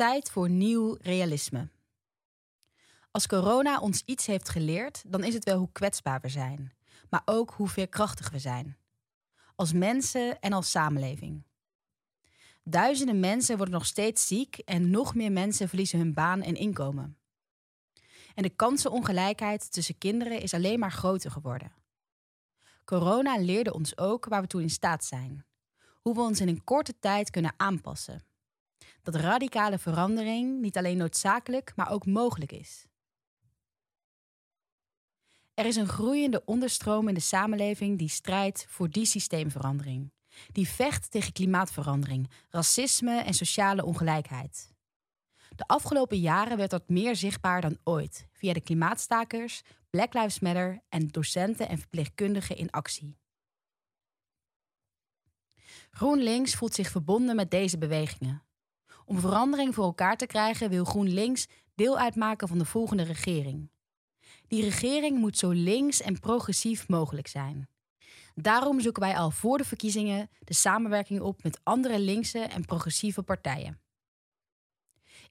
tijd voor nieuw realisme. Als corona ons iets heeft geleerd, dan is het wel hoe kwetsbaar we zijn, maar ook hoe veerkrachtig we zijn. Als mensen en als samenleving. Duizenden mensen worden nog steeds ziek en nog meer mensen verliezen hun baan en inkomen. En de kansenongelijkheid tussen kinderen is alleen maar groter geworden. Corona leerde ons ook waar we toe in staat zijn. Hoe we ons in een korte tijd kunnen aanpassen. Dat radicale verandering niet alleen noodzakelijk, maar ook mogelijk is. Er is een groeiende onderstroom in de samenleving die strijdt voor die systeemverandering. Die vecht tegen klimaatverandering, racisme en sociale ongelijkheid. De afgelopen jaren werd dat meer zichtbaar dan ooit via de klimaatstakers, Black Lives Matter en docenten en verpleegkundigen in actie. GroenLinks voelt zich verbonden met deze bewegingen. Om verandering voor elkaar te krijgen wil GroenLinks deel uitmaken van de volgende regering. Die regering moet zo links en progressief mogelijk zijn. Daarom zoeken wij al voor de verkiezingen de samenwerking op met andere linkse en progressieve partijen.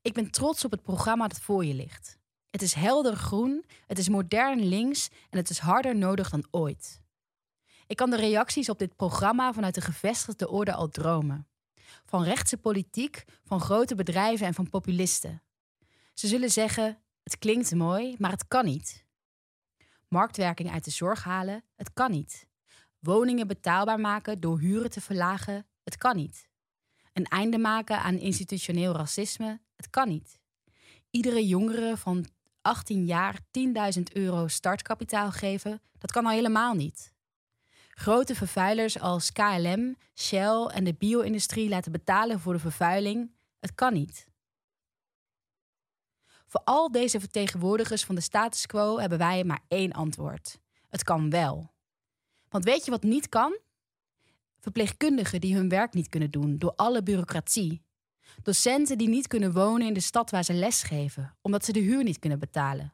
Ik ben trots op het programma dat voor je ligt. Het is helder groen, het is modern links en het is harder nodig dan ooit. Ik kan de reacties op dit programma vanuit de gevestigde orde al dromen. Van rechtse politiek, van grote bedrijven en van populisten. Ze zullen zeggen: het klinkt mooi, maar het kan niet. Marktwerking uit de zorg halen, het kan niet. Woningen betaalbaar maken door huren te verlagen, het kan niet. Een einde maken aan institutioneel racisme, het kan niet. Iedere jongere van 18 jaar 10.000 euro startkapitaal geven, dat kan al helemaal niet. Grote vervuilers als KLM, Shell en de bio-industrie laten betalen voor de vervuiling, het kan niet. Voor al deze vertegenwoordigers van de status quo hebben wij maar één antwoord. Het kan wel. Want weet je wat niet kan? Verpleegkundigen die hun werk niet kunnen doen door alle bureaucratie. Docenten die niet kunnen wonen in de stad waar ze lesgeven, omdat ze de huur niet kunnen betalen.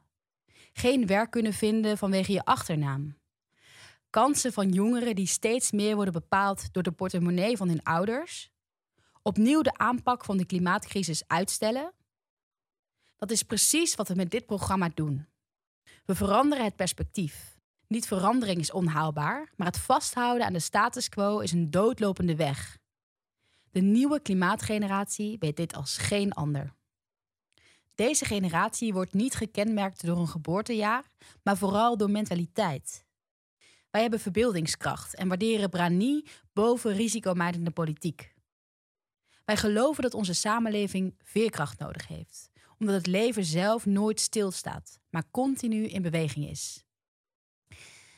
Geen werk kunnen vinden vanwege je achternaam. Kansen van jongeren die steeds meer worden bepaald door de portemonnee van hun ouders. Opnieuw de aanpak van de klimaatcrisis uitstellen. Dat is precies wat we met dit programma doen. We veranderen het perspectief. Niet verandering is onhaalbaar, maar het vasthouden aan de status quo is een doodlopende weg. De nieuwe klimaatgeneratie weet dit als geen ander. Deze generatie wordt niet gekenmerkt door een geboortejaar, maar vooral door mentaliteit. Wij hebben verbeeldingskracht en waarderen branie boven risicomijdende politiek. Wij geloven dat onze samenleving veerkracht nodig heeft, omdat het leven zelf nooit stilstaat, maar continu in beweging is.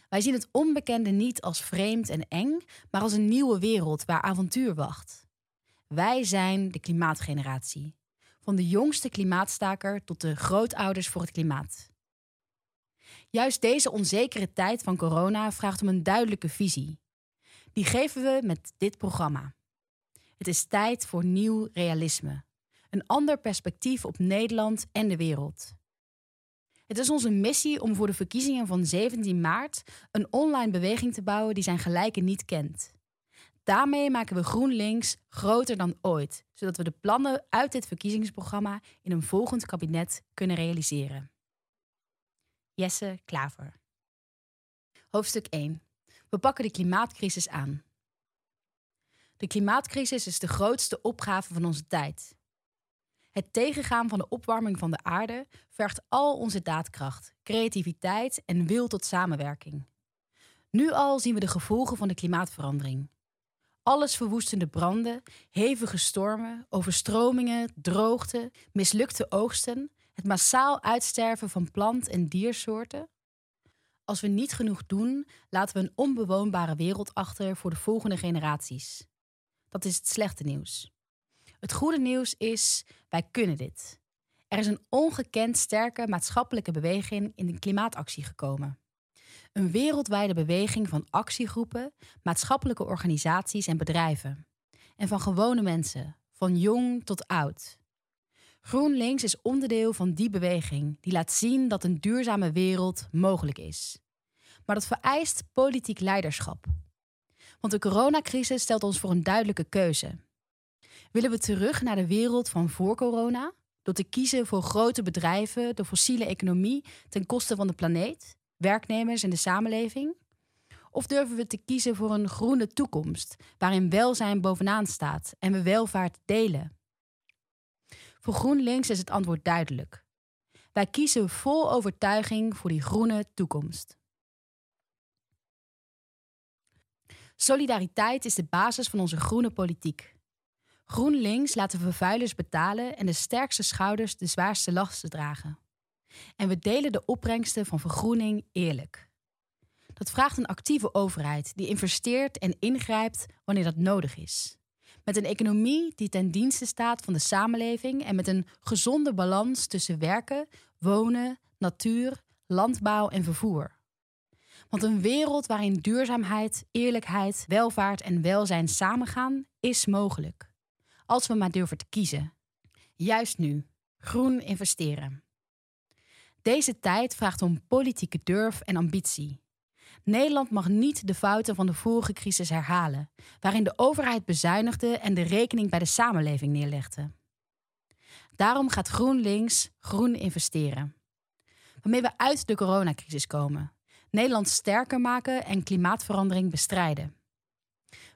Wij zien het onbekende niet als vreemd en eng, maar als een nieuwe wereld waar avontuur wacht. Wij zijn de klimaatgeneratie. Van de jongste klimaatstaker tot de grootouders voor het klimaat. Juist deze onzekere tijd van corona vraagt om een duidelijke visie. Die geven we met dit programma. Het is tijd voor nieuw realisme. Een ander perspectief op Nederland en de wereld. Het is onze missie om voor de verkiezingen van 17 maart een online beweging te bouwen die zijn gelijken niet kent. Daarmee maken we GroenLinks groter dan ooit, zodat we de plannen uit dit verkiezingsprogramma in een volgend kabinet kunnen realiseren. Jesse Klaver. Hoofdstuk 1. We pakken de klimaatcrisis aan. De klimaatcrisis is de grootste opgave van onze tijd. Het tegengaan van de opwarming van de aarde vergt al onze daadkracht, creativiteit en wil tot samenwerking. Nu al zien we de gevolgen van de klimaatverandering. Alles verwoestende branden, hevige stormen, overstromingen, droogte, mislukte oogsten, het massaal uitsterven van plant- en diersoorten. Als we niet genoeg doen, laten we een onbewoonbare wereld achter voor de volgende generaties. Dat is het slechte nieuws. Het goede nieuws is, wij kunnen dit. Er is een ongekend sterke maatschappelijke beweging in de klimaatactie gekomen. Een wereldwijde beweging van actiegroepen, maatschappelijke organisaties en bedrijven. En van gewone mensen, van jong tot oud. GroenLinks is onderdeel van die beweging die laat zien dat een duurzame wereld mogelijk is. Maar dat vereist politiek leiderschap. Want de coronacrisis stelt ons voor een duidelijke keuze. Willen we terug naar de wereld van voor corona? Door te kiezen voor grote bedrijven, de fossiele economie ten koste van de planeet, werknemers en de samenleving? Of durven we te kiezen voor een groene toekomst, waarin welzijn bovenaan staat en we welvaart delen? Voor GroenLinks is het antwoord duidelijk. Wij kiezen vol overtuiging voor die groene toekomst. Solidariteit is de basis van onze groene politiek. GroenLinks laat de vervuilers betalen en de sterkste schouders de zwaarste lasten dragen. En we delen de opbrengsten van vergroening eerlijk. Dat vraagt een actieve overheid die investeert en ingrijpt wanneer dat nodig is. Met een economie die ten dienste staat van de samenleving en met een gezonde balans tussen werken, wonen, natuur, landbouw en vervoer. Want een wereld waarin duurzaamheid, eerlijkheid, welvaart en welzijn samengaan, is mogelijk. Als we maar durven te kiezen. Juist nu. Groen investeren. Deze tijd vraagt om politieke durf en ambitie. Nederland mag niet de fouten van de vorige crisis herhalen, waarin de overheid bezuinigde en de rekening bij de samenleving neerlegde. Daarom gaat GroenLinks groen investeren. Waarmee we uit de coronacrisis komen, Nederland sterker maken en klimaatverandering bestrijden.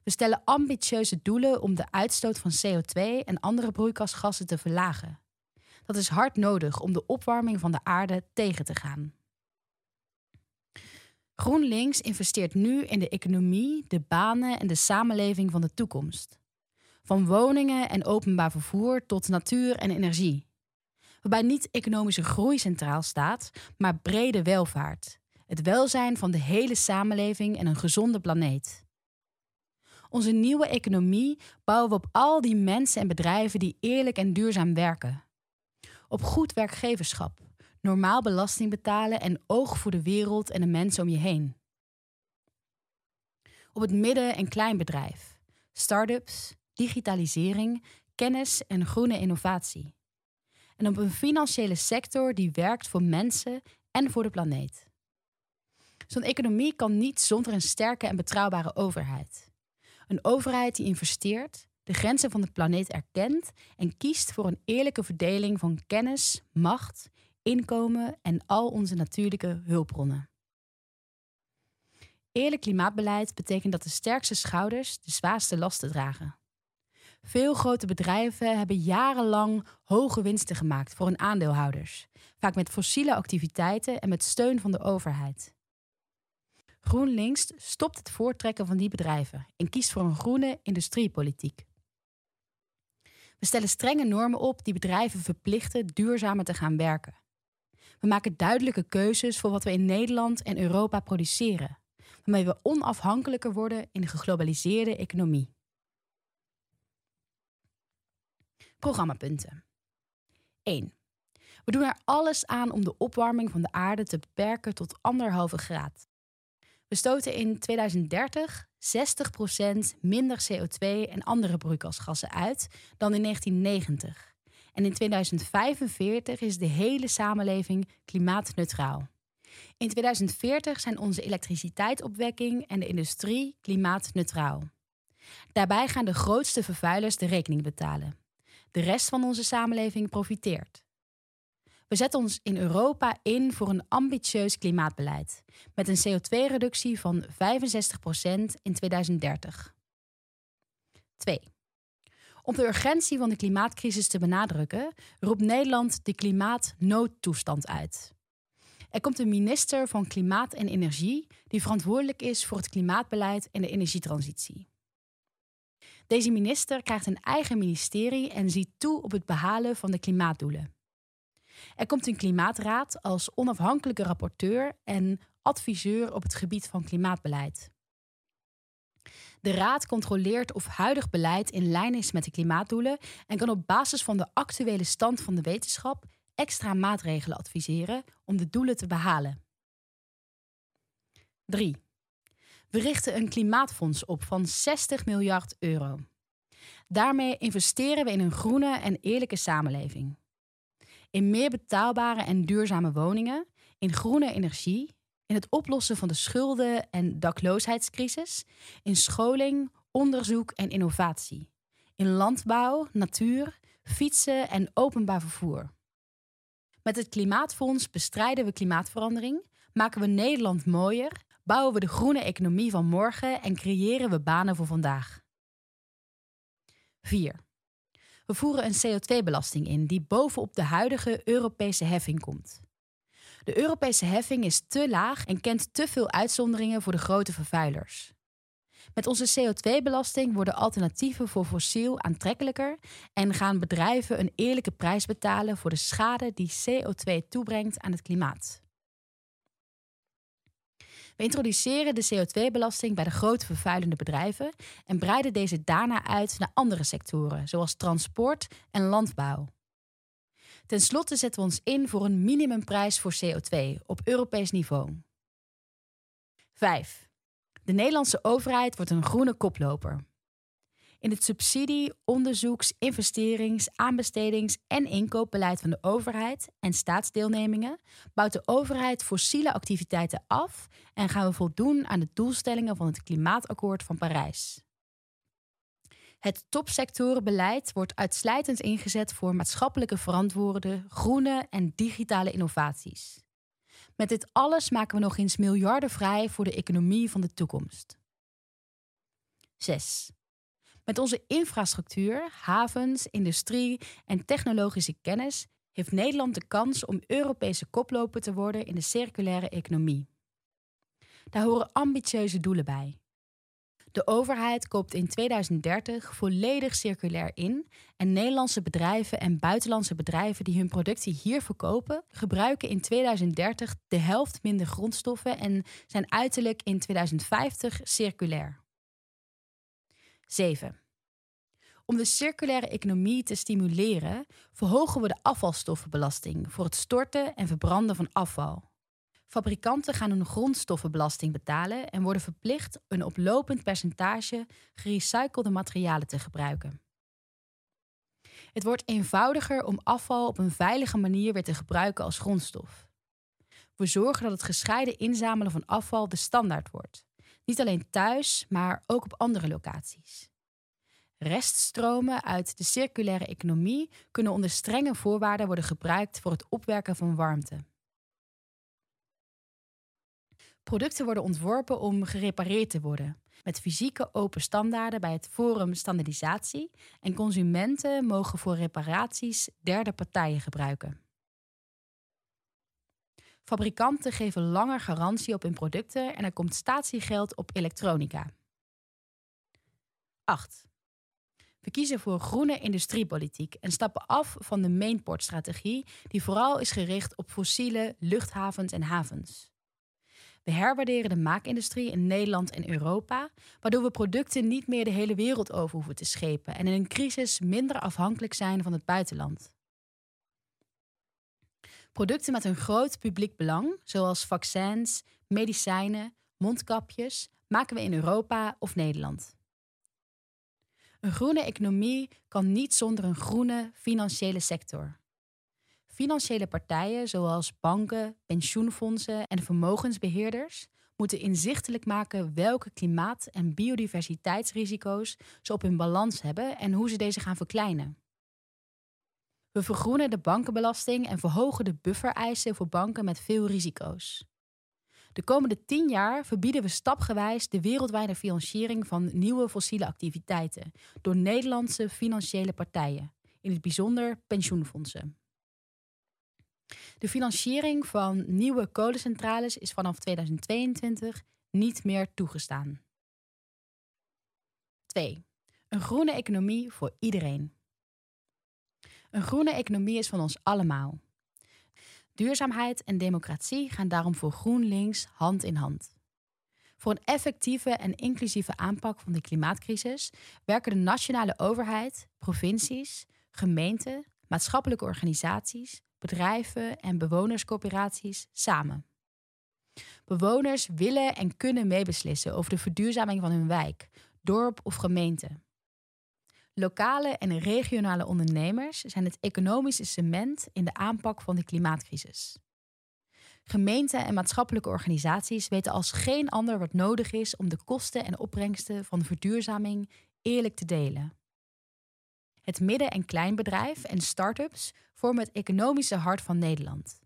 We stellen ambitieuze doelen om de uitstoot van CO2 en andere broeikasgassen te verlagen. Dat is hard nodig om de opwarming van de aarde tegen te gaan. GroenLinks investeert nu in de economie, de banen en de samenleving van de toekomst. Van woningen en openbaar vervoer tot natuur en energie. Waarbij niet economische groei centraal staat, maar brede welvaart. Het welzijn van de hele samenleving en een gezonde planeet. Onze nieuwe economie bouwen we op al die mensen en bedrijven die eerlijk en duurzaam werken. Op goed werkgeverschap, normaal belasting betalen en oog voor de wereld en de mensen om je heen. Op het midden- en kleinbedrijf, start-ups, digitalisering, kennis en groene innovatie. En op een financiële sector die werkt voor mensen en voor de planeet. Zo'n economie kan niet zonder een sterke en betrouwbare overheid. Een overheid die investeert, de grenzen van de planeet erkent en kiest voor een eerlijke verdeling van kennis, macht, inkomen en al onze natuurlijke hulpbronnen. Eerlijk klimaatbeleid betekent dat de sterkste schouders de zwaarste lasten dragen. Veel grote bedrijven hebben jarenlang hoge winsten gemaakt voor hun aandeelhouders, vaak met fossiele activiteiten en met steun van de overheid. GroenLinks stopt het voortrekken van die bedrijven en kiest voor een groene industriepolitiek. We stellen strenge normen op die bedrijven verplichten duurzamer te gaan werken. We maken duidelijke keuzes voor wat we in Nederland en Europa produceren, waarmee we onafhankelijker worden in de geglobaliseerde economie. Programmapunten 1. We doen er alles aan om de opwarming van de aarde te beperken tot anderhalve graad. We stoten in 2030 60% minder CO2 en andere broeikasgassen uit dan in 1990. En in 2045 is de hele samenleving klimaatneutraal. In 2040 zijn onze elektriciteitsopwekking en de industrie klimaatneutraal. Daarbij gaan de grootste vervuilers de rekening betalen. De rest van onze samenleving profiteert. We zetten ons in Europa in voor een ambitieus klimaatbeleid, met een CO2-reductie van 65% in 2030. 2. Om de urgentie van de klimaatcrisis te benadrukken, roept Nederland de klimaatnoodtoestand uit. Er komt een minister van Klimaat en Energie die verantwoordelijk is voor het klimaatbeleid en de energietransitie. Deze minister krijgt een eigen ministerie en ziet toe op het behalen van de klimaatdoelen. Er komt een klimaatraad als onafhankelijke rapporteur en adviseur op het gebied van klimaatbeleid. De raad controleert of huidig beleid in lijn is met de klimaatdoelen en kan op basis van de actuele stand van de wetenschap extra maatregelen adviseren om de doelen te behalen. 3. We richten een klimaatfonds op van 60 miljard euro. Daarmee investeren we in een groene en eerlijke samenleving in meer betaalbare en duurzame woningen, in groene energie, in het oplossen van de schulden- en dakloosheidscrisis, in scholing, onderzoek en innovatie, in landbouw, natuur, fietsen en openbaar vervoer. Met het Klimaatfonds bestrijden we klimaatverandering, maken we Nederland mooier, bouwen we de groene economie van morgen en creëren we banen voor vandaag. 4. We voeren een CO2-belasting in die bovenop de huidige Europese heffing komt. De Europese heffing is te laag en kent te veel uitzonderingen voor de grote vervuilers. Met onze CO2-belasting worden alternatieven voor fossiel aantrekkelijker en gaan bedrijven een eerlijke prijs betalen voor de schade die CO2 toebrengt aan het klimaat. We introduceren de CO2-belasting bij de grote vervuilende bedrijven en breiden deze daarna uit naar andere sectoren, zoals transport en landbouw. Ten slotte zetten we ons in voor een minimumprijs voor CO2 op Europees niveau. 5. De Nederlandse overheid wordt een groene koploper. In het subsidie-, onderzoeks-, investerings-, aanbestedings- en inkoopbeleid van de overheid en staatsdeelnemingen bouwt de overheid fossiele activiteiten af en gaan we voldoen aan de doelstellingen van het Klimaatakkoord van Parijs. Het topsectorenbeleid wordt uitsluitend ingezet voor maatschappelijke verantwoorde, groene en digitale innovaties. Met dit alles maken we nog eens miljarden vrij voor de economie van de toekomst. 6. Met onze infrastructuur, havens, industrie en technologische kennis heeft Nederland de kans om Europese koploper te worden in de circulaire economie. Daar horen ambitieuze doelen bij. De overheid koopt in 2030 volledig circulair in en Nederlandse bedrijven en buitenlandse bedrijven die hun producten hier verkopen, gebruiken in 2030 de helft minder grondstoffen en zijn uiterlijk in 2050 circulair. 7. Om de circulaire economie te stimuleren, verhogen we de afvalstoffenbelasting voor het storten en verbranden van afval. Fabrikanten gaan een grondstoffenbelasting betalen en worden verplicht een oplopend percentage gerecyclede materialen te gebruiken. Het wordt eenvoudiger om afval op een veilige manier weer te gebruiken als grondstof. We zorgen dat het gescheiden inzamelen van afval de standaard wordt. Niet alleen thuis, maar ook op andere locaties. Reststromen uit de circulaire economie kunnen onder strenge voorwaarden worden gebruikt voor het opwerken van warmte. Producten worden ontworpen om gerepareerd te worden, met fysieke open standaarden bij het Forum Standaardisatie en consumenten mogen voor reparaties derde partijen gebruiken. Fabrikanten geven langer garantie op hun producten en er komt statiegeld op elektronica. 8. We kiezen voor groene industriepolitiek en stappen af van de mainportstrategie, die vooral is gericht op fossiele luchthavens en havens. We herwaarderen de maakindustrie in Nederland en Europa, waardoor we producten niet meer de hele wereld over hoeven te schepen en in een crisis minder afhankelijk zijn van het buitenland. Producten met een groot publiek belang, zoals vaccins, medicijnen, mondkapjes, maken we in Europa of Nederland. Een groene economie kan niet zonder een groene financiële sector. Financiële partijen zoals banken, pensioenfondsen en vermogensbeheerders moeten inzichtelijk maken welke klimaat- en biodiversiteitsrisico's ze op hun balans hebben en hoe ze deze gaan verkleinen. We vergroenen de bankenbelasting en verhogen de buffereisen voor banken met veel risico's. De komende tien jaar verbieden we stapgewijs de wereldwijde financiering van nieuwe fossiele activiteiten door Nederlandse financiële partijen, in het bijzonder pensioenfondsen. De financiering van nieuwe kolencentrales is vanaf 2022 niet meer toegestaan. 2. Een groene economie voor iedereen. Een groene economie is van ons allemaal. Duurzaamheid en democratie gaan daarom voor GroenLinks hand in hand. Voor een effectieve en inclusieve aanpak van de klimaatcrisis werken de nationale overheid, provincies, gemeenten, maatschappelijke organisaties, bedrijven en bewonerscoöperaties samen. Bewoners willen en kunnen meebeslissen over de verduurzaming van hun wijk, dorp of gemeente. Lokale en regionale ondernemers zijn het economische cement in de aanpak van de klimaatcrisis. Gemeenten en maatschappelijke organisaties weten als geen ander wat nodig is om de kosten en opbrengsten van verduurzaming eerlijk te delen. Het midden- en kleinbedrijf en start-ups vormen het economische hart van Nederland.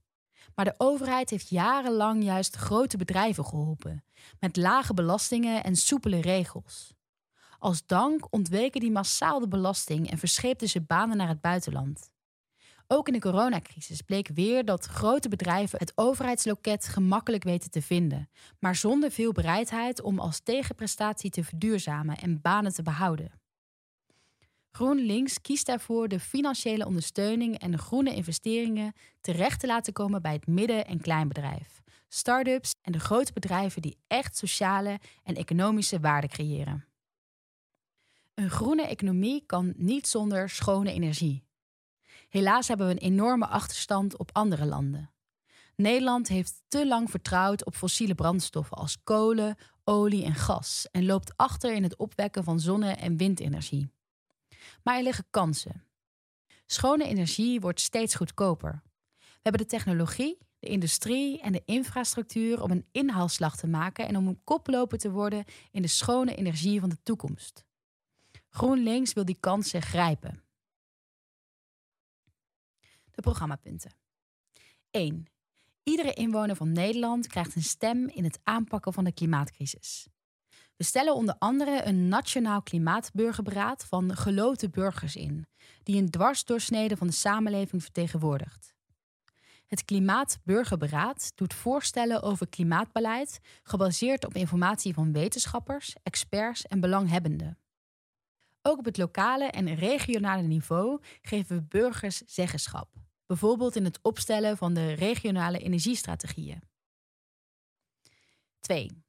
Maar de overheid heeft jarenlang juist grote bedrijven geholpen, met lage belastingen en soepele regels. Als dank ontweken die massaal de belasting en verscheepten ze banen naar het buitenland. Ook in de coronacrisis bleek weer dat grote bedrijven het overheidsloket gemakkelijk weten te vinden, maar zonder veel bereidheid om als tegenprestatie te verduurzamen en banen te behouden. GroenLinks kiest daarvoor de financiële ondersteuning en de groene investeringen terecht te laten komen bij het midden- en kleinbedrijf, start-ups en de grote bedrijven die echt sociale en economische waarde creëren. Een groene economie kan niet zonder schone energie. Helaas hebben we een enorme achterstand op andere landen. Nederland heeft te lang vertrouwd op fossiele brandstoffen als kolen, olie en gas en loopt achter in het opwekken van zonne- en windenergie. Maar er liggen kansen. Schone energie wordt steeds goedkoper. We hebben de technologie, de industrie en de infrastructuur om een inhaalslag te maken en om een koploper te worden in de schone energie van de toekomst. GroenLinks wil die kansen grijpen. De programmapunten. 1. Iedere inwoner van Nederland krijgt een stem in het aanpakken van de klimaatcrisis. We stellen onder andere een nationaal klimaatburgerberaad van geloten burgers in, die een dwarsdoorsnede van de samenleving vertegenwoordigt. Het Klimaatburgerberaad doet voorstellen over klimaatbeleid gebaseerd op informatie van wetenschappers, experts en belanghebbenden. Ook op het lokale en regionale niveau geven we burgers zeggenschap, bijvoorbeeld in het opstellen van de regionale energiestrategieën. 2.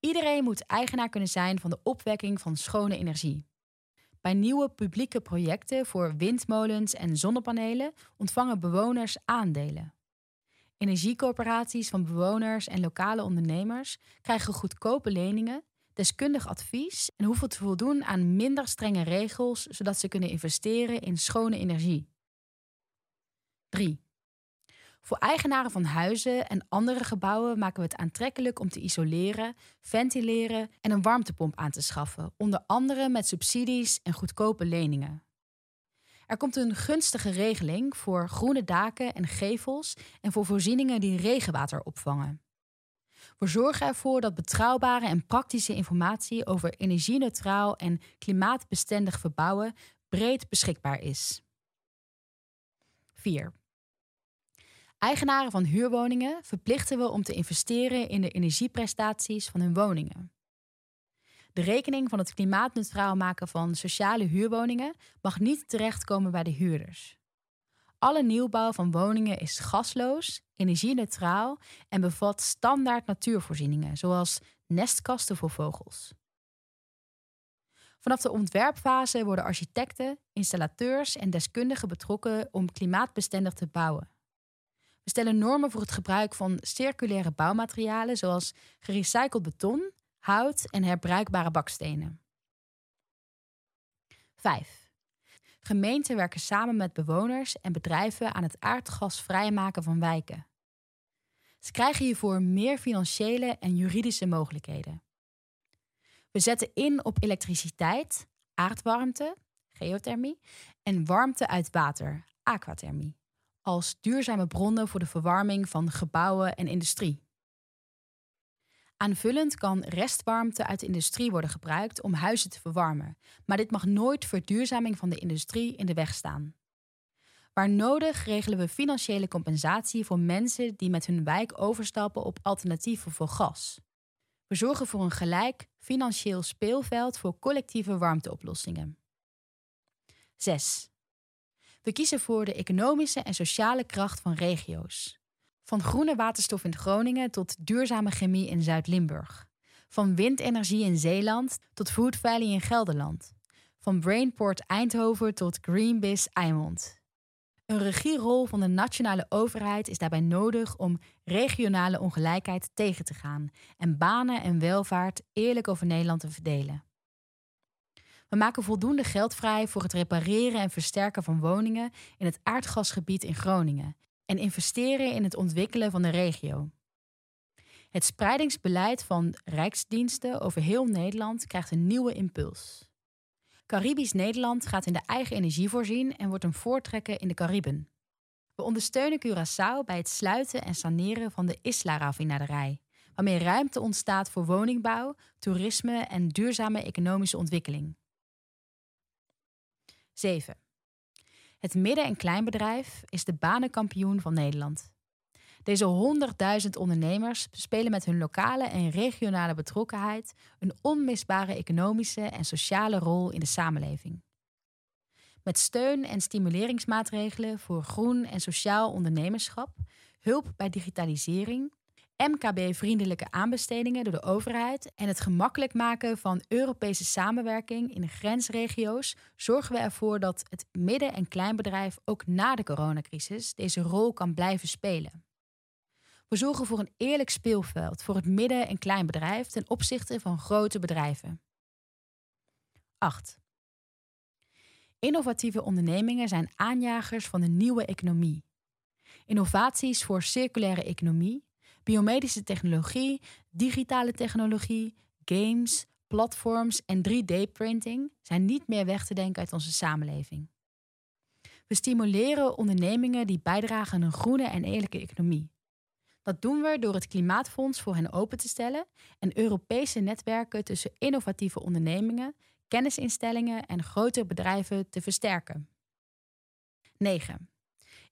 Iedereen moet eigenaar kunnen zijn van de opwekking van schone energie. Bij nieuwe publieke projecten voor windmolens en zonnepanelen ontvangen bewoners aandelen. Energiecoöperaties van bewoners en lokale ondernemers krijgen goedkope leningen, deskundig advies en hoeven te voldoen aan minder strenge regels, zodat ze kunnen investeren in schone energie. 3. Voor eigenaren van huizen en andere gebouwen maken we het aantrekkelijk om te isoleren, ventileren en een warmtepomp aan te schaffen, onder andere met subsidies en goedkope leningen. Er komt een gunstige regeling voor groene daken en gevels en voor voorzieningen die regenwater opvangen. We zorgen ervoor dat betrouwbare en praktische informatie over energie-neutraal en klimaatbestendig verbouwen breed beschikbaar is. 4. Eigenaren van huurwoningen verplichten we om te investeren in de energieprestaties van hun woningen. De rekening van het klimaatneutraal maken van sociale huurwoningen mag niet terechtkomen bij de huurders. Alle nieuwbouw van woningen is gasloos, energie-neutraal en bevat standaard natuurvoorzieningen, zoals nestkasten voor vogels. Vanaf de ontwerpfase worden architecten, installateurs en deskundigen betrokken om klimaatbestendig te bouwen. We stellen normen voor het gebruik van circulaire bouwmaterialen zoals gerecycled beton, hout en herbruikbare bakstenen. 5. Gemeenten werken samen met bewoners en bedrijven aan het aardgas vrijmaken van wijken. Ze krijgen hiervoor meer financiële en juridische mogelijkheden. We zetten in op elektriciteit, aardwarmte, geothermie en warmte uit water, aquathermie als duurzame bronnen voor de verwarming van gebouwen en industrie. Aanvullend kan restwarmte uit de industrie worden gebruikt om huizen te verwarmen, maar dit mag nooit verduurzaming van de industrie in de weg staan. Waar nodig regelen we financiële compensatie voor mensen die met hun wijk overstappen op alternatieven voor gas. We zorgen voor een gelijk financieel speelveld voor collectieve warmteoplossingen. 6. We kiezen voor de economische en sociale kracht van regio's. Van groene waterstof in Groningen tot duurzame chemie in Zuid-Limburg. Van windenergie in Zeeland tot Food Valley in Gelderland. Van Brainport Eindhoven tot Greenbiz Eimond. Een regierol van de nationale overheid is daarbij nodig om regionale ongelijkheid tegen te gaan en banen en welvaart eerlijk over Nederland te verdelen. We maken voldoende geld vrij voor het repareren en versterken van woningen in het aardgasgebied in Groningen en investeren in het ontwikkelen van de regio. Het spreidingsbeleid van rijksdiensten over heel Nederland krijgt een nieuwe impuls. Caribisch Nederland gaat in de eigen energie voorzien en wordt een voortrekker in de Cariben. We ondersteunen Curaçao bij het sluiten en saneren van de Isla-raffinaderij, waarmee ruimte ontstaat voor woningbouw, toerisme en duurzame economische ontwikkeling. 7. Het midden- en kleinbedrijf is de banenkampioen van Nederland. Deze 100.000 ondernemers spelen met hun lokale en regionale betrokkenheid een onmisbare economische en sociale rol in de samenleving. Met steun en stimuleringsmaatregelen voor groen en sociaal ondernemerschap, hulp bij digitalisering, MKB-vriendelijke aanbestedingen door de overheid en het gemakkelijk maken van Europese samenwerking in de grensregio's zorgen we ervoor dat het midden- en kleinbedrijf ook na de coronacrisis deze rol kan blijven spelen. We zorgen voor een eerlijk speelveld voor het midden- en kleinbedrijf ten opzichte van grote bedrijven. 8. Innovatieve ondernemingen zijn aanjagers van de nieuwe economie. Innovaties voor circulaire economie, biomedische technologie, digitale technologie, games, platforms en 3D-printing zijn niet meer weg te denken uit onze samenleving. We stimuleren ondernemingen die bijdragen aan een groene en eerlijke economie. Dat doen we door het Klimaatfonds voor hen open te stellen en Europese netwerken tussen innovatieve ondernemingen, kennisinstellingen en grotere bedrijven te versterken. 9.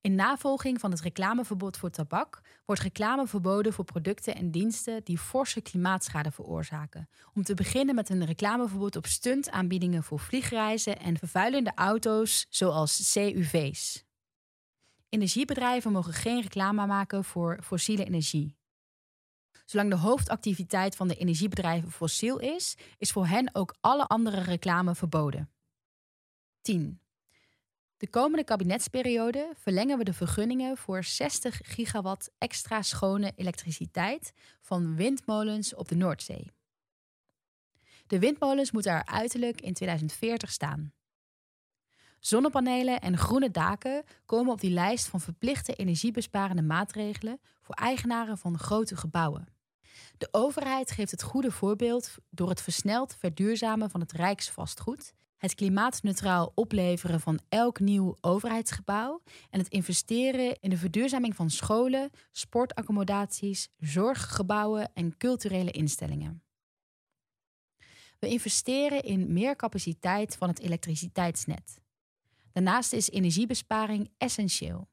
In navolging van het reclameverbod voor tabak wordt reclame verboden voor producten en diensten die forse klimaatschade veroorzaken. Om te beginnen met een reclameverbod op stuntaanbiedingen voor vliegreizen en vervuilende auto's zoals CUV's. Energiebedrijven mogen geen reclame maken voor fossiele energie. Zolang de hoofdactiviteit van de energiebedrijven fossiel is, is voor hen ook alle andere reclame verboden. 10. De komende kabinetsperiode verlengen we de vergunningen voor 60 gigawatt extra schone elektriciteit van windmolens op de Noordzee. De windmolens moeten er uiterlijk in 2040 staan. Zonnepanelen en groene daken komen op die lijst van verplichte energiebesparende maatregelen voor eigenaren van grote gebouwen. De overheid geeft het goede voorbeeld door het versneld verduurzamen van het rijksvastgoed, het klimaatneutraal opleveren van elk nieuw overheidsgebouw en het investeren in de verduurzaming van scholen, sportaccommodaties, zorggebouwen en culturele instellingen. We investeren in meer capaciteit van het elektriciteitsnet. Daarnaast is energiebesparing essentieel.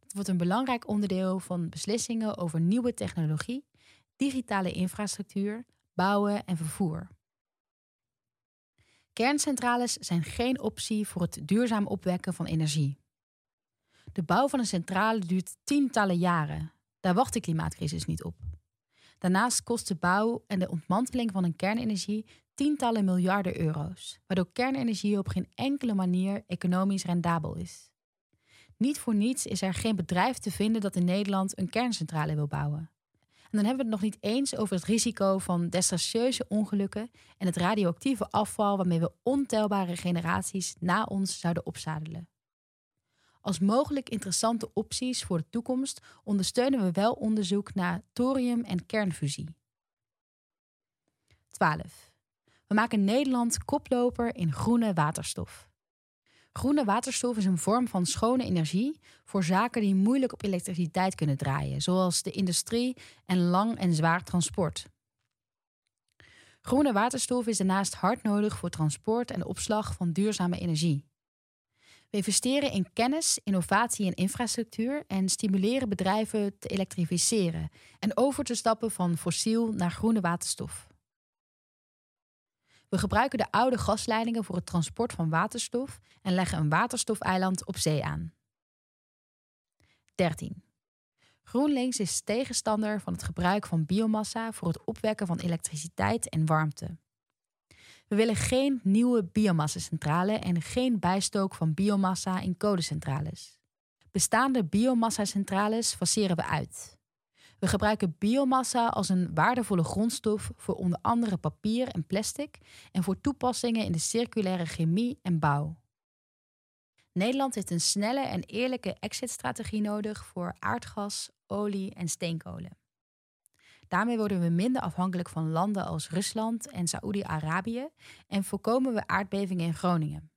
Dat wordt een belangrijk onderdeel van beslissingen over nieuwe technologie, digitale infrastructuur, bouwen en vervoer. Kerncentrales zijn geen optie voor het duurzaam opwekken van energie. De bouw van een centrale duurt tientallen jaren. Daar wacht de klimaatcrisis niet op. Daarnaast kost de bouw en de ontmanteling van een kernenergie tientallen miljarden euro's, waardoor kernenergie op geen enkele manier economisch rendabel is. Niet voor niets is er geen bedrijf te vinden dat in Nederland een kerncentrale wil bouwen. Dan hebben we het nog niet eens over het risico van desastreuze ongelukken en het radioactieve afval waarmee we ontelbare generaties na ons zouden opzadelen. Als mogelijk interessante opties voor de toekomst ondersteunen we wel onderzoek naar thorium- en kernfusie. 12. We maken Nederland koploper in groene waterstof. Groene waterstof is een vorm van schone energie voor zaken die moeilijk op elektriciteit kunnen draaien, zoals de industrie en lang en zwaar transport. Groene waterstof is daarnaast hard nodig voor transport en opslag van duurzame energie. We investeren in kennis, innovatie en infrastructuur en stimuleren bedrijven te elektrificeren en over te stappen van fossiel naar groene waterstof. We gebruiken de oude gasleidingen voor het transport van waterstof en leggen een waterstofeiland op zee aan. 13. GroenLinks is tegenstander van het gebruik van biomassa voor het opwekken van elektriciteit en warmte. We willen geen nieuwe biomassacentrale en geen bijstook van biomassa in kolencentrales. Bestaande biomassacentrales faceren we uit. We gebruiken biomassa als een waardevolle grondstof voor onder andere papier en plastic en voor toepassingen in de circulaire chemie en bouw. Nederland heeft een snelle en eerlijke exitstrategie nodig voor aardgas, olie en steenkolen. Daarmee worden we minder afhankelijk van landen als Rusland en Saoedi-Arabië en voorkomen we aardbevingen in Groningen.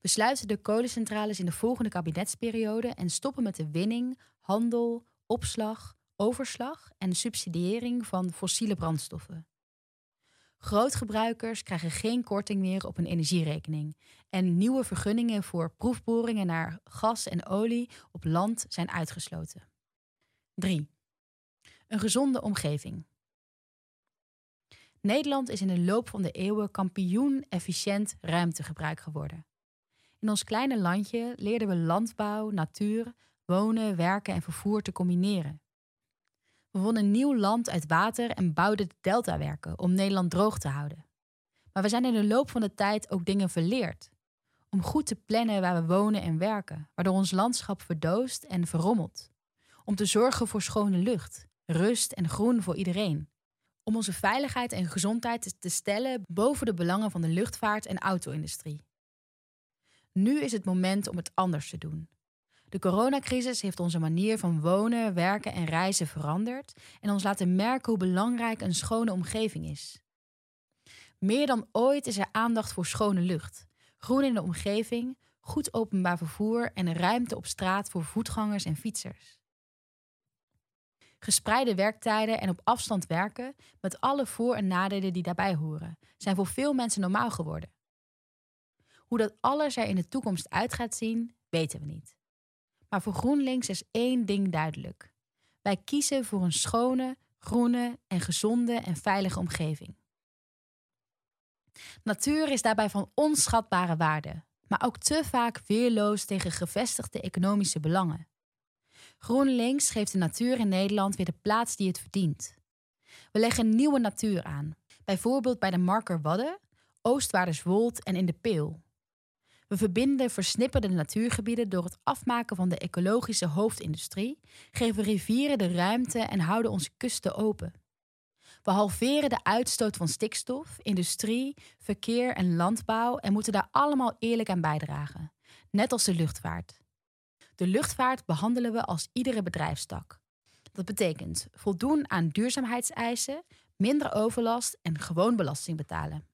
We sluiten de kolencentrales in de volgende kabinetsperiode en stoppen met de winning, handel, opslag, overslag en subsidiëring van fossiele brandstoffen. Grootgebruikers krijgen geen korting meer op hun energierekening. En nieuwe vergunningen voor proefboringen naar gas en olie op land zijn uitgesloten. 3. Een gezonde omgeving. Nederland is in de loop van de eeuwen kampioen efficiënt ruimtegebruik geworden. In ons kleine landje leerden we landbouw, natuur, wonen, werken en vervoer te combineren. We wonnen nieuw land uit water en bouwden de deltawerken om Nederland droog te houden. Maar we zijn in de loop van de tijd ook dingen verleerd. Om goed te plannen waar we wonen en werken, waardoor ons landschap verdoost en verrommelt. Om te zorgen voor schone lucht, rust en groen voor iedereen. Om onze veiligheid en gezondheid te stellen boven de belangen van de luchtvaart en auto-industrie. Nu is het moment om het anders te doen. De coronacrisis heeft onze manier van wonen, werken en reizen veranderd en ons laten merken hoe belangrijk een schone omgeving is. Meer dan ooit is er aandacht voor schone lucht, groen in de omgeving, goed openbaar vervoer en ruimte op straat voor voetgangers en fietsers. Gespreide werktijden en op afstand werken, met alle voor- en nadelen die daarbij horen, zijn voor veel mensen normaal geworden. Hoe dat alles er in de toekomst uit gaat zien, weten we niet. Maar voor GroenLinks is één ding duidelijk. Wij kiezen voor een schone, groene en gezonde en veilige omgeving. Natuur is daarbij van onschatbare waarde, maar ook te vaak weerloos tegen gevestigde economische belangen. GroenLinks geeft de natuur in Nederland weer de plaats die het verdient. We leggen nieuwe natuur aan, bijvoorbeeld bij de Marker Wadden, Oostwaarderswold en in de Peel. We verbinden versnipperde natuurgebieden door het afmaken van de ecologische hoofdindustrie, geven rivieren de ruimte en houden onze kusten open. We halveren de uitstoot van stikstof, industrie, verkeer en landbouw en moeten daar allemaal eerlijk aan bijdragen, net als de luchtvaart. De luchtvaart behandelen we als iedere bedrijfstak. Dat betekent voldoen aan duurzaamheidseisen, minder overlast en gewoon belasting betalen.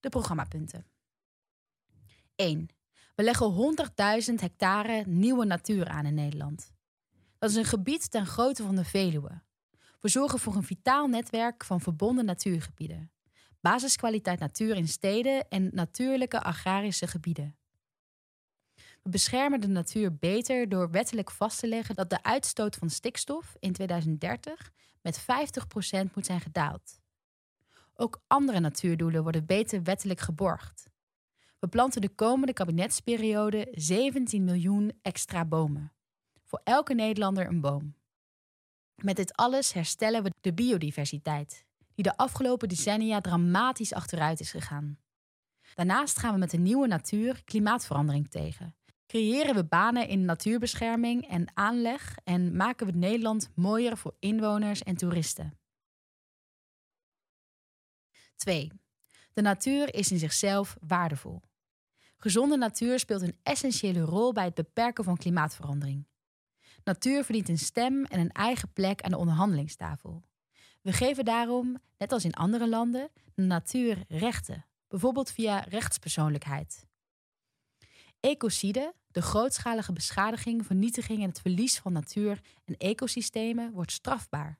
De programmapunten. 1. We leggen 100.000 hectare nieuwe natuur aan in Nederland. Dat is een gebied ten grootte van de Veluwe. We zorgen voor een vitaal netwerk van verbonden natuurgebieden. Basiskwaliteit natuur in steden en natuurlijke agrarische gebieden. We beschermen de natuur beter door wettelijk vast te leggen dat de uitstoot van stikstof in 2030 met 50% moet zijn gedaald. Ook andere natuurdoelen worden beter wettelijk geborgd. We planten de komende kabinetsperiode 17 miljoen extra bomen. Voor elke Nederlander een boom. Met dit alles herstellen we de biodiversiteit, die de afgelopen decennia dramatisch achteruit is gegaan. Daarnaast gaan we met de nieuwe natuur klimaatverandering tegen. Creëren we banen in natuurbescherming en aanleg en maken we Nederland mooier voor inwoners en toeristen. 2. De natuur is in zichzelf waardevol. Gezonde natuur speelt een essentiële rol bij het beperken van klimaatverandering. Natuur verdient een stem en een eigen plek aan de onderhandelingstafel. We geven daarom, net als in andere landen, de natuur rechten, bijvoorbeeld via rechtspersoonlijkheid. Ecocide, de grootschalige beschadiging, vernietiging en het verlies van natuur en ecosystemen, wordt strafbaar.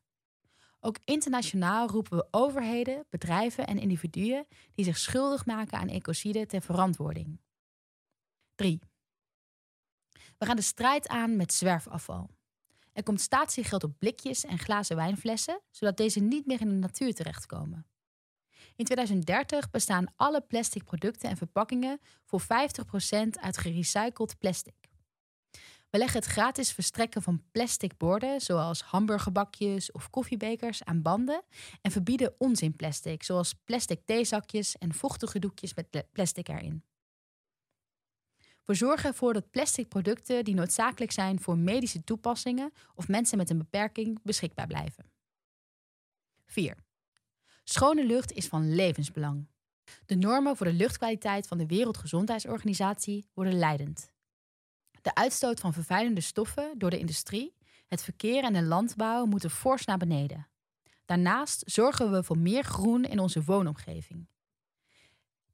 Ook internationaal roepen we overheden, bedrijven en individuen die zich schuldig maken aan ecocide ter verantwoording. 3. We gaan de strijd aan met zwerfafval. Er komt statiegeld op blikjes en glazen wijnflessen, zodat deze niet meer in de natuur terechtkomen. In 2030 bestaan alle plastic producten en verpakkingen voor 50% uit gerecycled plastic. We leggen het gratis verstrekken van plastic borden, zoals hamburgerbakjes of koffiebekers, aan banden en verbieden onzinplastic, zoals plastic theezakjes en vochtige doekjes met plastic erin. We zorgen ervoor dat plastic producten die noodzakelijk zijn voor medische toepassingen of mensen met een beperking beschikbaar blijven. 4. Schone lucht is van levensbelang. De normen voor de luchtkwaliteit van de Wereldgezondheidsorganisatie worden leidend. De uitstoot van vervuilende stoffen door de industrie, Het verkeer en de landbouw moeten fors naar beneden. Daarnaast zorgen we voor meer groen in onze woonomgeving.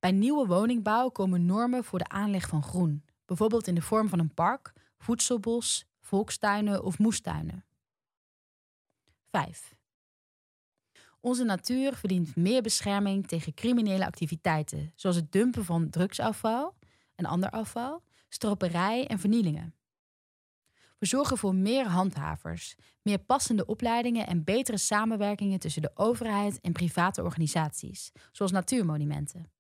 Bij nieuwe woningbouw komen normen voor de aanleg van groen, bijvoorbeeld in de vorm van een park, voedselbos, volkstuinen of moestuinen. 5. Onze natuur verdient meer bescherming tegen criminele activiteiten, zoals het dumpen van drugsafval en ander afval, stroperij en vernielingen. We zorgen voor meer handhavers, meer passende opleidingen en betere samenwerkingen tussen de overheid en private organisaties, zoals natuurmonumenten.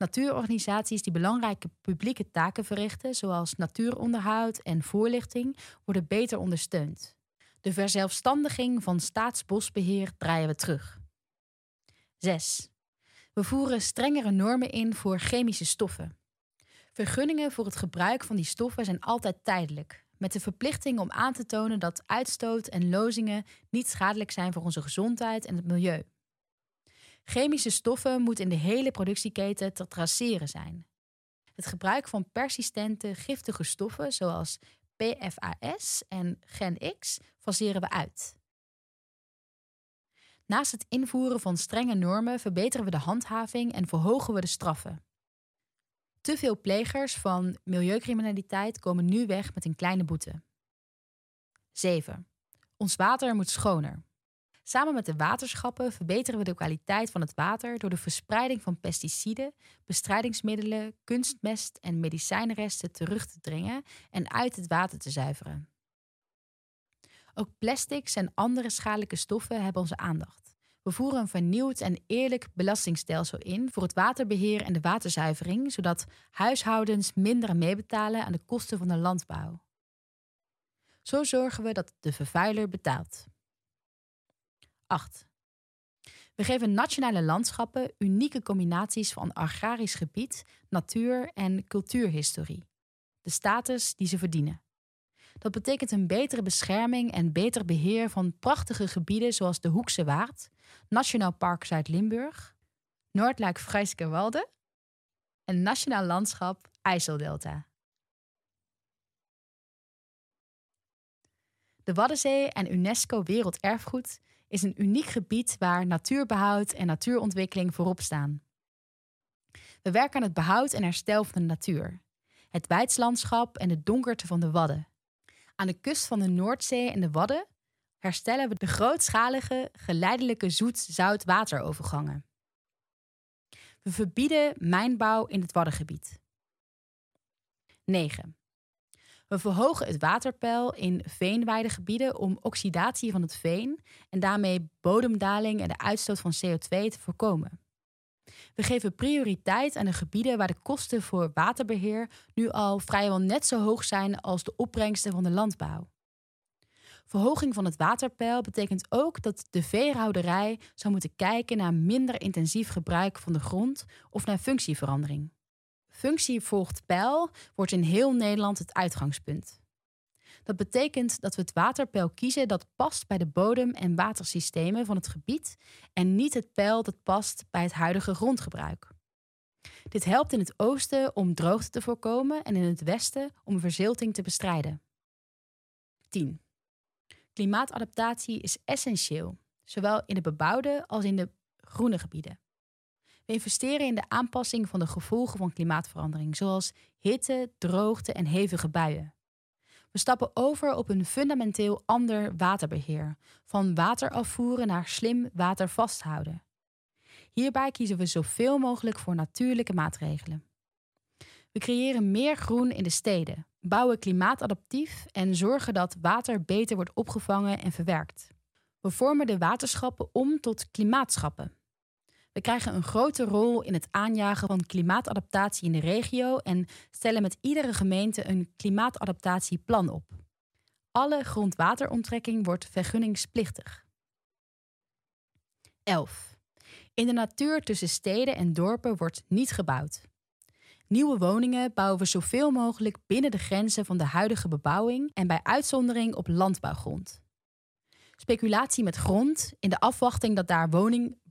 Natuurorganisaties die belangrijke publieke taken verrichten, zoals natuuronderhoud en voorlichting, worden beter ondersteund. De verzelfstandiging van staatsbosbeheer draaien we terug. 6. We voeren strengere normen in voor chemische stoffen. Vergunningen voor het gebruik van die stoffen zijn altijd tijdelijk, met de verplichting om aan te tonen dat uitstoot en lozingen niet schadelijk zijn voor onze gezondheid en het milieu. Chemische stoffen moeten in de hele productieketen te traceren zijn. Het gebruik van persistente giftige stoffen zoals PFAS en Gen-X faseren we uit. Naast het invoeren van strenge normen verbeteren we de handhaving en verhogen we de straffen. Te veel plegers van milieucriminaliteit komen nu weg met een kleine boete. 7. Ons water moet schoner. Samen met de waterschappen verbeteren we de kwaliteit van het water door de verspreiding van pesticiden, bestrijdingsmiddelen, kunstmest en medicijnresten terug te dringen en uit het water te zuiveren. Ook plastics en andere schadelijke stoffen hebben onze aandacht. We voeren een vernieuwd en eerlijk belastingstelsel in voor het waterbeheer en de waterzuivering, zodat huishoudens minder meebetalen aan de kosten van de landbouw. Zo zorgen we dat de vervuiler betaalt. 8. We geven nationale landschappen unieke combinaties van agrarisch gebied, natuur en cultuurhistorie. De status die ze verdienen. Dat betekent een betere bescherming en beter beheer van prachtige gebieden zoals de Hoekse Waard, Nationaal Park Zuid-Limburg, Noordluik-Vrijskerwalde en Nationaal Landschap IJsseldelta. De Waddenzee en UNESCO Werelderfgoed is een uniek gebied waar natuurbehoud en natuurontwikkeling voorop staan. We werken aan het behoud en herstel van de natuur, het weidslandschap en de donkerte van de Wadden. Aan de kust van de Noordzee en de Wadden herstellen we de grootschalige, geleidelijke zoet-zout waterovergangen. We verbieden mijnbouw in het Waddengebied. 9. We verhogen het waterpeil in veenweidegebieden om oxidatie van het veen en daarmee bodemdaling en de uitstoot van CO2 te voorkomen. We geven prioriteit aan de gebieden waar de kosten voor waterbeheer nu al vrijwel net zo hoog zijn als de opbrengsten van de landbouw. Verhoging van het waterpeil betekent ook dat de veehouderij zou moeten kijken naar minder intensief gebruik van de grond of naar functieverandering. Functie volgt pijl wordt in heel Nederland het uitgangspunt. Dat betekent dat we het waterpeil kiezen dat past bij de bodem- en watersystemen van het gebied en niet het peil dat past bij het huidige grondgebruik. Dit helpt in het oosten om droogte te voorkomen en in het westen om verzilting te bestrijden. 10. Klimaatadaptatie is essentieel, zowel in de bebouwde als in de groene gebieden. We investeren in de aanpassing van de gevolgen van klimaatverandering, zoals hitte, droogte en hevige buien. We stappen over op een fundamenteel ander waterbeheer, van water afvoeren naar slim water vasthouden. Hierbij kiezen we zoveel mogelijk voor natuurlijke maatregelen. We creëren meer groen in de steden, bouwen klimaatadaptief en zorgen dat water beter wordt opgevangen en verwerkt. We vormen de waterschappen om tot klimaatschappen. We krijgen een grote rol in het aanjagen van klimaatadaptatie in de regio en stellen met iedere gemeente een klimaatadaptatieplan op. Alle grondwateronttrekking wordt vergunningsplichtig. 11. In de natuur tussen steden en dorpen wordt niet gebouwd. Nieuwe woningen bouwen we zoveel mogelijk binnen de grenzen van de huidige bebouwing en bij uitzondering op landbouwgrond. Speculatie met grond, in de afwachting dat daar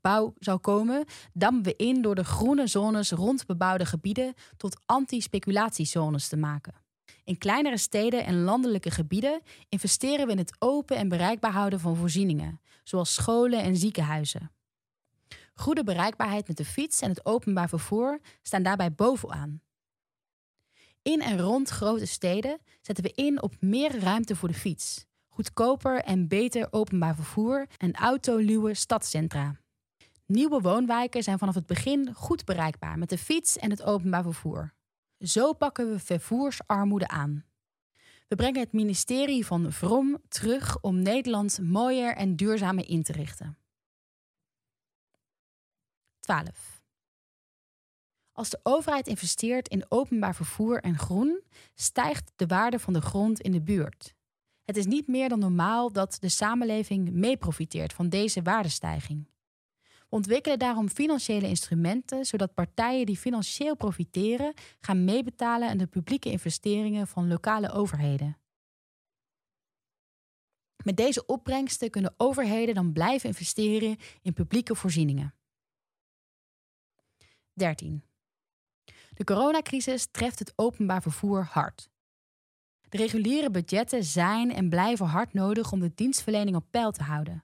woningbouw zou komen, dammen we in door de groene zones rond bebouwde gebieden tot anti-speculatiezones te maken. In kleinere steden en landelijke gebieden investeren we in het open en bereikbaar houden van voorzieningen, zoals scholen en ziekenhuizen. Goede bereikbaarheid met de fiets en het openbaar vervoer staan daarbij bovenaan. In en rond grote steden zetten we in op meer ruimte voor de fiets, goedkoper en beter openbaar vervoer en autoluwe stadscentra. Nieuwe woonwijken zijn vanaf het begin goed bereikbaar met de fiets en het openbaar vervoer. Zo pakken we vervoersarmoede aan. We brengen het ministerie van Vrom terug om Nederland mooier en duurzamer in te richten. 12. Als de overheid investeert in openbaar vervoer en groen, stijgt de waarde van de grond in de buurt. Het is niet meer dan normaal dat de samenleving mee profiteert van deze waardestijging. Ontwikkelen daarom financiële instrumenten zodat partijen die financieel profiteren gaan meebetalen aan de publieke investeringen van lokale overheden. Met deze opbrengsten kunnen overheden dan blijven investeren in publieke voorzieningen. 13. De coronacrisis treft het openbaar vervoer hard. De reguliere budgetten zijn en blijven hard nodig om de dienstverlening op peil te houden.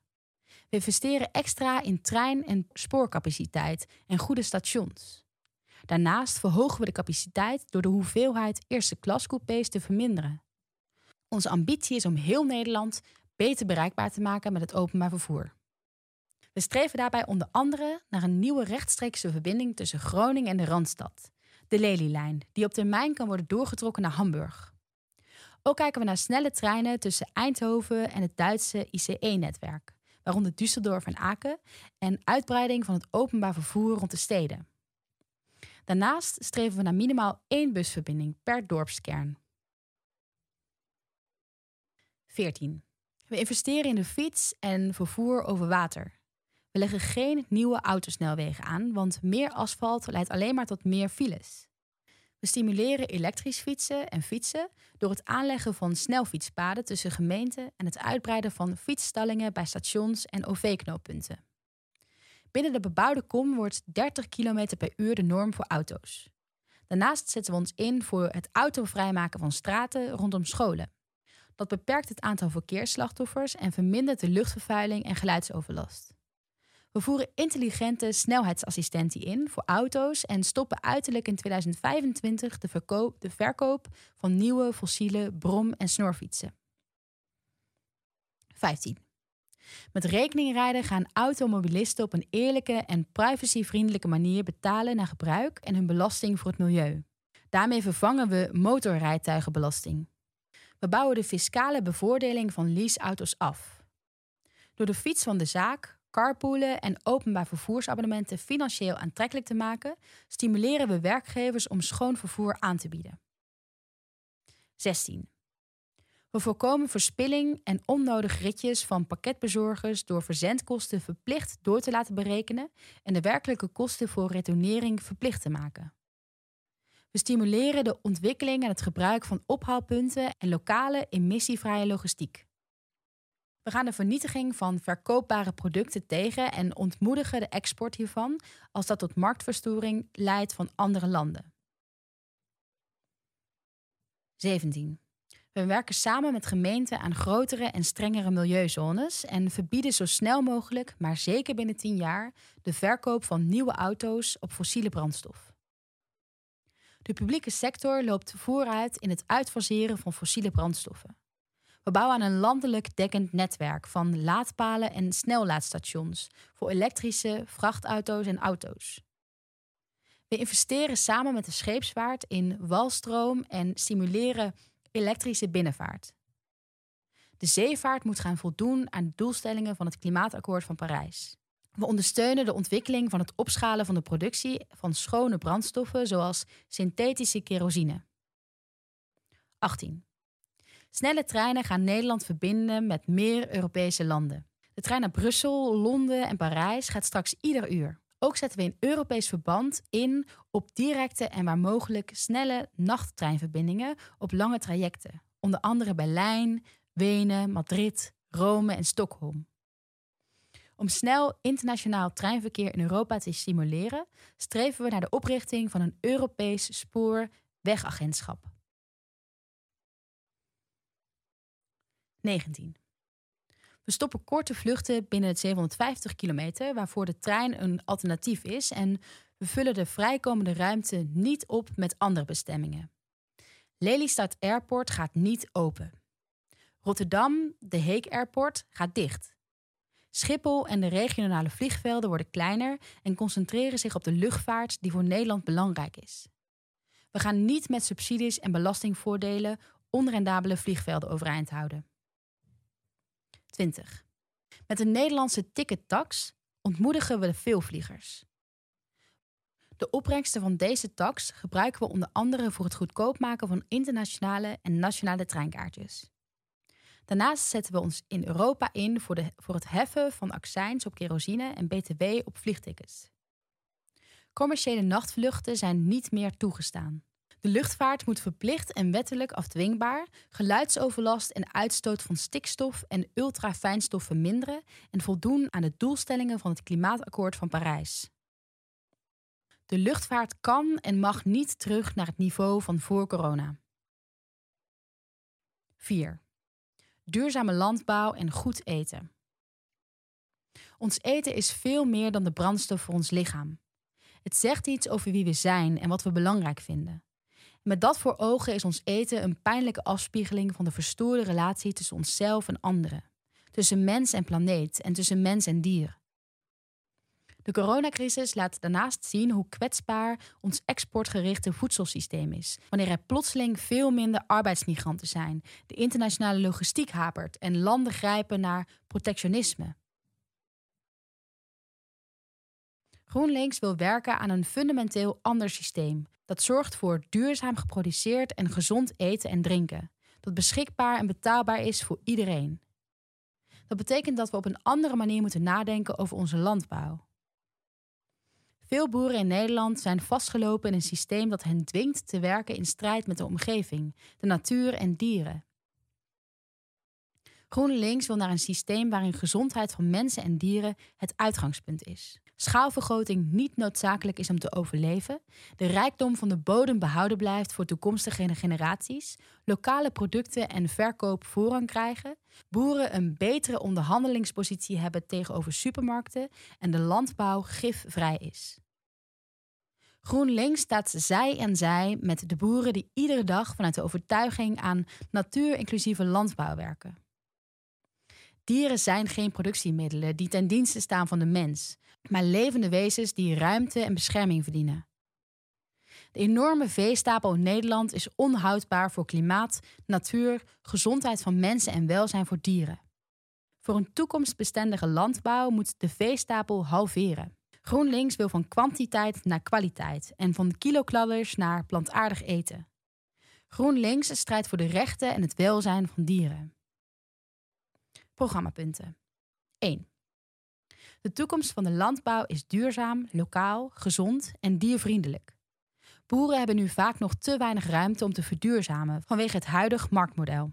We investeren extra in trein- en spoorcapaciteit en goede stations. Daarnaast verhogen we de capaciteit door de hoeveelheid eerste klas coupés te verminderen. Onze ambitie is om heel Nederland beter bereikbaar te maken met het openbaar vervoer. We streven daarbij onder andere naar een nieuwe rechtstreekse verbinding tussen Groningen en de Randstad, de Lelylijn, die op termijn kan worden doorgetrokken naar Hamburg. Ook kijken we naar snelle treinen tussen Eindhoven en het Duitse ICE-netwerk waaronder Düsseldorf en Aken, en uitbreiding van het openbaar vervoer rond de steden. Daarnaast streven we naar minimaal één busverbinding per dorpskern. 14. We investeren in de fiets en vervoer over water. We leggen geen nieuwe autosnelwegen aan, want meer asfalt leidt alleen maar tot meer files. We stimuleren elektrisch fietsen en fietsen door het aanleggen van snelfietspaden tussen gemeenten en het uitbreiden van fietsstallingen bij stations en OV-knooppunten. Binnen de bebouwde kom wordt 30 km per uur de norm voor auto's. Daarnaast zetten we ons in voor het autovrijmaken van straten rondom scholen. Dat beperkt het aantal verkeersslachtoffers en vermindert de luchtvervuiling en geluidsoverlast. We voeren intelligente snelheidsassistentie in voor auto's en stoppen uiterlijk in 2025 de, verkoop, de verkoop van nieuwe fossiele brom- en snorfietsen. 15. Met rekeningrijden gaan automobilisten op een eerlijke en privacyvriendelijke manier betalen naar gebruik en hun belasting voor het milieu. Daarmee vervangen we motorrijtuigenbelasting. We bouwen de fiscale bevoordeling van leaseauto's af. Door de fiets van de zaak carpoolen en openbaar vervoersabonnementen financieel aantrekkelijk te maken, stimuleren we werkgevers om schoon vervoer aan te bieden. 16. We voorkomen verspilling en onnodige ritjes van pakketbezorgers door verzendkosten verplicht door te laten berekenen en de werkelijke kosten voor retournering verplicht te maken. We stimuleren de ontwikkeling en het gebruik van ophaalpunten en lokale emissievrije logistiek. We gaan de vernietiging van verkoopbare producten tegen en ontmoedigen de export hiervan als dat tot marktverstoring leidt van andere landen. 17. We werken samen met gemeenten aan grotere en strengere milieuzones en verbieden zo snel mogelijk, maar zeker binnen 10 jaar, de verkoop van nieuwe auto's op fossiele brandstof. De publieke sector loopt vooruit in het uitfaseren van fossiele brandstoffen. We bouwen aan een landelijk dekkend netwerk van laadpalen en snellaadstations voor elektrische vrachtauto's en auto's. We investeren samen met de scheepsvaart in walstroom en stimuleren elektrische binnenvaart. De zeevaart moet gaan voldoen aan de doelstellingen van het Klimaatakkoord van Parijs. We ondersteunen de ontwikkeling van het opschalen van de productie van schone brandstoffen zoals synthetische kerosine. 18. Snelle treinen gaan Nederland verbinden met meer Europese landen. De trein naar Brussel, Londen en Parijs gaat straks ieder uur. Ook zetten we in Europees verband in op directe en waar mogelijk snelle nachttreinverbindingen op lange trajecten. Onder andere Berlijn, Wenen, Madrid, Rome en Stockholm. Om snel internationaal treinverkeer in Europa te stimuleren, streven we naar de oprichting van een Europees spoorwegagentschap. 19. We stoppen korte vluchten binnen het 750 kilometer, waarvoor de trein een alternatief is. En we vullen de vrijkomende ruimte niet op met andere bestemmingen. Lelystad Airport gaat niet open. Rotterdam, de Heek Airport, gaat dicht. Schiphol en de regionale vliegvelden worden kleiner en concentreren zich op de luchtvaart die voor Nederland belangrijk is. We gaan niet met subsidies en belastingvoordelen onrendabele vliegvelden overeind houden. 20. Met een Nederlandse tickettax ontmoedigen we de veelvliegers. De opbrengsten van deze tax gebruiken we onder andere voor het goedkoop maken van internationale en nationale treinkaartjes. Daarnaast zetten we ons in Europa in voor, de, voor het heffen van accijns op kerosine en btw op vliegtickets. Commerciële nachtvluchten zijn niet meer toegestaan. De luchtvaart moet verplicht en wettelijk afdwingbaar geluidsoverlast en uitstoot van stikstof en ultrafijnstof verminderen en voldoen aan de doelstellingen van het Klimaatakkoord van Parijs. De luchtvaart kan en mag niet terug naar het niveau van voor corona. 4. Duurzame landbouw en goed eten. Ons eten is veel meer dan de brandstof voor ons lichaam. Het zegt iets over wie we zijn en wat we belangrijk vinden. Met dat voor ogen is ons eten een pijnlijke afspiegeling van de verstoorde relatie tussen onszelf en anderen, tussen mens en planeet en tussen mens en dier. De coronacrisis laat daarnaast zien hoe kwetsbaar ons exportgerichte voedselsysteem is. Wanneer er plotseling veel minder arbeidsmigranten zijn, de internationale logistiek hapert en landen grijpen naar protectionisme. GroenLinks wil werken aan een fundamenteel ander systeem dat zorgt voor duurzaam geproduceerd en gezond eten en drinken, dat beschikbaar en betaalbaar is voor iedereen. Dat betekent dat we op een andere manier moeten nadenken over onze landbouw. Veel boeren in Nederland zijn vastgelopen in een systeem dat hen dwingt te werken in strijd met de omgeving, de natuur en dieren. GroenLinks wil naar een systeem waarin gezondheid van mensen en dieren het uitgangspunt is. Schaalvergroting niet noodzakelijk is om te overleven, de rijkdom van de bodem behouden blijft voor toekomstige generaties, lokale producten en verkoop voorrang krijgen, boeren een betere onderhandelingspositie hebben tegenover supermarkten en de landbouw gifvrij is. GroenLinks staat zij en zij met de boeren die iedere dag vanuit de overtuiging aan natuur-inclusieve landbouw werken. Dieren zijn geen productiemiddelen die ten dienste staan van de mens, maar levende wezens die ruimte en bescherming verdienen. De enorme veestapel in Nederland is onhoudbaar voor klimaat, natuur, gezondheid van mensen en welzijn voor dieren. Voor een toekomstbestendige landbouw moet de veestapel halveren. GroenLinks wil van kwantiteit naar kwaliteit en van kilokladders naar plantaardig eten. GroenLinks strijdt voor de rechten en het welzijn van dieren. Programmapunten 1. De toekomst van de landbouw is duurzaam, lokaal, gezond en diervriendelijk. Boeren hebben nu vaak nog te weinig ruimte om te verduurzamen vanwege het huidige marktmodel.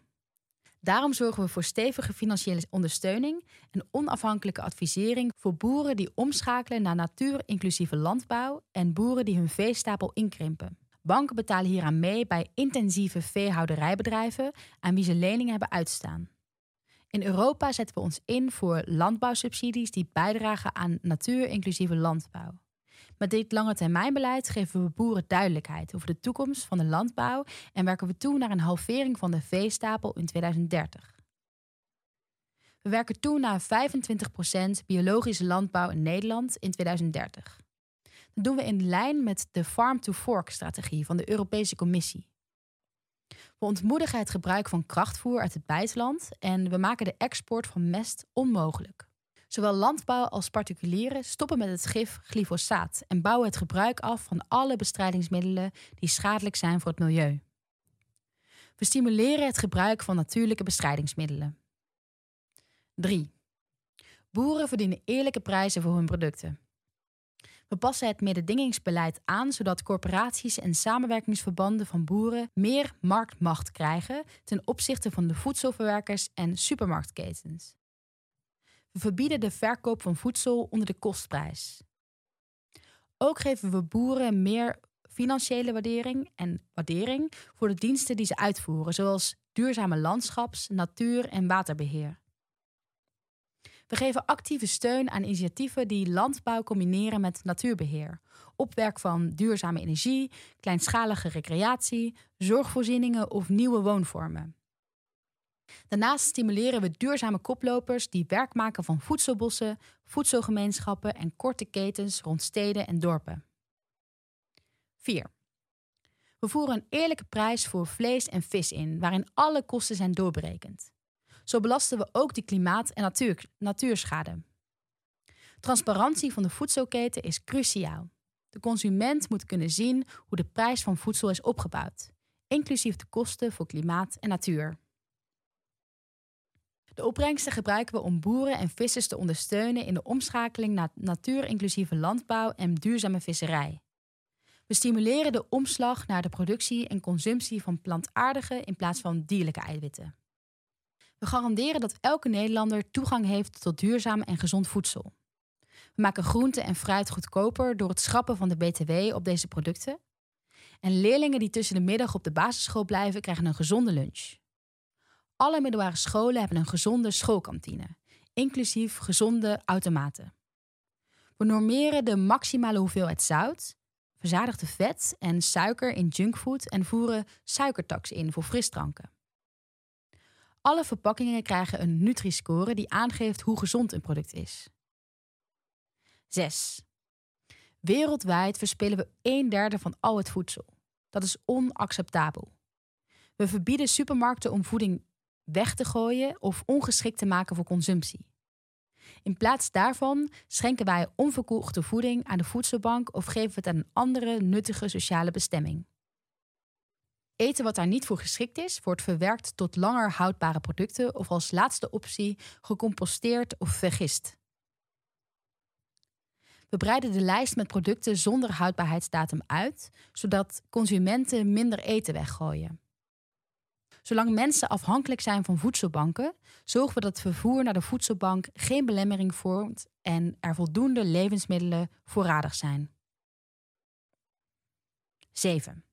Daarom zorgen we voor stevige financiële ondersteuning en onafhankelijke advisering voor boeren die omschakelen naar natuurinclusieve landbouw en boeren die hun veestapel inkrimpen. Banken betalen hieraan mee bij intensieve veehouderijbedrijven aan wie ze leningen hebben uitstaan. In Europa zetten we ons in voor landbouwsubsidies die bijdragen aan natuurinclusieve landbouw. Met dit lange termijnbeleid geven we boeren duidelijkheid over de toekomst van de landbouw en werken we toe naar een halvering van de veestapel in 2030. We werken toe naar 25% biologische landbouw in Nederland in 2030. Dat doen we in lijn met de Farm-to-Fork-strategie van de Europese Commissie. We ontmoedigen het gebruik van krachtvoer uit het buitenland en we maken de export van mest onmogelijk. Zowel landbouw als particulieren stoppen met het gif glyfosaat en bouwen het gebruik af van alle bestrijdingsmiddelen die schadelijk zijn voor het milieu. We stimuleren het gebruik van natuurlijke bestrijdingsmiddelen. 3. Boeren verdienen eerlijke prijzen voor hun producten. We passen het mededingingsbeleid aan zodat corporaties en samenwerkingsverbanden van boeren meer marktmacht krijgen ten opzichte van de voedselverwerkers en supermarktketens. We verbieden de verkoop van voedsel onder de kostprijs. Ook geven we boeren meer financiële waardering en waardering voor de diensten die ze uitvoeren, zoals duurzame landschaps-, natuur- en waterbeheer. We geven actieve steun aan initiatieven die landbouw combineren met natuurbeheer, opwerk van duurzame energie, kleinschalige recreatie, zorgvoorzieningen of nieuwe woonvormen. Daarnaast stimuleren we duurzame koplopers die werk maken van voedselbossen, voedselgemeenschappen en korte ketens rond steden en dorpen. 4. We voeren een eerlijke prijs voor vlees en vis in, waarin alle kosten zijn doorberekend. Zo belasten we ook de klimaat- en natuur, natuurschade. Transparantie van de voedselketen is cruciaal. De consument moet kunnen zien hoe de prijs van voedsel is opgebouwd, inclusief de kosten voor klimaat en natuur. De opbrengsten gebruiken we om boeren en vissers te ondersteunen in de omschakeling naar natuurinclusieve landbouw en duurzame visserij. We stimuleren de omslag naar de productie en consumptie van plantaardige in plaats van dierlijke eiwitten. We garanderen dat elke Nederlander toegang heeft tot duurzaam en gezond voedsel. We maken groente en fruit goedkoper door het schrappen van de BTW op deze producten. En leerlingen die tussen de middag op de basisschool blijven, krijgen een gezonde lunch. Alle middelbare scholen hebben een gezonde schoolkantine, inclusief gezonde automaten. We normeren de maximale hoeveelheid zout, verzadigde vet en suiker in junkfood en voeren suikertax in voor frisdranken. Alle verpakkingen krijgen een Nutri-score die aangeeft hoe gezond een product is. 6. Wereldwijd verspillen we een derde van al het voedsel. Dat is onacceptabel. We verbieden supermarkten om voeding weg te gooien of ongeschikt te maken voor consumptie. In plaats daarvan schenken wij onverkochte voeding aan de voedselbank of geven we het aan een andere nuttige sociale bestemming. Eten wat daar niet voor geschikt is, wordt verwerkt tot langer houdbare producten of als laatste optie gecomposteerd of vergist. We breiden de lijst met producten zonder houdbaarheidsdatum uit, zodat consumenten minder eten weggooien. Zolang mensen afhankelijk zijn van voedselbanken, zorgen we dat vervoer naar de voedselbank geen belemmering vormt en er voldoende levensmiddelen voorradig zijn. 7.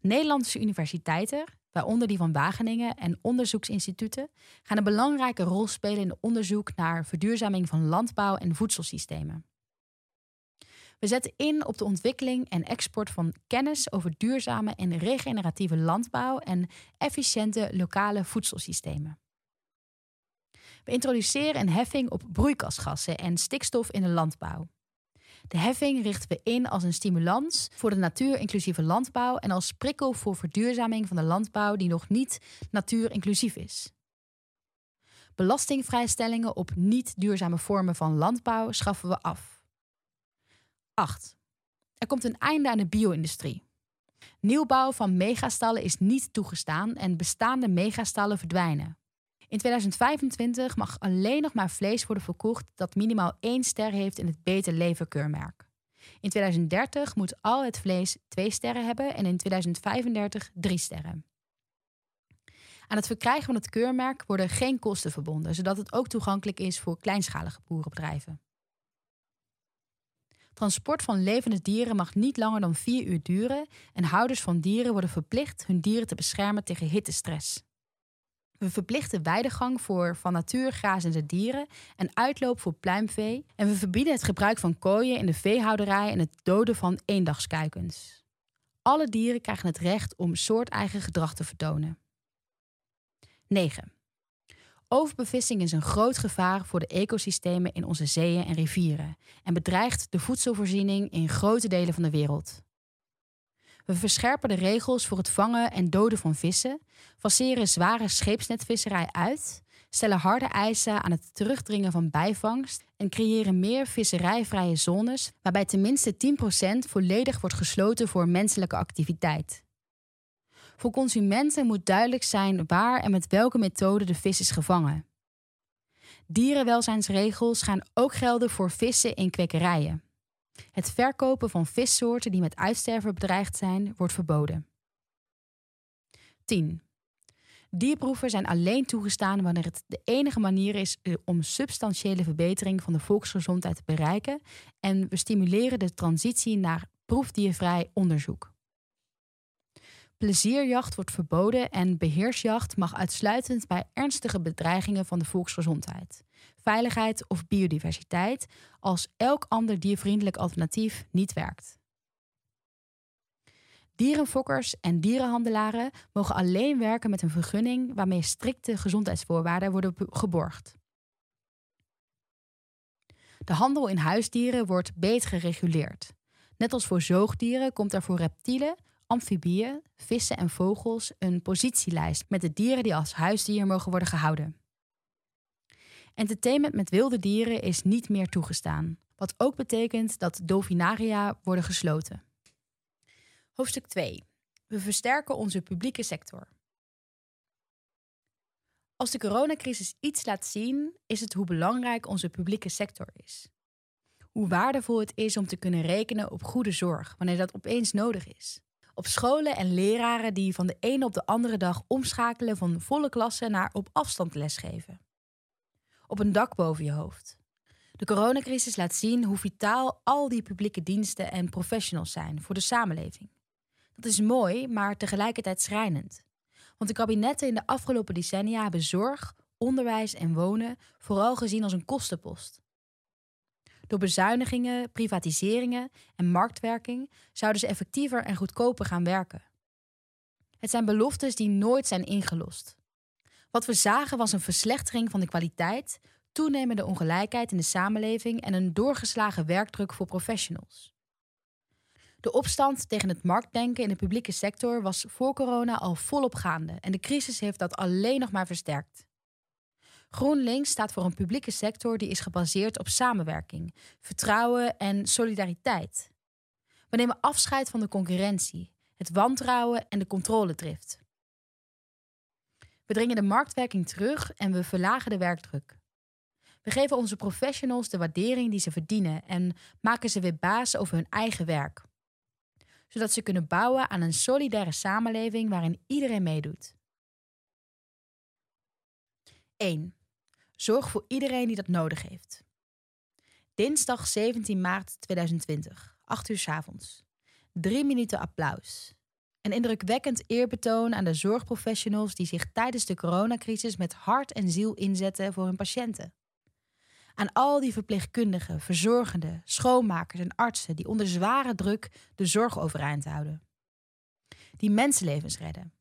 Nederlandse universiteiten, waaronder die van Wageningen en onderzoeksinstituten, gaan een belangrijke rol spelen in het onderzoek naar verduurzaming van landbouw en voedselsystemen. We zetten in op de ontwikkeling en export van kennis over duurzame en regeneratieve landbouw en efficiënte lokale voedselsystemen. We introduceren een heffing op broeikasgassen en stikstof in de landbouw. De heffing richten we in als een stimulans voor de natuurinclusieve landbouw en als prikkel voor verduurzaming van de landbouw die nog niet natuurinclusief is. Belastingvrijstellingen op niet duurzame vormen van landbouw schaffen we af. 8. Er komt een einde aan de bio-industrie. Nieuwbouw van megastallen is niet toegestaan en bestaande megastallen verdwijnen. In 2025 mag alleen nog maar vlees worden verkocht dat minimaal één ster heeft in het Beter Leven keurmerk. In 2030 moet al het vlees twee sterren hebben en in 2035 drie sterren. Aan het verkrijgen van het keurmerk worden geen kosten verbonden, zodat het ook toegankelijk is voor kleinschalige boerenbedrijven. Transport van levende dieren mag niet langer dan vier uur duren en houders van dieren worden verplicht hun dieren te beschermen tegen hittestress. We verplichten weidegang voor van natuur grazende dieren en uitloop voor pluimvee en we verbieden het gebruik van kooien in de veehouderij en het doden van eendagskuikens. Alle dieren krijgen het recht om soorteigen gedrag te vertonen. 9. Overbevissing is een groot gevaar voor de ecosystemen in onze zeeën en rivieren en bedreigt de voedselvoorziening in grote delen van de wereld. We verscherpen de regels voor het vangen en doden van vissen, faceren zware scheepsnetvisserij uit, stellen harde eisen aan het terugdringen van bijvangst en creëren meer visserijvrije zones waarbij tenminste 10% volledig wordt gesloten voor menselijke activiteit. Voor consumenten moet duidelijk zijn waar en met welke methode de vis is gevangen. Dierenwelzijnsregels gaan ook gelden voor vissen in kwekerijen. Het verkopen van vissoorten die met uitsterven bedreigd zijn, wordt verboden. 10. Dierproeven zijn alleen toegestaan wanneer het de enige manier is om substantiële verbetering van de volksgezondheid te bereiken en we stimuleren de transitie naar proefdiervrij onderzoek. Plezierjacht wordt verboden en beheersjacht mag uitsluitend bij ernstige bedreigingen van de volksgezondheid, veiligheid of biodiversiteit, als elk ander diervriendelijk alternatief niet werkt. Dierenfokkers en dierenhandelaren mogen alleen werken met een vergunning waarmee strikte gezondheidsvoorwaarden worden geborgd. De handel in huisdieren wordt beter gereguleerd. Net als voor zoogdieren komt er voor reptielen, amfibieën, vissen en vogels een positielijst met de dieren die als huisdier mogen worden gehouden. Entertainment met wilde dieren is niet meer toegestaan, wat ook betekent dat dolfinaria worden gesloten. Hoofdstuk 2. We versterken onze publieke sector. Als de coronacrisis iets laat zien, is het hoe belangrijk onze publieke sector is. Hoe waardevol het is om te kunnen rekenen op goede zorg wanneer dat opeens nodig is. Op scholen en leraren die van de ene op de andere dag omschakelen van volle klassen naar op afstand lesgeven. Op een dak boven je hoofd. De coronacrisis laat zien hoe vitaal al die publieke diensten en professionals zijn voor de samenleving. Dat is mooi, maar tegelijkertijd schrijnend. Want de kabinetten in de afgelopen decennia hebben zorg, onderwijs en wonen vooral gezien als een kostenpost. Door bezuinigingen, privatiseringen en marktwerking zouden ze effectiever en goedkoper gaan werken. Het zijn beloftes die nooit zijn ingelost. Wat we zagen was een verslechtering van de kwaliteit, toenemende ongelijkheid in de samenleving en een doorgeslagen werkdruk voor professionals. De opstand tegen het marktdenken in de publieke sector was voor corona al volop gaande en de crisis heeft dat alleen nog maar versterkt. GroenLinks staat voor een publieke sector die is gebaseerd op samenwerking, vertrouwen en solidariteit. We nemen afscheid van de concurrentie, het wantrouwen en de controledrift. We dringen de marktwerking terug en we verlagen de werkdruk. We geven onze professionals de waardering die ze verdienen en maken ze weer baas over hun eigen werk. Zodat ze kunnen bouwen aan een solidaire samenleving waarin iedereen meedoet. 1. Zorg voor iedereen die dat nodig heeft. Dinsdag 17 maart 2020, 8 uur s avonds. Drie minuten applaus. Een indrukwekkend eerbetoon aan de zorgprofessionals die zich tijdens de coronacrisis met hart en ziel inzetten voor hun patiënten. Aan al die verpleegkundigen, verzorgenden, schoonmakers en artsen die onder zware druk de zorg overeind houden. Die mensenlevens redden.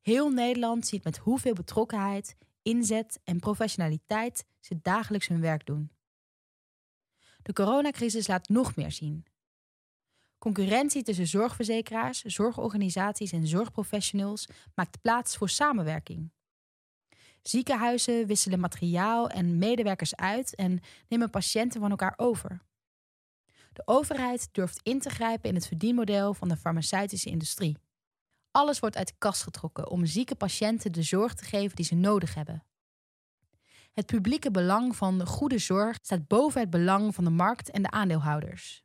Heel Nederland ziet met hoeveel betrokkenheid, inzet en professionaliteit ze dagelijks hun werk doen. De coronacrisis laat nog meer zien. Concurrentie tussen zorgverzekeraars, zorgorganisaties en zorgprofessionals maakt plaats voor samenwerking. Ziekenhuizen wisselen materiaal en medewerkers uit en nemen patiënten van elkaar over. De overheid durft in te grijpen in het verdienmodel van de farmaceutische industrie. Alles wordt uit de kast getrokken om zieke patiënten de zorg te geven die ze nodig hebben. Het publieke belang van goede zorg staat boven het belang van de markt en de aandeelhouders.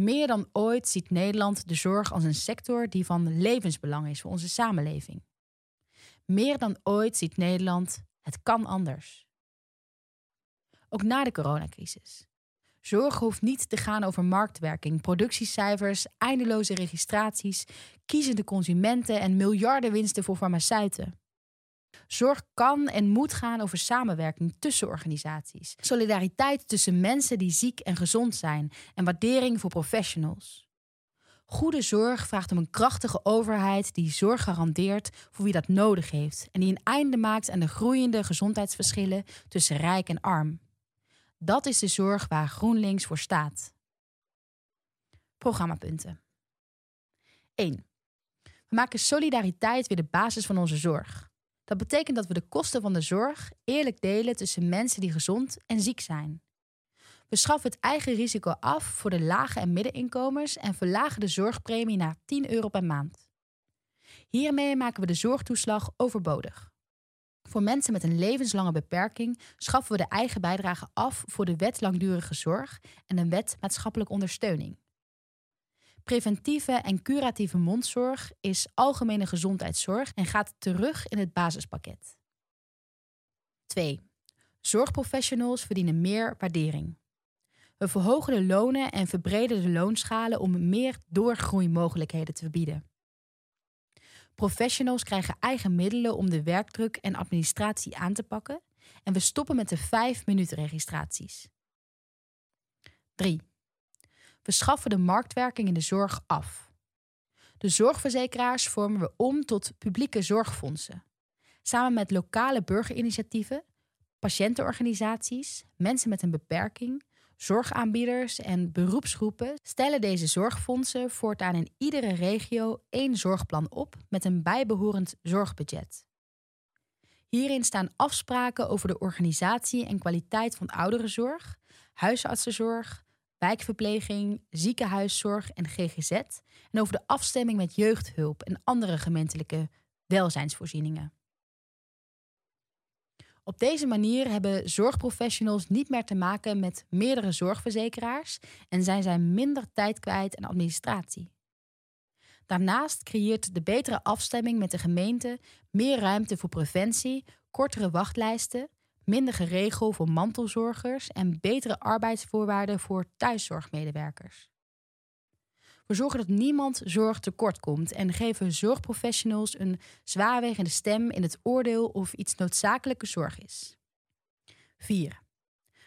Meer dan ooit ziet Nederland de zorg als een sector die van levensbelang is voor onze samenleving. Meer dan ooit ziet Nederland het kan anders. Ook na de coronacrisis. Zorg hoeft niet te gaan over marktwerking, productiecijfers, eindeloze registraties, kiezende consumenten en miljardenwinsten voor farmaceuten. Zorg kan en moet gaan over samenwerking tussen organisaties, solidariteit tussen mensen die ziek en gezond zijn en waardering voor professionals. Goede zorg vraagt om een krachtige overheid die zorg garandeert voor wie dat nodig heeft en die een einde maakt aan de groeiende gezondheidsverschillen tussen rijk en arm. Dat is de zorg waar GroenLinks voor staat. Programmapunten. 1. We maken solidariteit weer de basis van onze zorg. Dat betekent dat we de kosten van de zorg eerlijk delen tussen mensen die gezond en ziek zijn. We schaffen het eigen risico af voor de lage en middeninkomens en verlagen de zorgpremie naar 10 euro per maand. Hiermee maken we de zorgtoeslag overbodig. Voor mensen met een levenslange beperking schaffen we de eigen bijdrage af voor de wet langdurige zorg en een wet maatschappelijke ondersteuning. Preventieve en curatieve mondzorg is algemene gezondheidszorg en gaat terug in het basispakket. 2. Zorgprofessionals verdienen meer waardering. We verhogen de lonen en verbreden de loonschalen om meer doorgroeimogelijkheden te bieden. Professionals krijgen eigen middelen om de werkdruk en administratie aan te pakken. En we stoppen met de 5 minuten registraties. 3. We schaffen de marktwerking in de zorg af. De zorgverzekeraars vormen we om tot publieke zorgfondsen. Samen met lokale burgerinitiatieven, patiëntenorganisaties, mensen met een beperking, zorgaanbieders en beroepsgroepen stellen deze zorgfondsen voortaan in iedere regio één zorgplan op met een bijbehorend zorgbudget. Hierin staan afspraken over de organisatie en kwaliteit van ouderenzorg, huisartsenzorg, wijkverpleging, ziekenhuiszorg en GGZ en over de afstemming met jeugdhulp en andere gemeentelijke welzijnsvoorzieningen. Op deze manier hebben zorgprofessionals niet meer te maken met meerdere zorgverzekeraars en zijn zij minder tijd kwijt aan administratie. Daarnaast creëert de betere afstemming met de gemeente meer ruimte voor preventie, kortere wachtlijsten, minder geregel voor mantelzorgers en betere arbeidsvoorwaarden voor thuiszorgmedewerkers. We zorgen dat niemand zorg tekort komt en geven zorgprofessionals een zwaarwegende stem in het oordeel of iets noodzakelijke zorg is. 4.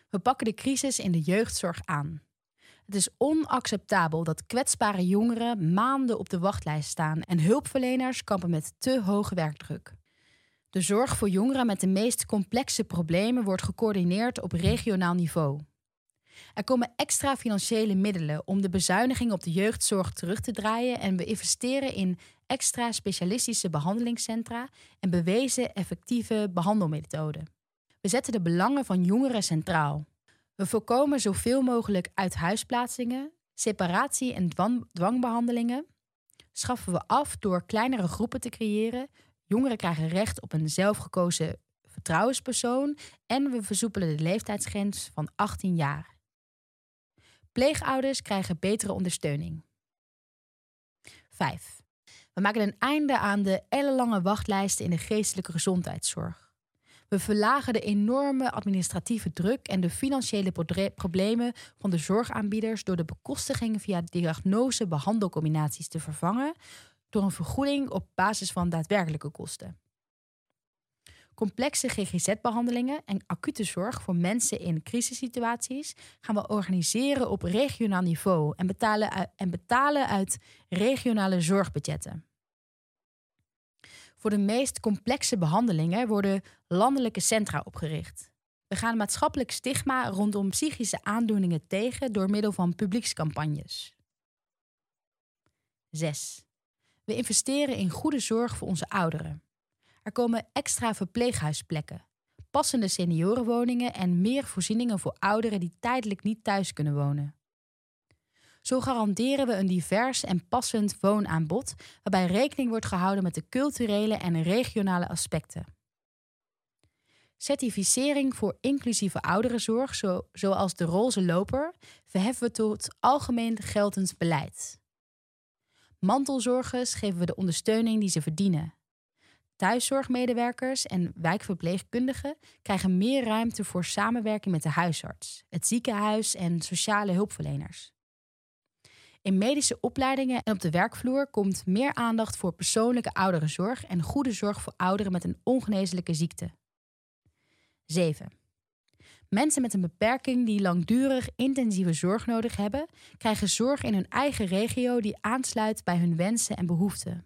We pakken de crisis in de jeugdzorg aan. Het is onacceptabel dat kwetsbare jongeren maanden op de wachtlijst staan en hulpverleners kampen met te hoge werkdruk. De zorg voor jongeren met de meest complexe problemen wordt gecoördineerd op regionaal niveau. Er komen extra financiële middelen om de bezuinigingen op de jeugdzorg terug te draaien en we investeren in extra specialistische behandelingscentra en bewezen effectieve behandelmethoden. We zetten de belangen van jongeren centraal. We voorkomen zoveel mogelijk uithuisplaatsingen, separatie en dwangbehandelingen. Schaffen we af door kleinere groepen te creëren. Jongeren krijgen recht op een zelfgekozen vertrouwenspersoon en we versoepelen de leeftijdsgrens van 18 jaar. Pleegouders krijgen betere ondersteuning. 5. We maken een einde aan de ellenlange wachtlijsten in de geestelijke gezondheidszorg. We verlagen de enorme administratieve druk en de financiële problemen van de zorgaanbieders door de bekostiging via diagnose-behandelcombinaties te vervangen door een vergoeding op basis van daadwerkelijke kosten. Complexe GGZ-behandelingen en acute zorg voor mensen in crisissituaties gaan we organiseren op regionaal niveau en betalen, en betalen uit regionale zorgbudgetten. Voor de meest complexe behandelingen worden landelijke centra opgericht. We gaan maatschappelijk stigma rondom psychische aandoeningen tegen door middel van publiekscampagnes. 6. We investeren in goede zorg voor onze ouderen. Er komen extra verpleeghuisplekken, passende seniorenwoningen en meer voorzieningen voor ouderen die tijdelijk niet thuis kunnen wonen. Zo garanderen we een divers en passend woonaanbod, waarbij rekening wordt gehouden met de culturele en regionale aspecten. Certificering voor inclusieve ouderenzorg, zo, zoals de roze loper, verheffen we tot algemeen geldend beleid. Mantelzorgers geven we de ondersteuning die ze verdienen. Thuiszorgmedewerkers en wijkverpleegkundigen krijgen meer ruimte voor samenwerking met de huisarts, het ziekenhuis en sociale hulpverleners. In medische opleidingen en op de werkvloer komt meer aandacht voor persoonlijke ouderenzorg en goede zorg voor ouderen met een ongeneeslijke ziekte. 7. Mensen met een beperking die langdurig intensieve zorg nodig hebben, krijgen zorg in hun eigen regio die aansluit bij hun wensen en behoeften.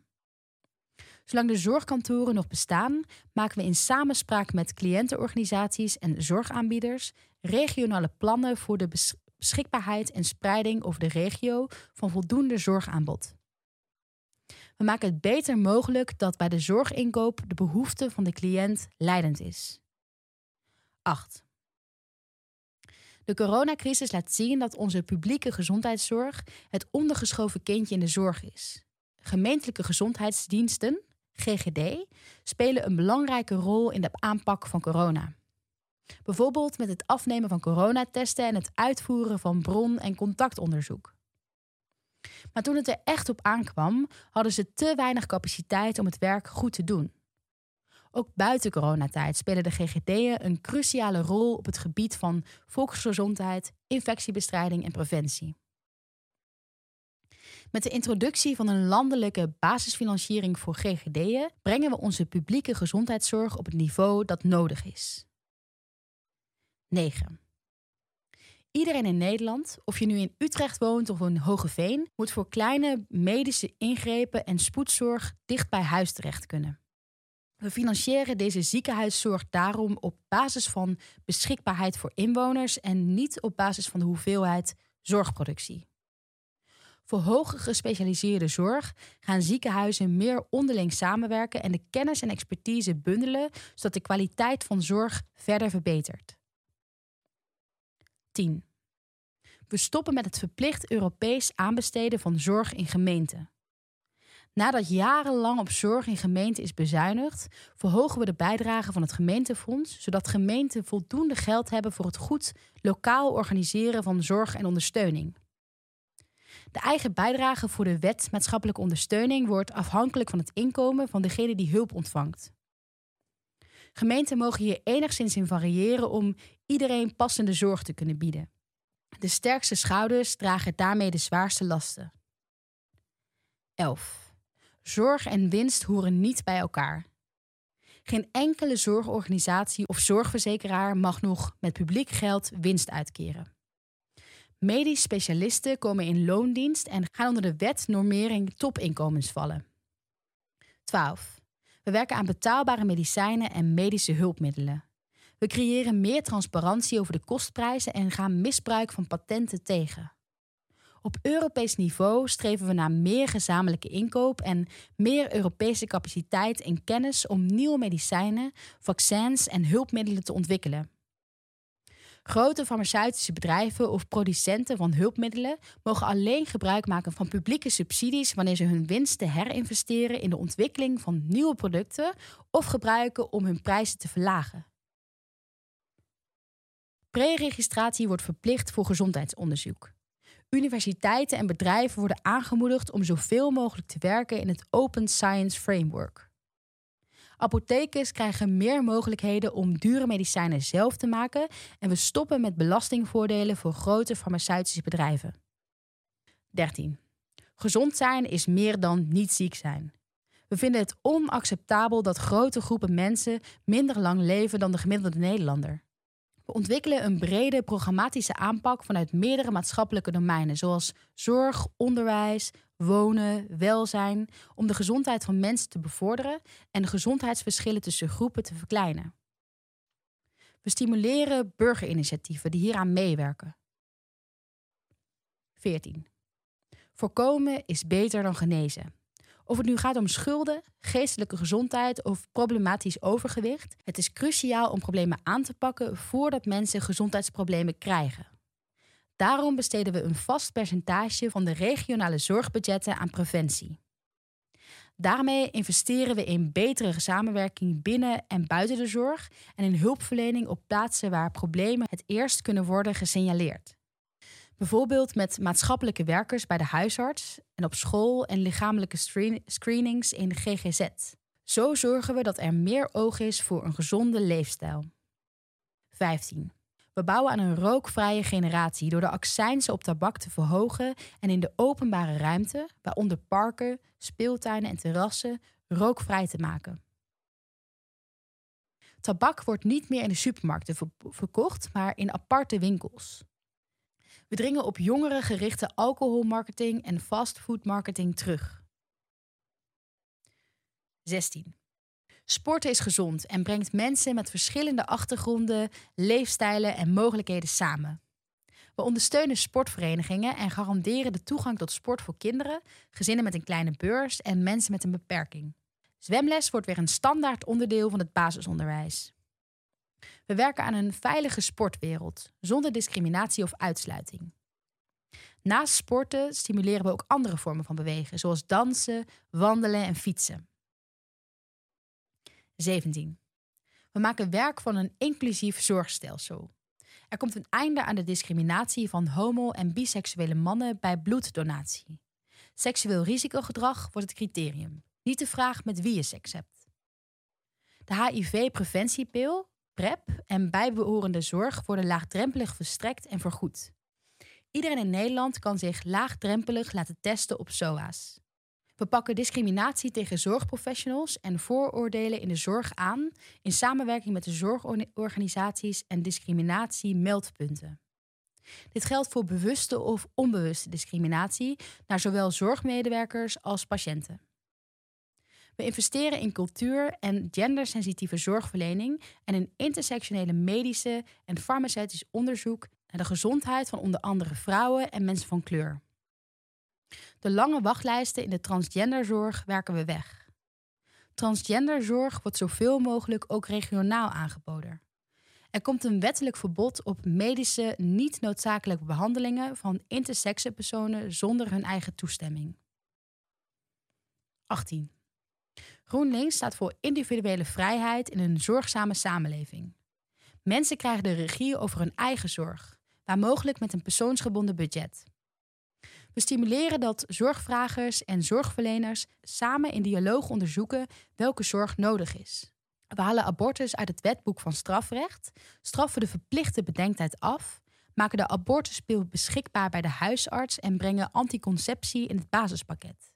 Zolang de zorgkantoren nog bestaan, maken we in samenspraak met cliëntenorganisaties en zorgaanbieders regionale plannen voor de beschikbaarheid en spreiding over de regio van voldoende zorgaanbod. We maken het beter mogelijk dat bij de zorginkoop de behoefte van de cliënt leidend is. 8. De coronacrisis laat zien dat onze publieke gezondheidszorg het ondergeschoven kindje in de zorg is. Gemeentelijke gezondheidsdiensten, GGD, spelen een belangrijke rol in de aanpak van corona. Bijvoorbeeld met het afnemen van coronatesten en het uitvoeren van bron- en contactonderzoek. Maar toen het er echt op aankwam, hadden ze te weinig capaciteit om het werk goed te doen. Ook buiten coronatijd spelen de GGD'en een cruciale rol op het gebied van volksgezondheid, infectiebestrijding en preventie. Met de introductie van een landelijke basisfinanciering voor GGD'en brengen we onze publieke gezondheidszorg op het niveau dat nodig is. 9. Iedereen in Nederland, of je nu in Utrecht woont of in Hogeveen, moet voor kleine medische ingrepen en spoedzorg dicht bij huis terecht kunnen. We financieren deze ziekenhuiszorg daarom op basis van beschikbaarheid voor inwoners en niet op basis van de hoeveelheid zorgproductie. Voor hoger gespecialiseerde zorg gaan ziekenhuizen meer onderling samenwerken en de kennis en expertise bundelen, zodat de kwaliteit van zorg verder verbetert. 10. We stoppen met het verplicht Europees aanbesteden van zorg in gemeenten. Nadat jarenlang op zorg in gemeenten is bezuinigd, verhogen we de bijdrage van het gemeentefonds, zodat gemeenten voldoende geld hebben voor het goed lokaal organiseren van zorg en ondersteuning. De eigen bijdrage voor de wet maatschappelijke ondersteuning wordt afhankelijk van het inkomen van degene die hulp ontvangt. Gemeenten mogen hier enigszins in variëren om iedereen passende zorg te kunnen bieden. De sterkste schouders dragen daarmee de zwaarste lasten. 11. Zorg en winst horen niet bij elkaar. Geen enkele zorgorganisatie of zorgverzekeraar mag nog met publiek geld winst uitkeren. Medisch specialisten komen in loondienst en gaan onder de wet normering topinkomens vallen. 12. We werken aan betaalbare medicijnen en medische hulpmiddelen. We creëren meer transparantie over de kostprijzen en gaan misbruik van patenten tegen. Op Europees niveau streven we naar meer gezamenlijke inkoop en meer Europese capaciteit en kennis om nieuwe medicijnen, vaccins en hulpmiddelen te ontwikkelen. Grote farmaceutische bedrijven of producenten van hulpmiddelen mogen alleen gebruik maken van publieke subsidies wanneer ze hun winsten herinvesteren in de ontwikkeling van nieuwe producten of gebruiken om hun prijzen te verlagen. Pre-registratie wordt verplicht voor gezondheidsonderzoek. Universiteiten en bedrijven worden aangemoedigd om zoveel mogelijk te werken in het Open Science Framework. Apothekers krijgen meer mogelijkheden om dure medicijnen zelf te maken en we stoppen met belastingvoordelen voor grote farmaceutische bedrijven. 13. Gezond zijn is meer dan niet ziek zijn. We vinden het onacceptabel dat grote groepen mensen minder lang leven dan de gemiddelde Nederlander. We ontwikkelen een brede programmatische aanpak vanuit meerdere maatschappelijke domeinen, zoals zorg, onderwijs, wonen, welzijn, om de gezondheid van mensen te bevorderen en de gezondheidsverschillen tussen groepen te verkleinen. We stimuleren burgerinitiatieven die hieraan meewerken. 14. Voorkomen is beter dan genezen. Of het nu gaat om schulden, geestelijke gezondheid of problematisch overgewicht, het is cruciaal om problemen aan te pakken voordat mensen gezondheidsproblemen krijgen. Daarom besteden we een vast percentage van de regionale zorgbudgetten aan preventie. Daarmee investeren we in betere samenwerking binnen en buiten de zorg en in hulpverlening op plaatsen waar problemen het eerst kunnen worden gesignaleerd. Bijvoorbeeld met maatschappelijke werkers bij de huisarts en op school en lichamelijke screenings in GGZ. Zo zorgen we dat er meer oog is voor een gezonde leefstijl. 15. We bouwen aan een rookvrije generatie door de accijnsen op tabak te verhogen en in de openbare ruimte, waaronder parken, speeltuinen en terrassen, rookvrij te maken. Tabak wordt niet meer in de supermarkten verkocht, maar in aparte winkels. We dringen op jongeren gerichte alcoholmarketing en fastfoodmarketing terug. 16. Sporten is gezond en brengt mensen met verschillende achtergronden, leefstijlen en mogelijkheden samen. We ondersteunen sportverenigingen en garanderen de toegang tot sport voor kinderen, gezinnen met een kleine beurs en mensen met een beperking. Zwemles wordt weer een standaard onderdeel van het basisonderwijs. We werken aan een veilige sportwereld, zonder discriminatie of uitsluiting. Naast sporten stimuleren we ook andere vormen van bewegen, zoals dansen, wandelen en fietsen. 17. We maken werk van een inclusief zorgstelsel. Er komt een einde aan de discriminatie van homo- en biseksuele mannen bij bloeddonatie. Seksueel risicogedrag wordt het criterium, niet de vraag met wie je seks hebt. De HIV-preventiepil PrEP en bijbehorende zorg worden laagdrempelig verstrekt en vergoed. Iedereen in Nederland kan zich laagdrempelig laten testen op SOA's. We pakken discriminatie tegen zorgprofessionals en vooroordelen in de zorg aan in samenwerking met de zorgorganisaties en discriminatie-meldpunten. Dit geldt voor bewuste of onbewuste discriminatie naar zowel zorgmedewerkers als patiënten. We investeren in cultuur en gendersensitieve zorgverlening en in intersectionele medische en farmaceutisch onderzoek naar de gezondheid van onder andere vrouwen en mensen van kleur. De lange wachtlijsten in de transgenderzorg werken we weg. Transgenderzorg wordt zoveel mogelijk ook regionaal aangeboden. Er komt een wettelijk verbod op medische niet noodzakelijke behandelingen van intersexe personen zonder hun eigen toestemming. 18. GroenLinks staat voor individuele vrijheid in een zorgzame samenleving. Mensen krijgen de regie over hun eigen zorg, waar mogelijk met een persoonsgebonden budget. We stimuleren dat zorgvragers en zorgverleners samen in dialoog onderzoeken welke zorg nodig is. We halen abortus uit het wetboek van strafrecht, straffen de verplichte bedenktijd af, maken de abortuspil beschikbaar bij de huisarts en brengen anticonceptie in het basispakket.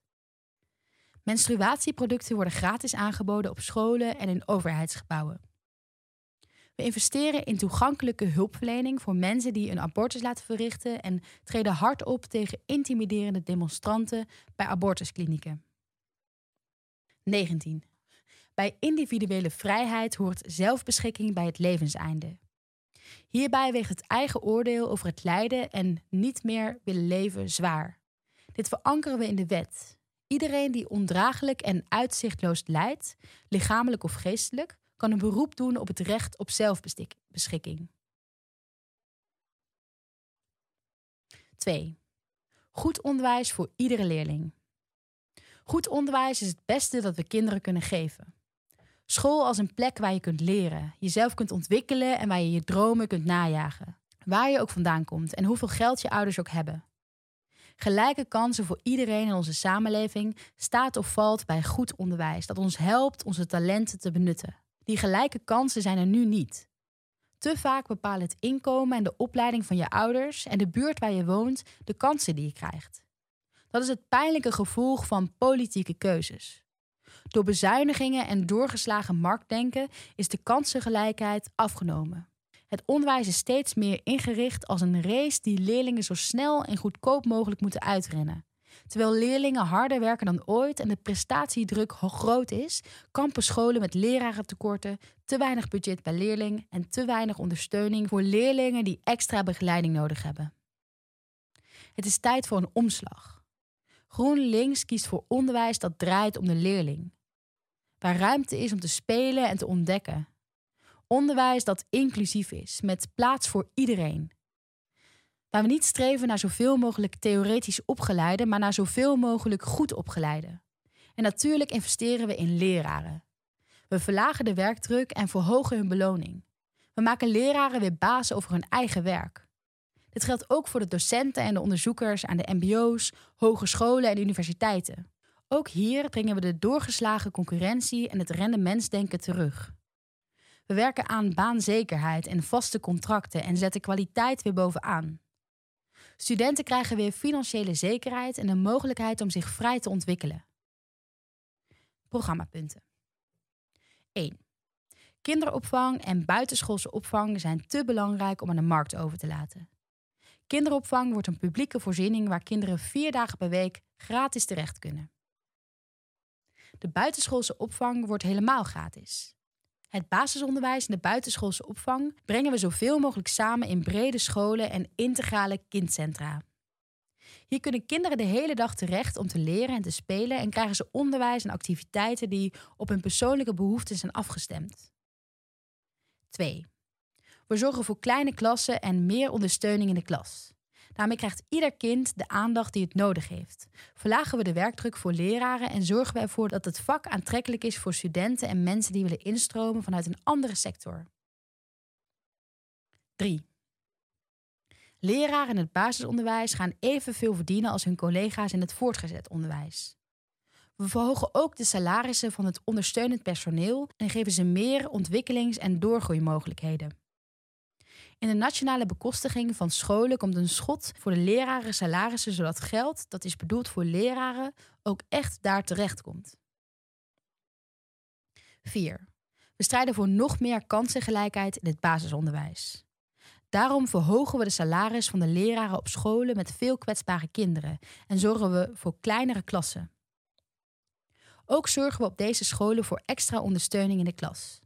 Menstruatieproducten worden gratis aangeboden op scholen en in overheidsgebouwen. We investeren in toegankelijke hulpverlening voor mensen die een abortus laten verrichten en treden hard op tegen intimiderende demonstranten bij abortusklinieken. 19. Bij individuele vrijheid hoort zelfbeschikking bij het levenseinde. Hierbij weegt het eigen oordeel over het lijden en niet meer willen leven zwaar. Dit verankeren we in de wet. Iedereen die ondraaglijk en uitzichtloos lijdt, lichamelijk of geestelijk, kan een beroep doen op het recht op zelfbeschikking. 2. Goed onderwijs voor iedere leerling. Goed onderwijs is het beste dat we kinderen kunnen geven. School als een plek waar je kunt leren, jezelf kunt ontwikkelen en waar je je dromen kunt najagen. Waar je ook vandaan komt en hoeveel geld je ouders ook hebben. Gelijke kansen voor iedereen in onze samenleving staat of valt bij goed onderwijs dat ons helpt onze talenten te benutten. Die gelijke kansen zijn er nu niet. Te vaak bepalen het inkomen en de opleiding van je ouders en de buurt waar je woont de kansen die je krijgt. Dat is het pijnlijke gevolg van politieke keuzes. Door bezuinigingen en doorgeslagen marktdenken is de kansengelijkheid afgenomen. Het onderwijs is steeds meer ingericht als een race die leerlingen zo snel en goedkoop mogelijk moeten uitrennen. Terwijl leerlingen harder werken dan ooit en de prestatiedruk groot is, kampen scholen met lerarentekorten, te weinig budget bij leerling en te weinig ondersteuning voor leerlingen die extra begeleiding nodig hebben. Het is tijd voor een omslag. GroenLinks kiest voor onderwijs dat draait om de leerling. Waar ruimte is om te spelen en te ontdekken. Onderwijs dat inclusief is, met plaats voor iedereen. Waar we niet streven naar zoveel mogelijk theoretisch opgeleide, maar naar zoveel mogelijk goed opgeleide. En natuurlijk investeren we in leraren. We verlagen de werkdruk en verhogen hun beloning. We maken leraren weer baas over hun eigen werk. Dit geldt ook voor de docenten en de onderzoekers aan de MBO's, hogescholen en universiteiten. Ook hier brengen we de doorgeslagen concurrentie en het rendementsdenken terug. We werken aan baanzekerheid en vaste contracten en zetten kwaliteit weer bovenaan. Studenten krijgen weer financiële zekerheid en de mogelijkheid om zich vrij te ontwikkelen. Programmapunten 1. Kinderopvang en buitenschoolse opvang zijn te belangrijk om aan de markt over te laten. Kinderopvang wordt een publieke voorziening waar kinderen vier dagen per week gratis terecht kunnen. De buitenschoolse opvang wordt helemaal gratis. Het basisonderwijs en de buitenschoolse opvang brengen we zoveel mogelijk samen in brede scholen en integrale kindcentra. Hier kunnen kinderen de hele dag terecht om te leren en te spelen en krijgen ze onderwijs en activiteiten die op hun persoonlijke behoeften zijn afgestemd. 2. We zorgen voor kleine klassen en meer ondersteuning in de klas. Daarmee krijgt ieder kind de aandacht die het nodig heeft. Verlagen we de werkdruk voor leraren en zorgen we ervoor dat het vak aantrekkelijk is voor studenten en mensen die willen instromen vanuit een andere sector. 3. Leraren in het basisonderwijs gaan evenveel verdienen als hun collega's in het voortgezet onderwijs. We verhogen ook de salarissen van het ondersteunend personeel en geven ze meer ontwikkelings- en doorgroeimogelijkheden. In de nationale bekostiging van scholen komt een schot voor de leraren salarissen, zodat geld dat is bedoeld voor leraren ook echt daar terecht komt. 4. We strijden voor nog meer kansengelijkheid in het basisonderwijs. Daarom verhogen we de salaris van de leraren op scholen met veel kwetsbare kinderen en zorgen we voor kleinere klassen. Ook zorgen we op deze scholen voor extra ondersteuning in de klas.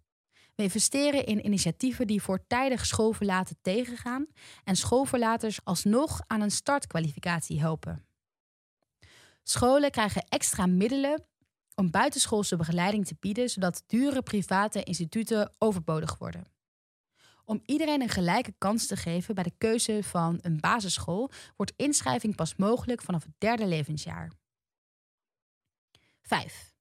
We investeren in initiatieven die voortijdig schoolverlaten tegengaan en schoolverlaters alsnog aan een startkwalificatie helpen. Scholen krijgen extra middelen om buitenschoolse begeleiding te bieden, zodat dure private instituten overbodig worden. Om iedereen een gelijke kans te geven bij de keuze van een basisschool, wordt inschrijving pas mogelijk vanaf het derde levensjaar. 5.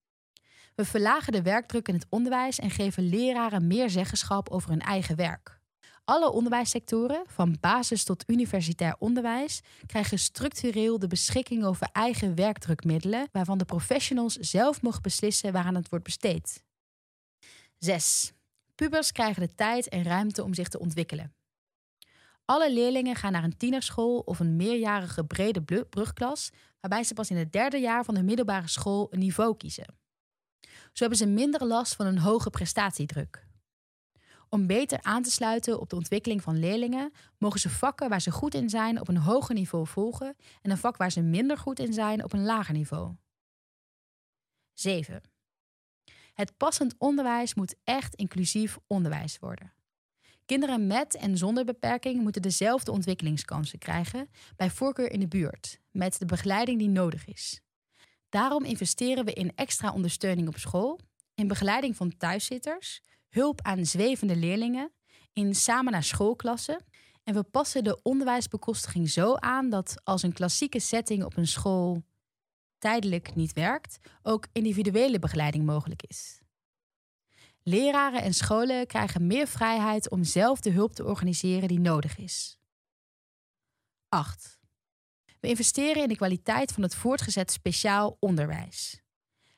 We verlagen de werkdruk in het onderwijs en geven leraren meer zeggenschap over hun eigen werk. Alle onderwijssectoren, van basis tot universitair onderwijs, krijgen structureel de beschikking over eigen werkdrukmiddelen, waarvan de professionals zelf mogen beslissen waaraan het wordt besteed. 6. Pubers krijgen de tijd en ruimte om zich te ontwikkelen. Alle leerlingen gaan naar een tienerschool of een meerjarige brede brugklas, waarbij ze pas in het derde jaar van de middelbare school een niveau kiezen. Zo hebben ze minder last van een hoge prestatiedruk. Om beter aan te sluiten op de ontwikkeling van leerlingen, mogen ze vakken waar ze goed in zijn op een hoger niveau volgen en een vak waar ze minder goed in zijn op een lager niveau. 7. Het passend onderwijs moet echt inclusief onderwijs worden. Kinderen met en zonder beperking moeten dezelfde ontwikkelingskansen krijgen, bij voorkeur in de buurt, met de begeleiding die nodig is. Daarom investeren we in extra ondersteuning op school, in begeleiding van thuiszitters, hulp aan zwevende leerlingen, in samen naar schoolklassen. En we passen de onderwijsbekostiging zo aan dat als een klassieke setting op een school tijdelijk niet werkt, ook individuele begeleiding mogelijk is. Leraren en scholen krijgen meer vrijheid om zelf de hulp te organiseren die nodig is. 8. We investeren in de kwaliteit van het voortgezet speciaal onderwijs.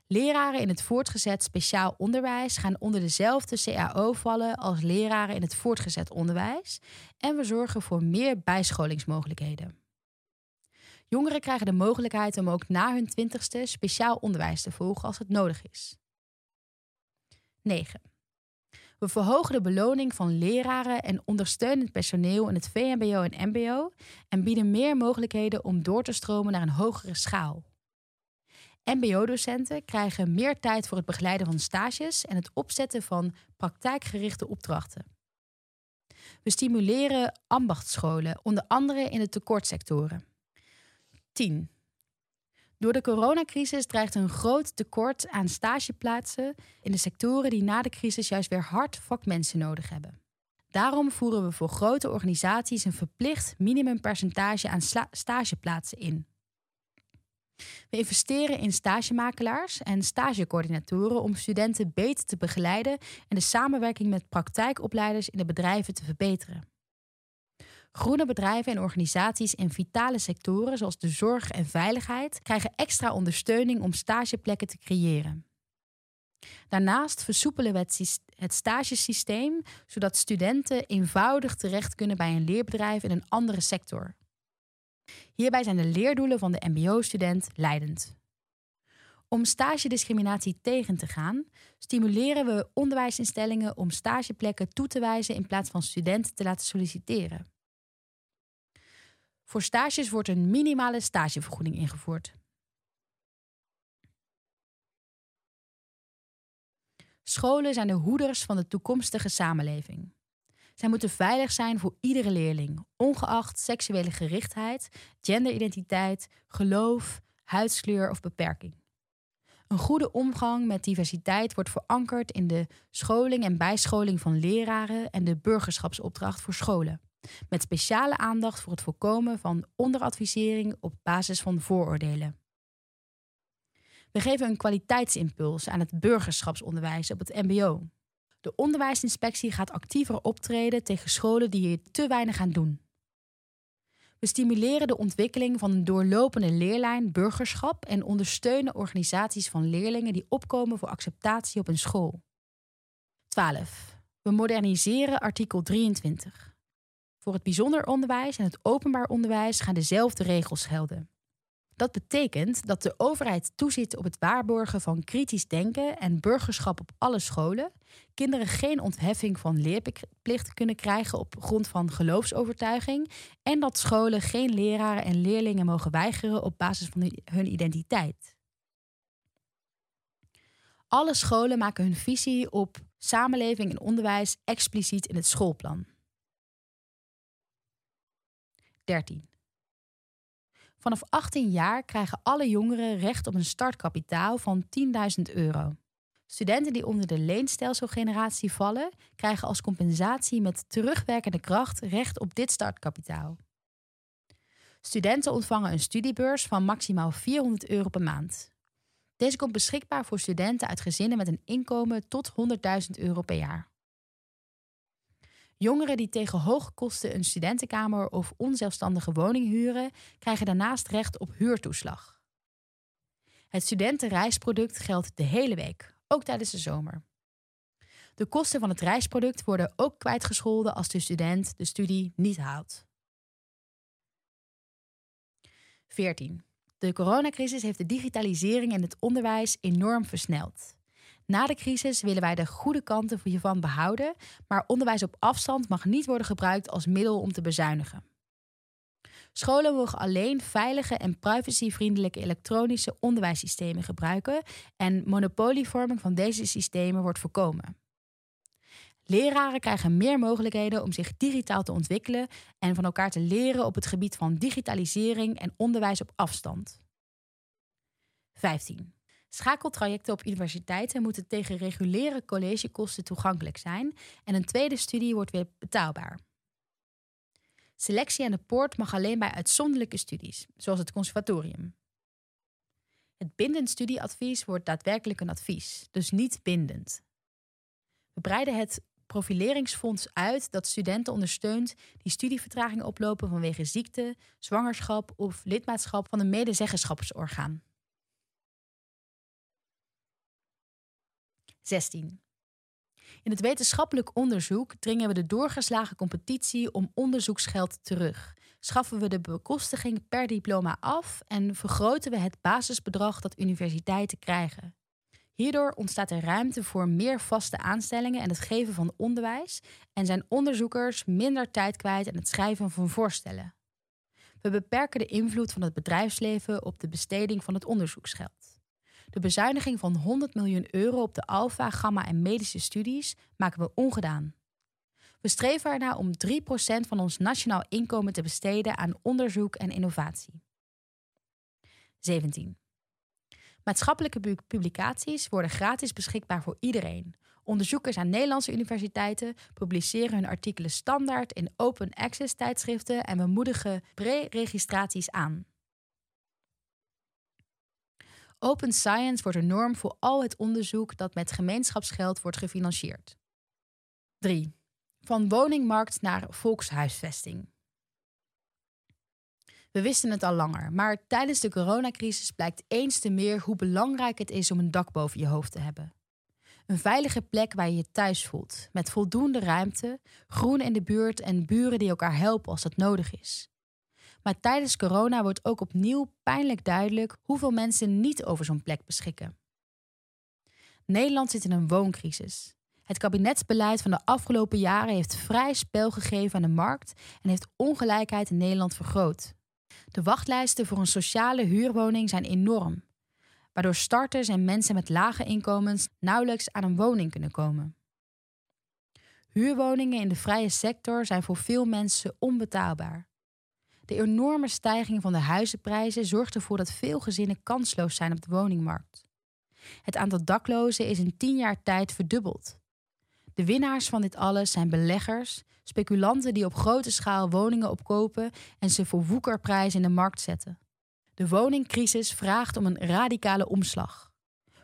Leraren in het voortgezet speciaal onderwijs gaan onder dezelfde CAO vallen als leraren in het voortgezet onderwijs en we zorgen voor meer bijscholingsmogelijkheden. Jongeren krijgen de mogelijkheid om ook na hun twintigste speciaal onderwijs te volgen als het nodig is. 9. We verhogen de beloning van leraren en ondersteunend personeel in het VMBO en MBO en bieden meer mogelijkheden om door te stromen naar een hogere schaal. MBO-docenten krijgen meer tijd voor het begeleiden van stages en het opzetten van praktijkgerichte opdrachten. We stimuleren ambachtsscholen, onder andere in de tekortsectoren. 10. Door de coronacrisis dreigt een groot tekort aan stageplaatsen in de sectoren die na de crisis juist weer hard vakmensen nodig hebben. Daarom voeren we voor grote organisaties een verplicht minimumpercentage aan stageplaatsen in. We investeren in stagemakelaars en stagecoördinatoren om studenten beter te begeleiden en de samenwerking met praktijkopleiders in de bedrijven te verbeteren. Groene bedrijven en organisaties in vitale sectoren zoals de zorg en veiligheid krijgen extra ondersteuning om stageplekken te creëren. Daarnaast versoepelen we het stagesysteem zodat studenten eenvoudig terecht kunnen bij een leerbedrijf in een andere sector. Hierbij zijn de leerdoelen van de MBO-student leidend. Om stagediscriminatie tegen te gaan, stimuleren we onderwijsinstellingen om stageplekken toe te wijzen in plaats van studenten te laten solliciteren. Voor stages wordt een minimale stagevergoeding ingevoerd. Scholen zijn de hoeders van de toekomstige samenleving. Zij moeten veilig zijn voor iedere leerling, ongeacht seksuele gerichtheid, genderidentiteit, geloof, huidskleur of beperking. Een goede omgang met diversiteit wordt verankerd in de scholing en bijscholing van leraren en de burgerschapsopdracht voor scholen met speciale aandacht voor het voorkomen van onderadvisering op basis van vooroordelen. We geven een kwaliteitsimpuls aan het burgerschapsonderwijs op het MBO. De onderwijsinspectie gaat actiever optreden tegen scholen die hier te weinig aan doen. We stimuleren de ontwikkeling van een doorlopende leerlijn burgerschap en ondersteunen organisaties van leerlingen die opkomen voor acceptatie op een school. 12. We moderniseren artikel 23. Voor het bijzonder onderwijs en het openbaar onderwijs gaan dezelfde regels gelden. Dat betekent dat de overheid toeziet op het waarborgen van kritisch denken en burgerschap op alle scholen, kinderen geen ontheffing van leerplicht kunnen krijgen op grond van geloofsovertuiging en dat scholen geen leraren en leerlingen mogen weigeren op basis van hun identiteit. Alle scholen maken hun visie op samenleving en onderwijs expliciet in het schoolplan. 13. Vanaf 18 jaar krijgen alle jongeren recht op een startkapitaal van 10.000 euro. Studenten die onder de leenstelselgeneratie vallen, krijgen als compensatie met terugwerkende kracht recht op dit startkapitaal. Studenten ontvangen een studiebeurs van maximaal 400 euro per maand. Deze komt beschikbaar voor studenten uit gezinnen met een inkomen tot 100.000 euro per jaar. Jongeren die tegen hoge kosten een studentenkamer of onzelfstandige woning huren, krijgen daarnaast recht op huurtoeslag. Het studentenreisproduct geldt de hele week, ook tijdens de zomer. De kosten van het reisproduct worden ook kwijtgescholden als de student de studie niet haalt. 14. De coronacrisis heeft de digitalisering in het onderwijs enorm versneld. Na de crisis willen wij de goede kanten hiervan behouden, maar onderwijs op afstand mag niet worden gebruikt als middel om te bezuinigen. Scholen mogen alleen veilige en privacyvriendelijke elektronische onderwijssystemen gebruiken en monopolievorming van deze systemen wordt voorkomen. Leraren krijgen meer mogelijkheden om zich digitaal te ontwikkelen en van elkaar te leren op het gebied van digitalisering en onderwijs op afstand. 15. Schakeltrajecten op universiteiten moeten tegen reguliere collegekosten toegankelijk zijn en een tweede studie wordt weer betaalbaar. Selectie aan de poort mag alleen bij uitzonderlijke studies, zoals het conservatorium. Het bindend studieadvies wordt daadwerkelijk een advies, dus niet bindend. We breiden het profileringsfonds uit dat studenten ondersteunt die studievertraging oplopen vanwege ziekte, zwangerschap of lidmaatschap van een medezeggenschapsorgaan. 16. In het wetenschappelijk onderzoek dringen we de doorgeslagen competitie om onderzoeksgeld terug. Schaffen we de bekostiging per diploma af en vergroten we het basisbedrag dat universiteiten krijgen. Hierdoor ontstaat er ruimte voor meer vaste aanstellingen en het geven van onderwijs en zijn onderzoekers minder tijd kwijt aan het schrijven van voorstellen. We beperken de invloed van het bedrijfsleven op de besteding van het onderzoeksgeld. De bezuiniging van 100 miljoen euro op de alfa, gamma en medische studies maken we ongedaan. We streven ernaar om 3% van ons nationaal inkomen te besteden aan onderzoek en innovatie. 17. Maatschappelijke publicaties worden gratis beschikbaar voor iedereen. Onderzoekers aan Nederlandse universiteiten publiceren hun artikelen standaard in open access tijdschriften en we moedigen pre-registraties aan. Open science wordt een norm voor al het onderzoek dat met gemeenschapsgeld wordt gefinancierd. 3. Van woningmarkt naar volkshuisvesting. We wisten het al langer, maar tijdens de coronacrisis blijkt eens te meer hoe belangrijk het is om een dak boven je hoofd te hebben. Een veilige plek waar je je thuis voelt, met voldoende ruimte, groen in de buurt en buren die elkaar helpen als dat nodig is. Maar tijdens corona wordt ook opnieuw pijnlijk duidelijk hoeveel mensen niet over zo'n plek beschikken. Nederland zit in een wooncrisis. Het kabinetsbeleid van de afgelopen jaren heeft vrij spel gegeven aan de markt en heeft ongelijkheid in Nederland vergroot. De wachtlijsten voor een sociale huurwoning zijn enorm, waardoor starters en mensen met lage inkomens nauwelijks aan een woning kunnen komen. Huurwoningen in de vrije sector zijn voor veel mensen onbetaalbaar. De enorme stijging van de huizenprijzen zorgt ervoor dat veel gezinnen kansloos zijn op de woningmarkt. Het aantal daklozen is in tien jaar tijd verdubbeld. De winnaars van dit alles zijn beleggers, speculanten die op grote schaal woningen opkopen en ze voor woekerprijs in de markt zetten. De woningcrisis vraagt om een radicale omslag.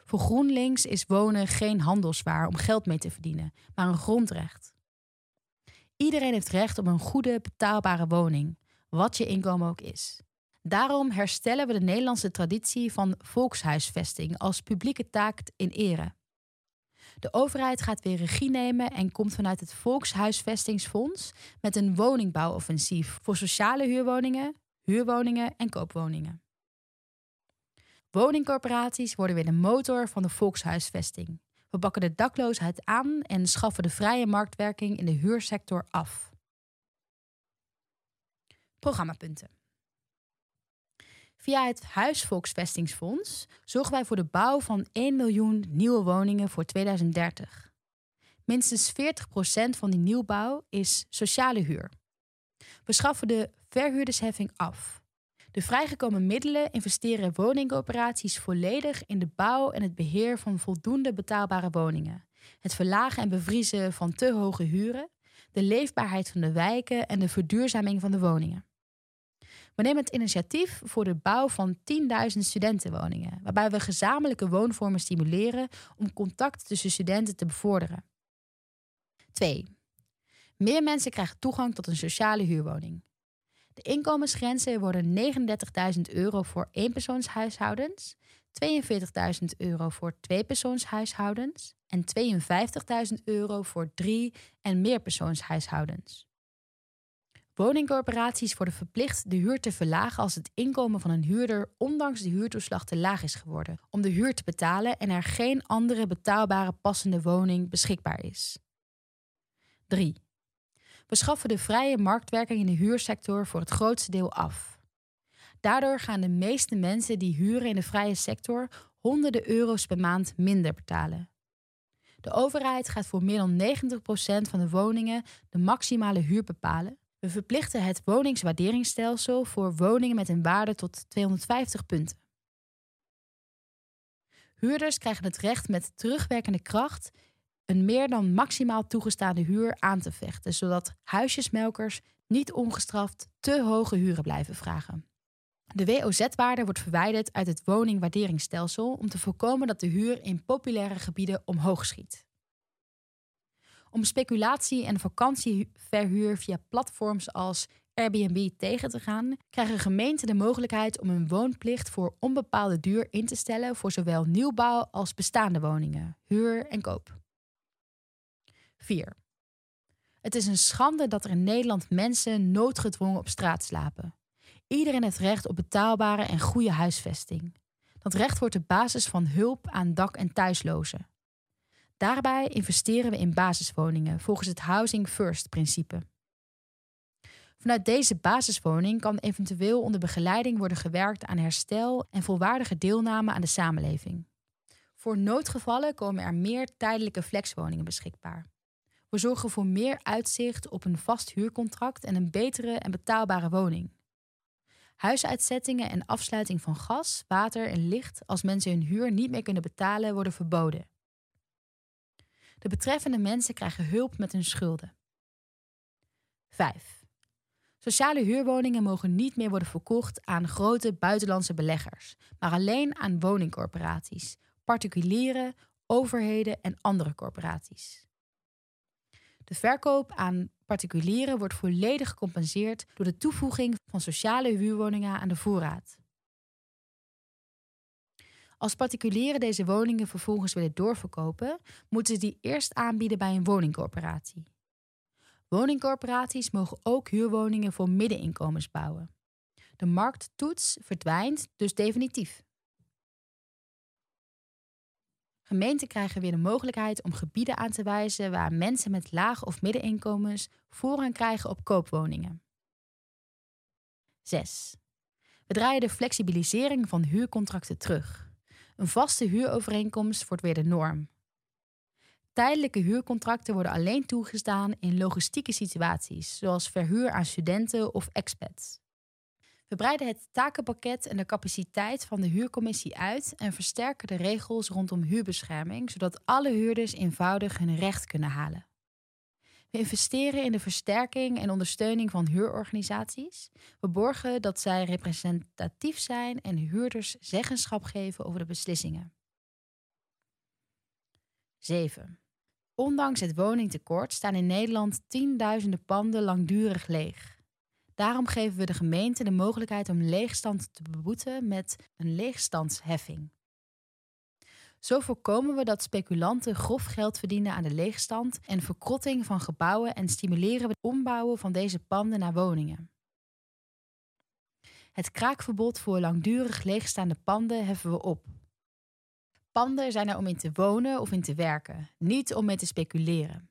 Voor GroenLinks is wonen geen handelswaar om geld mee te verdienen, maar een grondrecht. Iedereen heeft recht op een goede, betaalbare woning, wat je inkomen ook is. Daarom herstellen we de Nederlandse traditie van volkshuisvesting als publieke taak in ere. De overheid gaat weer regie nemen en komt vanuit het Volkshuisvestingsfonds met een woningbouwoffensief voor sociale huurwoningen, huurwoningen en koopwoningen. Woningcorporaties worden weer de motor van de volkshuisvesting. We bakken de dakloosheid aan en schaffen de vrije marktwerking in de huursector af. Programmapunten. Via het Huisvolksvestingsfonds zorgen wij voor de bouw van 1 miljoen nieuwe woningen voor 2030. Minstens 40% van die nieuwbouw is sociale huur. We schaffen de verhuurdersheffing af. De vrijgekomen middelen investeren woningcoöperaties volledig in de bouw en het beheer van voldoende betaalbare woningen. Het verlagen en bevriezen van te hoge huren, de leefbaarheid van de wijken en de verduurzaming van de woningen. We nemen het initiatief voor de bouw van 10.000 studentenwoningen, waarbij we gezamenlijke woonvormen stimuleren om contact tussen studenten te bevorderen. 2. Meer mensen krijgen toegang tot een sociale huurwoning. De inkomensgrenzen worden 39.000 euro voor eenpersoonshuishoudens, 42.000 euro voor tweepersoonshuishoudens en 52.000 euro voor drie- en meerpersoonshuishoudens. Woningcorporaties worden verplicht de huur te verlagen als het inkomen van een huurder ondanks de huurtoeslag te laag is geworden, om de huur te betalen en er geen andere betaalbare passende woning beschikbaar is. 3. We schaffen de vrije marktwerking in de huursector voor het grootste deel af. Daardoor gaan de meeste mensen die huren in de vrije sector honderden euro's per maand minder betalen. De overheid gaat voor meer dan 90% van de woningen de maximale huur bepalen. We verplichten het woningswaarderingsstelsel voor woningen met een waarde tot 250 punten. Huurders krijgen het recht met terugwerkende kracht een meer dan maximaal toegestaande huur aan te vechten, zodat huisjesmelkers niet ongestraft te hoge huren blijven vragen. De WOZ-waarde wordt verwijderd uit het woningwaarderingsstelsel om te voorkomen dat de huur in populaire gebieden omhoog schiet. Om speculatie en vakantieverhuur via platforms als Airbnb tegen te gaan, krijgen gemeenten de mogelijkheid om een woonplicht voor onbepaalde duur in te stellen voor zowel nieuwbouw als bestaande woningen, huur en koop. 4. Het is een schande dat er in Nederland mensen noodgedwongen op straat slapen. Iedereen heeft recht op betaalbare en goede huisvesting. Dat recht wordt de basis van hulp aan dak- en thuislozen. Daarbij investeren we in basiswoningen volgens het Housing First-principe. Vanuit deze basiswoning kan eventueel onder begeleiding worden gewerkt aan herstel en volwaardige deelname aan de samenleving. Voor noodgevallen komen er meer tijdelijke flexwoningen beschikbaar. We zorgen voor meer uitzicht op een vast huurcontract en een betere en betaalbare woning. Huisuitzettingen en afsluiting van gas, water en licht als mensen hun huur niet meer kunnen betalen worden verboden. De betreffende mensen krijgen hulp met hun schulden. 5. Sociale huurwoningen mogen niet meer worden verkocht aan grote buitenlandse beleggers, maar alleen aan woningcorporaties, particulieren, overheden en andere corporaties. De verkoop aan particulieren wordt volledig gecompenseerd door de toevoeging van sociale huurwoningen aan de voorraad. Als particulieren deze woningen vervolgens willen doorverkopen, moeten ze die eerst aanbieden bij een woningcorporatie. Woningcorporaties mogen ook huurwoningen voor middeninkomens bouwen. De markttoets verdwijnt dus definitief. Gemeenten krijgen weer de mogelijkheid om gebieden aan te wijzen waar mensen met laag of middeninkomens voorrang krijgen op koopwoningen. 6. We draaien de flexibilisering van huurcontracten terug. Een vaste huurovereenkomst wordt weer de norm. Tijdelijke huurcontracten worden alleen toegestaan in logistieke situaties, zoals verhuur aan studenten of expats. We breiden het takenpakket en de capaciteit van de huurcommissie uit en versterken de regels rondom huurbescherming, zodat alle huurders eenvoudig hun recht kunnen halen. We investeren in de versterking en ondersteuning van huurorganisaties. We borgen dat zij representatief zijn en huurders zeggenschap geven over de beslissingen. 7. Ondanks het woningtekort staan in Nederland tienduizenden panden langdurig leeg. Daarom geven we de gemeente de mogelijkheid om leegstand te beboeten met een leegstandsheffing. Zo voorkomen we dat speculanten grof geld verdienen aan de leegstand en verkrotting van gebouwen en stimuleren we het ombouwen van deze panden naar woningen. Het kraakverbod voor langdurig leegstaande panden heffen we op. Panden zijn er om in te wonen of in te werken, niet om mee te speculeren.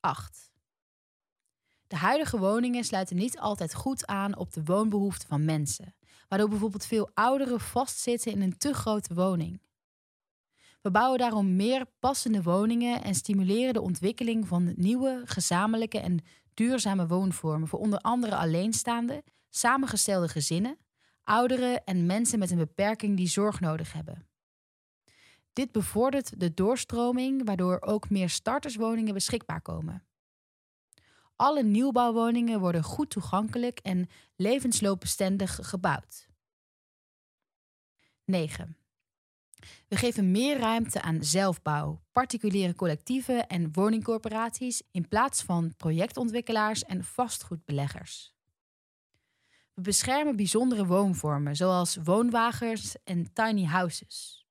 8. De huidige woningen sluiten niet altijd goed aan op de woonbehoeften van mensen, waardoor bijvoorbeeld veel ouderen vastzitten in een te grote woning. We bouwen daarom meer passende woningen en stimuleren de ontwikkeling van nieuwe, gezamenlijke en duurzame woonvormen voor onder andere alleenstaande, samengestelde gezinnen, ouderen en mensen met een beperking die zorg nodig hebben. Dit bevordert de doorstroming, waardoor ook meer starterswoningen beschikbaar komen. Alle nieuwbouwwoningen worden goed toegankelijk en levensloopbestendig gebouwd. 9. We geven meer ruimte aan zelfbouw, particuliere collectieven en woningcorporaties in plaats van projectontwikkelaars en vastgoedbeleggers. We beschermen bijzondere woonvormen zoals woonwagens en tiny houses.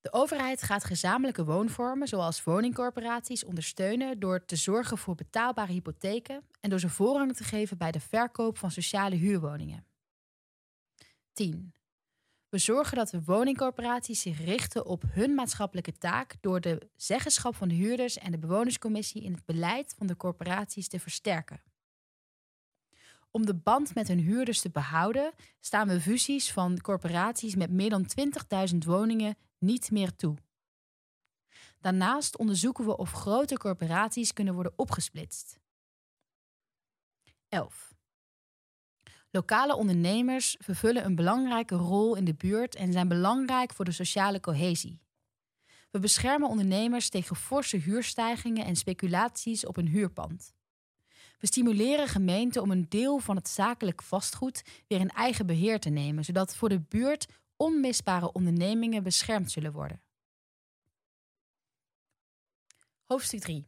De overheid gaat gezamenlijke woonvormen, zoals woningcorporaties, ondersteunen door te zorgen voor betaalbare hypotheken en door ze voorrang te geven bij de verkoop van sociale huurwoningen. 10. We zorgen dat de woningcorporaties zich richten op hun maatschappelijke taak door de zeggenschap van de huurders en de bewonerscommissie in het beleid van de corporaties te versterken. Om de band met hun huurders te behouden, staan we fusies van corporaties met meer dan 20.000 woningen niet meer toe. Daarnaast onderzoeken we of grote corporaties kunnen worden opgesplitst. 11. Lokale ondernemers vervullen een belangrijke rol in de buurt en zijn belangrijk voor de sociale cohesie. We beschermen ondernemers tegen forse huurstijgingen en speculaties op een huurpand. We stimuleren gemeenten om een deel van het zakelijk vastgoed weer in eigen beheer te nemen, zodat voor de buurt onmisbare ondernemingen beschermd zullen worden. Hoofdstuk 3.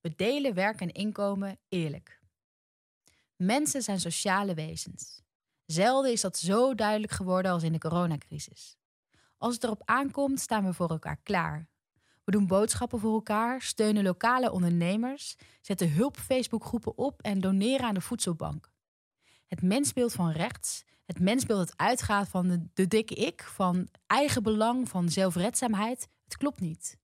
We delen werk en inkomen eerlijk. Mensen zijn sociale wezens. Zelden is dat zo duidelijk geworden als in de coronacrisis. Als het erop aankomt, staan we voor elkaar klaar. We doen boodschappen voor elkaar, steunen lokale ondernemers, zetten hulp Facebookgroepen op en doneren aan de voedselbank. Het mensbeeld van rechts het mensbeeld dat uitgaat van de, de dikke ik, van eigen belang, van zelfredzaamheid, het klopt niet.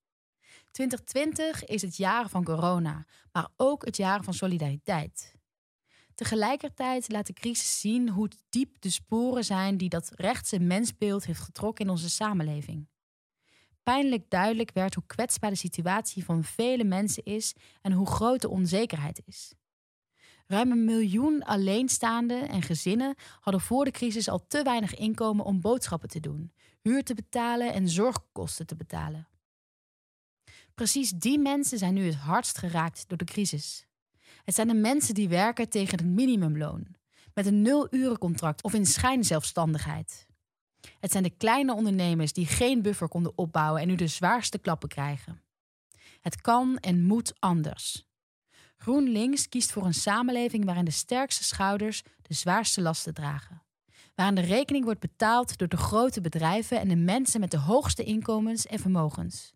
2020 is het jaar van corona, maar ook het jaar van solidariteit. Tegelijkertijd laat de crisis zien hoe diep de sporen zijn die dat rechtse mensbeeld heeft getrokken in onze samenleving. Pijnlijk duidelijk werd hoe kwetsbaar de situatie van vele mensen is en hoe groot de onzekerheid is. Ruim een miljoen alleenstaanden en gezinnen hadden voor de crisis al te weinig inkomen om boodschappen te doen, huur te betalen en zorgkosten te betalen. Precies die mensen zijn nu het hardst geraakt door de crisis. Het zijn de mensen die werken tegen het minimumloon, met een nul-urencontract of in schijnzelfstandigheid. Het zijn de kleine ondernemers die geen buffer konden opbouwen en nu de zwaarste klappen krijgen. Het kan en moet anders. GroenLinks kiest voor een samenleving waarin de sterkste schouders de zwaarste lasten dragen. Waarin de rekening wordt betaald door de grote bedrijven en de mensen met de hoogste inkomens en vermogens.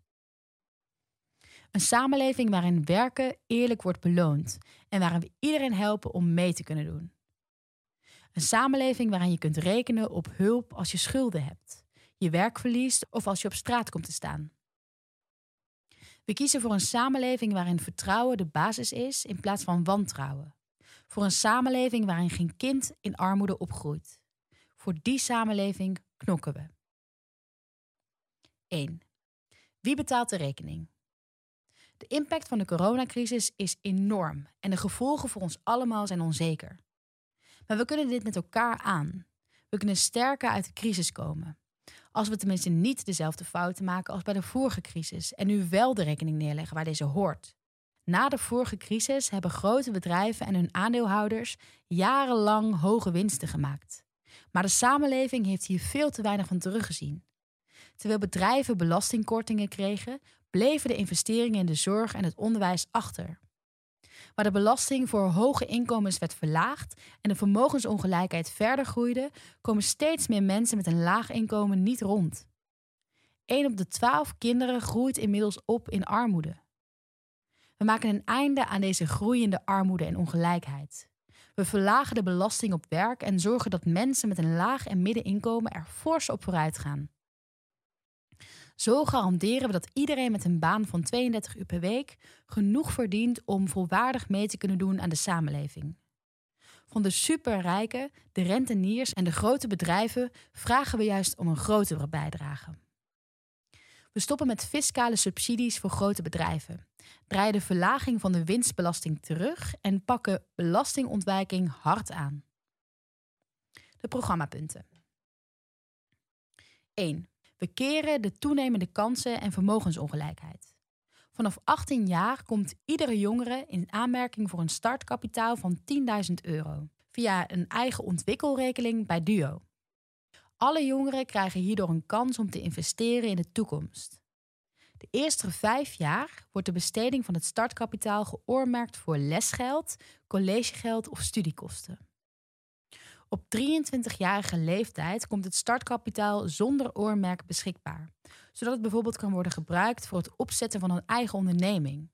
Een samenleving waarin werken eerlijk wordt beloond en waarin we iedereen helpen om mee te kunnen doen. Een samenleving waarin je kunt rekenen op hulp als je schulden hebt, je werk verliest of als je op straat komt te staan. We kiezen voor een samenleving waarin vertrouwen de basis is in plaats van wantrouwen. Voor een samenleving waarin geen kind in armoede opgroeit. Voor die samenleving knokken we. 1. Wie betaalt de rekening? De impact van de coronacrisis is enorm en de gevolgen voor ons allemaal zijn onzeker. Maar we kunnen dit met elkaar aan. We kunnen sterker uit de crisis komen. Als we tenminste niet dezelfde fouten maken als bij de vorige crisis en nu wel de rekening neerleggen waar deze hoort. Na de vorige crisis hebben grote bedrijven en hun aandeelhouders jarenlang hoge winsten gemaakt. Maar de samenleving heeft hier veel te weinig van teruggezien. Terwijl bedrijven belastingkortingen kregen, bleven de investeringen in de zorg en het onderwijs achter. Waar de belasting voor hoge inkomens werd verlaagd en de vermogensongelijkheid verder groeide, komen steeds meer mensen met een laag inkomen niet rond. 1 op de 12 kinderen groeit inmiddels op in armoede. We maken een einde aan deze groeiende armoede en ongelijkheid. We verlagen de belasting op werk en zorgen dat mensen met een laag en middeninkomen er fors op vooruit gaan. Zo garanderen we dat iedereen met een baan van 32 uur per week genoeg verdient om volwaardig mee te kunnen doen aan de samenleving. Van de superrijken, de renteniers en de grote bedrijven vragen we juist om een grotere bijdrage. We stoppen met fiscale subsidies voor grote bedrijven, draaien de verlaging van de winstbelasting terug en pakken belastingontwijking hard aan. De programmapunten. 1. We keren de toenemende kansen en vermogensongelijkheid. Vanaf 18 jaar komt iedere jongere in aanmerking voor een startkapitaal van 10.000 euro via een eigen ontwikkelrekening bij Duo. Alle jongeren krijgen hierdoor een kans om te investeren in de toekomst. De eerste vijf jaar wordt de besteding van het startkapitaal geoormerkt voor lesgeld, collegegeld of studiekosten. Op 23-jarige leeftijd komt het startkapitaal zonder oormerk beschikbaar, zodat het bijvoorbeeld kan worden gebruikt voor het opzetten van een eigen onderneming.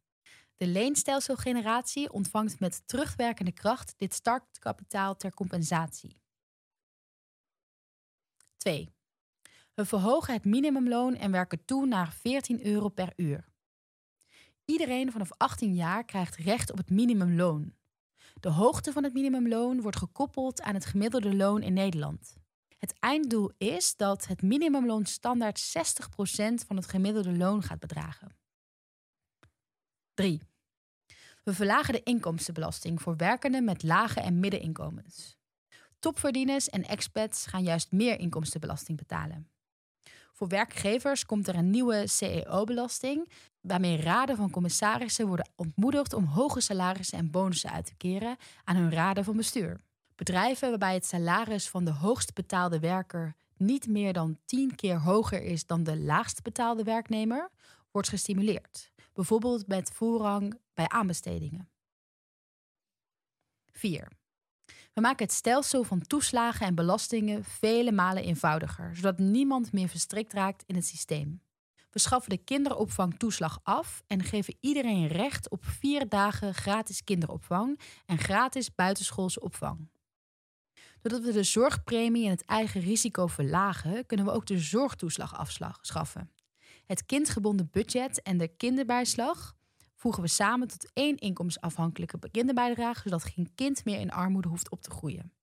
De leenstelselgeneratie ontvangt met terugwerkende kracht dit startkapitaal ter compensatie. 2. We verhogen het minimumloon en werken toe naar 14 euro per uur. Iedereen vanaf 18 jaar krijgt recht op het minimumloon. De hoogte van het minimumloon wordt gekoppeld aan het gemiddelde loon in Nederland. Het einddoel is dat het minimumloon standaard 60% van het gemiddelde loon gaat bedragen. 3. We verlagen de inkomstenbelasting voor werkenden met lage en middeninkomens. Topverdieners en expats gaan juist meer inkomstenbelasting betalen. Voor werkgevers komt er een nieuwe CEO-belasting, waarmee raden van commissarissen worden ontmoedigd om hoge salarissen en bonussen uit te keren aan hun raden van bestuur. Bedrijven waarbij het salaris van de hoogst betaalde werker niet meer dan 10 keer hoger is dan de laagst betaalde werknemer, wordt gestimuleerd, bijvoorbeeld met voorrang bij aanbestedingen. 4. We maken het stelsel van toeslagen en belastingen vele malen eenvoudiger, zodat niemand meer verstrikt raakt in het systeem. We schaffen de kinderopvangtoeslag af en geven iedereen recht op vier dagen gratis kinderopvang en gratis buitenschoolse opvang. Doordat we de zorgpremie en het eigen risico verlagen, kunnen we ook de zorgtoeslag afschaffen. Het kindgebonden budget en de kinderbijslag voegen we samen tot één inkomensafhankelijke kinderbijdrage, zodat geen kind meer in armoede hoeft op te groeien.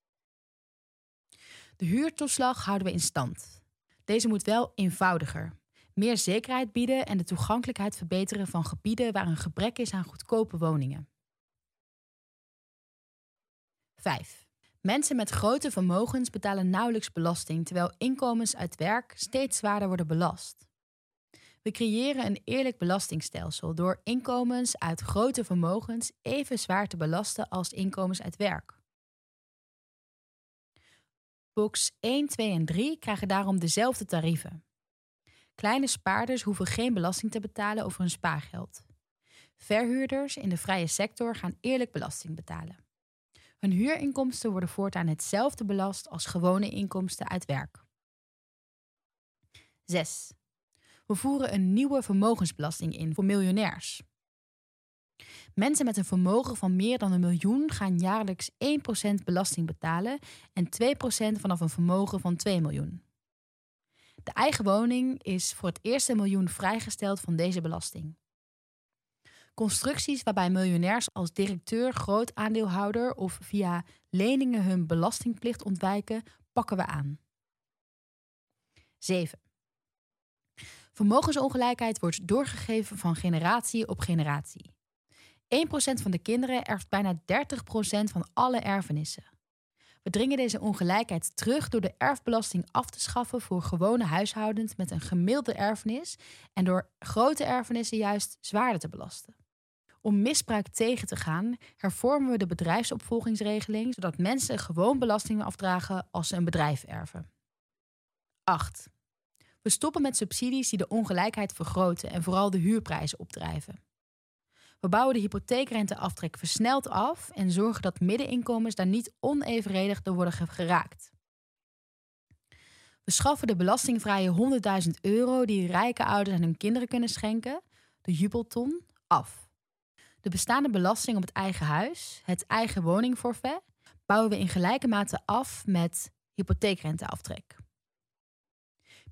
De huurtoeslag houden we in stand. Deze moet wel eenvoudiger, meer zekerheid bieden en de toegankelijkheid verbeteren van gebieden waar een gebrek is aan goedkope woningen. 5. Mensen met grote vermogens betalen nauwelijks belasting, terwijl inkomens uit werk steeds zwaarder worden belast. We creëren een eerlijk belastingstelsel door inkomens uit grote vermogens even zwaar te belasten als inkomens uit werk. Box 1, 2 en 3 krijgen daarom dezelfde tarieven. Kleine spaarders hoeven geen belasting te betalen over hun spaargeld. Verhuurders in de vrije sector gaan eerlijk belasting betalen. Hun huurinkomsten worden voortaan hetzelfde belast als gewone inkomsten uit werk. 6. We voeren een nieuwe vermogensbelasting in voor miljonairs. Mensen met een vermogen van meer dan een miljoen gaan jaarlijks 1% belasting betalen en 2% vanaf een vermogen van 2 miljoen. De eigen woning is voor het eerste miljoen vrijgesteld van deze belasting. Constructies waarbij miljonairs als directeur, groot aandeelhouder of via leningen hun belastingplicht ontwijken, pakken we aan. 7. Vermogensongelijkheid wordt doorgegeven van generatie op generatie. 1% van de kinderen erft bijna 30% van alle erfenissen. We dringen deze ongelijkheid terug door de erfbelasting af te schaffen voor gewone huishoudens met een gemiddelde erfenis en door grote erfenissen juist zwaarder te belasten. Om misbruik tegen te gaan, hervormen we de bedrijfsopvolgingsregeling zodat mensen gewoon belastingen afdragen als ze een bedrijf erven. 8. We stoppen met subsidies die de ongelijkheid vergroten en vooral de huurprijzen opdrijven. We bouwen de hypotheekrenteaftrek versneld af en zorgen dat middeninkomens daar niet onevenredig door worden geraakt. We schaffen de belastingvrije 100.000 euro die rijke ouders aan hun kinderen kunnen schenken, de jubelton, af. De bestaande belasting op het eigen huis, het eigen woningforfait, bouwen we in gelijke mate af met hypotheekrenteaftrek.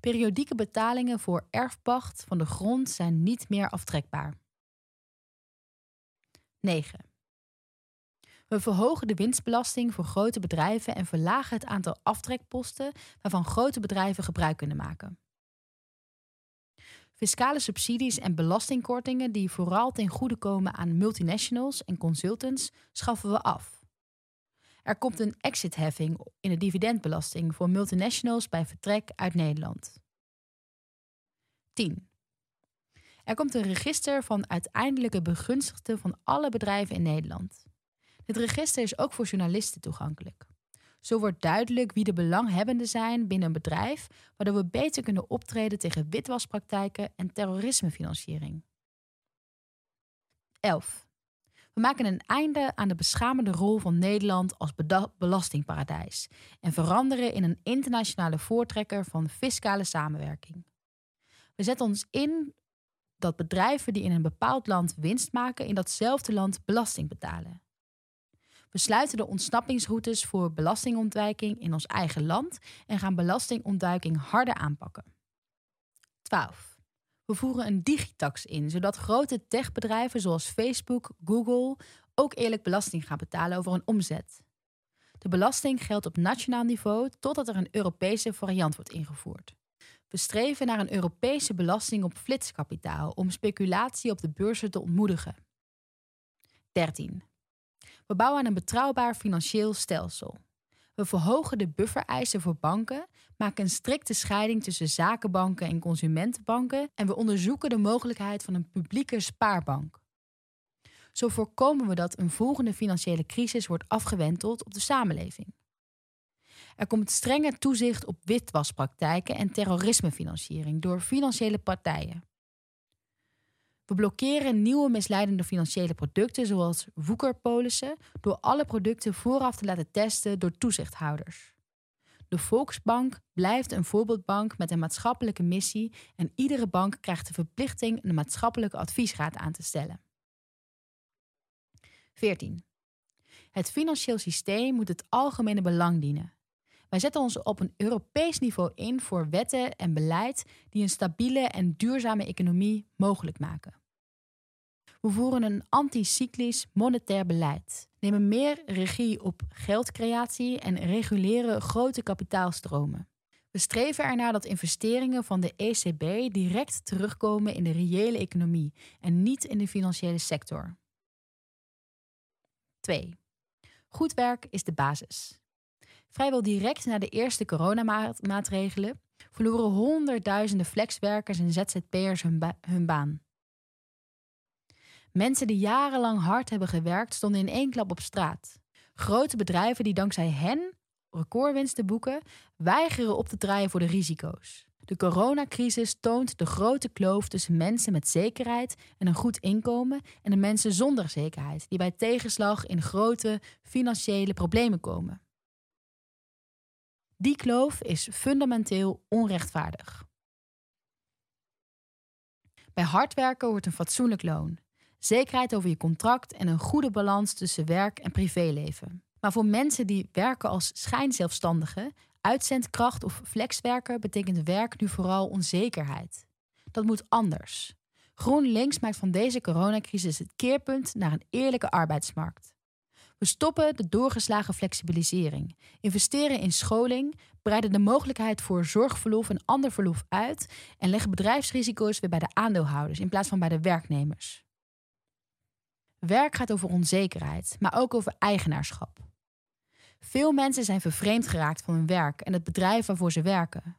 Periodieke betalingen voor erfpacht van de grond zijn niet meer aftrekbaar. 9. We verhogen de winstbelasting voor grote bedrijven en verlagen het aantal aftrekposten waarvan grote bedrijven gebruik kunnen maken. Fiscale subsidies en belastingkortingen die vooral ten goede komen aan multinationals en consultants schaffen we af. Er komt een exitheffing in de dividendbelasting voor multinationals bij vertrek uit Nederland. 10. Er komt een register van uiteindelijke begunstigden van alle bedrijven in Nederland. Dit register is ook voor journalisten toegankelijk. Zo wordt duidelijk wie de belanghebbenden zijn binnen een bedrijf, waardoor we beter kunnen optreden tegen witwaspraktijken en terrorismefinanciering. 11. We maken een einde aan de beschamende rol van Nederland als belastingparadijs en veranderen in een internationale voortrekker van fiscale samenwerking. We zetten ons in dat bedrijven die in een bepaald land winst maken, in datzelfde land belasting betalen. We sluiten de ontsnappingsroutes voor belastingontwijking in ons eigen land en gaan belastingontduiking harder aanpakken. 12. We voeren een digitax in, zodat grote techbedrijven zoals Facebook, Google ook eerlijk belasting gaan betalen over hun omzet. De belasting geldt op nationaal niveau totdat er een Europese variant wordt ingevoerd. We streven naar een Europese belasting op flitskapitaal om speculatie op de beurzen te ontmoedigen. 13. We bouwen aan een betrouwbaar financieel stelsel. We verhogen de buffereisen voor banken, maken een strikte scheiding tussen zakenbanken en consumentenbanken en we onderzoeken de mogelijkheid van een publieke spaarbank. Zo voorkomen we dat een volgende financiële crisis wordt afgewenteld op de samenleving. Er komt strenge toezicht op witwaspraktijken en terrorismefinanciering door financiële partijen. We blokkeren nieuwe misleidende financiële producten zoals woekerpolissen door alle producten vooraf te laten testen door toezichthouders. De Volksbank blijft een voorbeeldbank met een maatschappelijke missie en iedere bank krijgt de verplichting een maatschappelijke adviesraad aan te stellen. 14. Het financieel systeem moet het algemene belang dienen. Wij zetten ons op een Europees niveau in voor wetten en beleid die een stabiele en duurzame economie mogelijk maken. We voeren een anticyclisch monetair beleid, nemen meer regie op geldcreatie en reguleren grote kapitaalstromen. We streven ernaar dat investeringen van de ECB direct terugkomen in de reële economie en niet in de financiële sector. 2. Goed werk is de basis. Vrijwel direct na de eerste coronamaatregelen verloren honderdduizenden flexwerkers en ZZP'ers hun, hun baan. Mensen die jarenlang hard hebben gewerkt stonden in één klap op straat. Grote bedrijven die dankzij hen recordwinsten boeken, weigeren op te draaien voor de risico's. De coronacrisis toont de grote kloof tussen mensen met zekerheid en een goed inkomen en de mensen zonder zekerheid, die bij tegenslag in grote financiële problemen komen. Die kloof is fundamenteel onrechtvaardig. Bij hard werken wordt een fatsoenlijk loon, zekerheid over je contract en een goede balans tussen werk en privéleven. Maar voor mensen die werken als schijnzelfstandige, uitzendkracht of flexwerker betekent werk nu vooral onzekerheid. Dat moet anders. GroenLinks maakt van deze coronacrisis het keerpunt naar een eerlijke arbeidsmarkt. We stoppen de doorgeslagen flexibilisering, investeren in scholing, breiden de mogelijkheid voor zorgverlof en ander verlof uit en leggen bedrijfsrisico's weer bij de aandeelhouders in plaats van bij de werknemers. Werk gaat over onzekerheid, maar ook over eigenaarschap. Veel mensen zijn vervreemd geraakt van hun werk en het bedrijf waarvoor ze werken.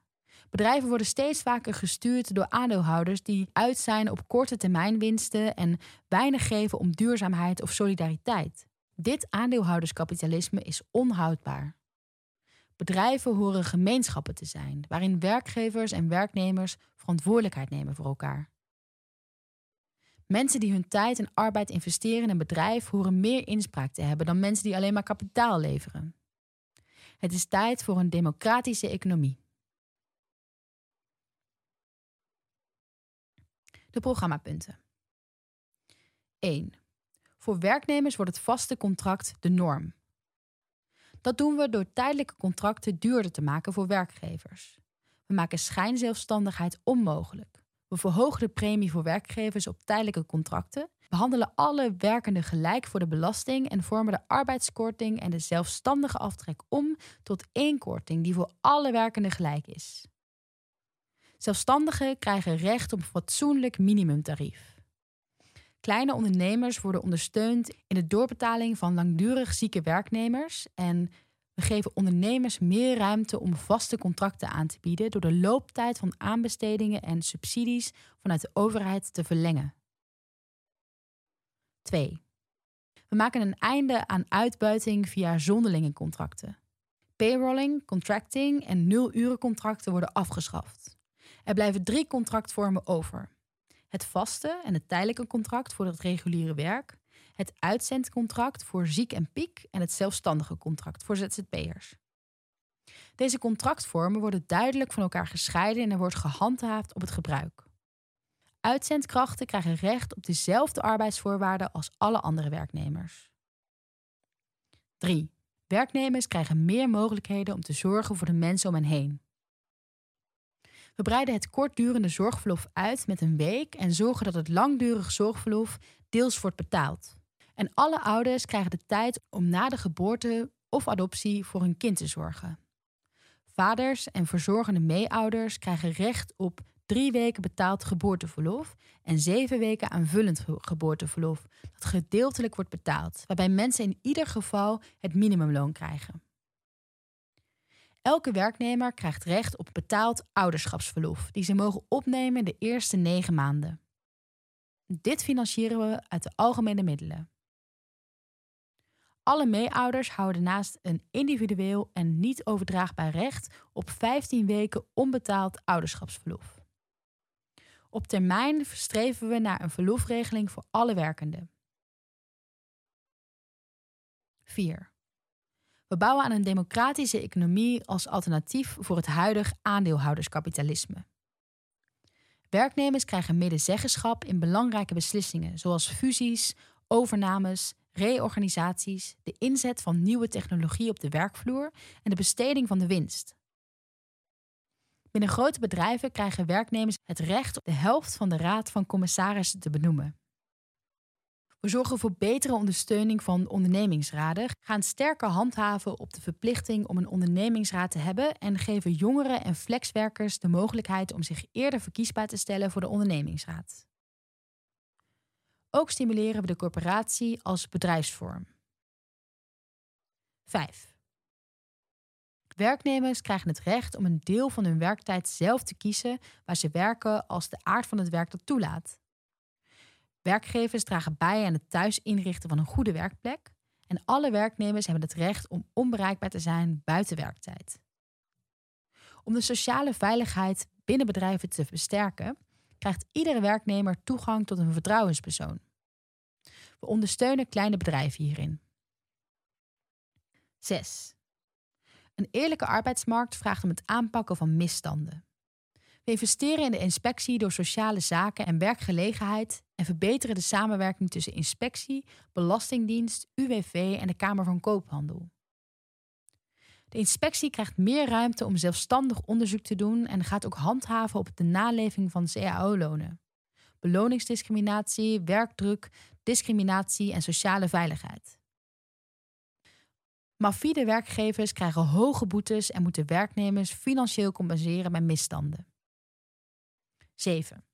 Bedrijven worden steeds vaker gestuurd door aandeelhouders die uit zijn op korte termijn winsten en weinig geven om duurzaamheid of solidariteit. Dit aandeelhouderskapitalisme is onhoudbaar. Bedrijven horen gemeenschappen te zijn, waarin werkgevers en werknemers verantwoordelijkheid nemen voor elkaar. Mensen die hun tijd en arbeid investeren in een bedrijf horen meer inspraak te hebben dan mensen die alleen maar kapitaal leveren. Het is tijd voor een democratische economie. De programmapunten. 1. Voor werknemers wordt het vaste contract de norm. Dat doen we door tijdelijke contracten duurder te maken voor werkgevers. We maken schijnzelfstandigheid onmogelijk. We verhogen de premie voor werkgevers op tijdelijke contracten, behandelen alle werkenden gelijk voor de belasting en vormen de arbeidskorting en de zelfstandige aftrek om tot één korting die voor alle werkenden gelijk is. Zelfstandigen krijgen recht op een fatsoenlijk minimumtarief. Kleine ondernemers worden ondersteund in de doorbetaling van langdurig zieke werknemers en we geven ondernemers meer ruimte om vaste contracten aan te bieden door de looptijd van aanbestedingen en subsidies vanuit de overheid te verlengen. 2. We maken een einde aan uitbuiting via zonderlingencontracten. Payrolling, contracting en nulurencontracten worden afgeschaft. Er blijven drie contractvormen over: het vaste en het tijdelijke contract voor het reguliere werk, het uitzendcontract voor ziek en piek en het zelfstandige contract voor ZZP'ers. Deze contractvormen worden duidelijk van elkaar gescheiden en er wordt gehandhaafd op het gebruik. Uitzendkrachten krijgen recht op dezelfde arbeidsvoorwaarden als alle andere werknemers. 3. Werknemers krijgen meer mogelijkheden om te zorgen voor de mensen om hen heen. We breiden het kortdurende zorgverlof uit met een week en zorgen dat het langdurig zorgverlof deels wordt betaald. En alle ouders krijgen de tijd om na de geboorte of adoptie voor hun kind te zorgen. Vaders en verzorgende meeouders krijgen recht op drie weken betaald geboorteverlof en zeven weken aanvullend geboorteverlof, dat gedeeltelijk wordt betaald, waarbij mensen in ieder geval het minimumloon krijgen. Elke werknemer krijgt recht op betaald ouderschapsverlof, die ze mogen opnemen de eerste negen maanden. Dit financieren we uit de algemene middelen. Alle meeouders houden naast een individueel en niet overdraagbaar recht op 15 weken onbetaald ouderschapsverlof. Op termijn streven we naar een verlofregeling voor alle werkenden. 4. We bouwen aan een democratische economie als alternatief voor het huidig aandeelhouderskapitalisme. Werknemers krijgen medezeggenschap in belangrijke beslissingen, zoals fusies, overnames, reorganisaties, de inzet van nieuwe technologie op de werkvloer en de besteding van de winst. Binnen grote bedrijven krijgen werknemers het recht de helft van de raad van commissarissen te benoemen. We zorgen voor betere ondersteuning van ondernemingsraden, gaan sterker handhaven op de verplichting om een ondernemingsraad te hebben en geven jongeren en flexwerkers de mogelijkheid om zich eerder verkiesbaar te stellen voor de ondernemingsraad. Ook stimuleren we de corporatie als bedrijfsvorm. 5. Werknemers krijgen het recht om een deel van hun werktijd zelf te kiezen waar ze werken als de aard van het werk dat toelaat. Werkgevers dragen bij aan het thuis inrichten van een goede werkplek en alle werknemers hebben het recht om onbereikbaar te zijn buiten werktijd. Om de sociale veiligheid binnen bedrijven te versterken, krijgt iedere werknemer toegang tot een vertrouwenspersoon. We ondersteunen kleine bedrijven hierin. 6. Een eerlijke arbeidsmarkt vraagt om het aanpakken van misstanden. We investeren in de inspectie door sociale zaken en werkgelegenheid en verbeteren de samenwerking tussen inspectie, belastingdienst, UWV en de Kamer van Koophandel. De inspectie krijgt meer ruimte om zelfstandig onderzoek te doen en gaat ook handhaven op de naleving van CAO-lonen. Beloningsdiscriminatie, werkdruk, discriminatie en sociale veiligheid. Mafide werkgevers krijgen hoge boetes en moeten werknemers financieel compenseren bij misstanden. 7.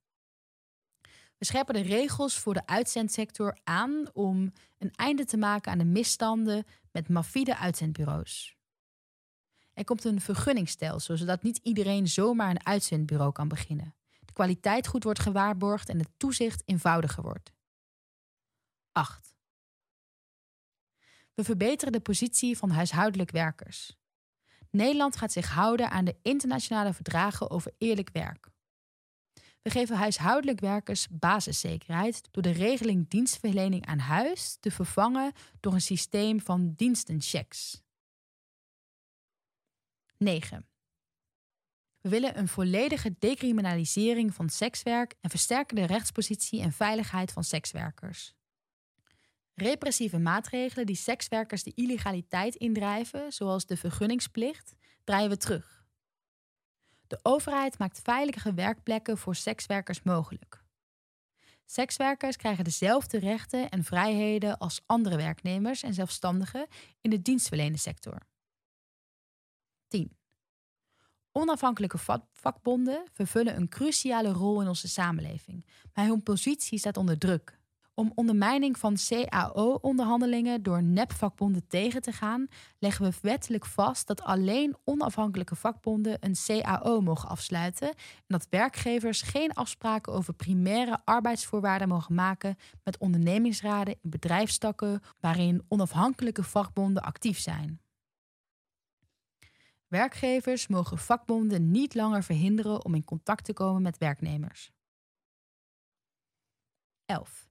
We scherpen de regels voor de uitzendsector aan om een einde te maken aan de misstanden met mafide uitzendbureaus. Er komt een vergunningsstelsel, zodat niet iedereen zomaar een uitzendbureau kan beginnen. De kwaliteit goed wordt gewaarborgd en het toezicht eenvoudiger wordt. 8. We verbeteren de positie van huishoudelijk werkers. Nederland gaat zich houden aan de internationale verdragen over eerlijk werk. We geven huishoudelijk werkers basiszekerheid door de regeling dienstverlening aan huis te vervangen door een systeem van dienstenchecks. 9. We willen een volledige decriminalisering van sekswerk en versterken de rechtspositie en veiligheid van sekswerkers. Repressieve maatregelen die sekswerkers de illegaliteit indrijven, zoals de vergunningsplicht, draaien we terug. De overheid maakt veilige werkplekken voor sekswerkers mogelijk. Sekswerkers krijgen dezelfde rechten en vrijheden als andere werknemers en zelfstandigen in de dienstverlenende sector. 10. Onafhankelijke vakbonden vervullen een cruciale rol in onze samenleving, maar hun positie staat onder druk. Om ondermijning van CAO-onderhandelingen door nepvakbonden tegen te gaan, leggen we wettelijk vast dat alleen onafhankelijke vakbonden een CAO mogen afsluiten en dat werkgevers geen afspraken over primaire arbeidsvoorwaarden mogen maken met ondernemingsraden in bedrijfstakken waarin onafhankelijke vakbonden actief zijn. Werkgevers mogen vakbonden niet langer verhinderen om in contact te komen met werknemers. 11.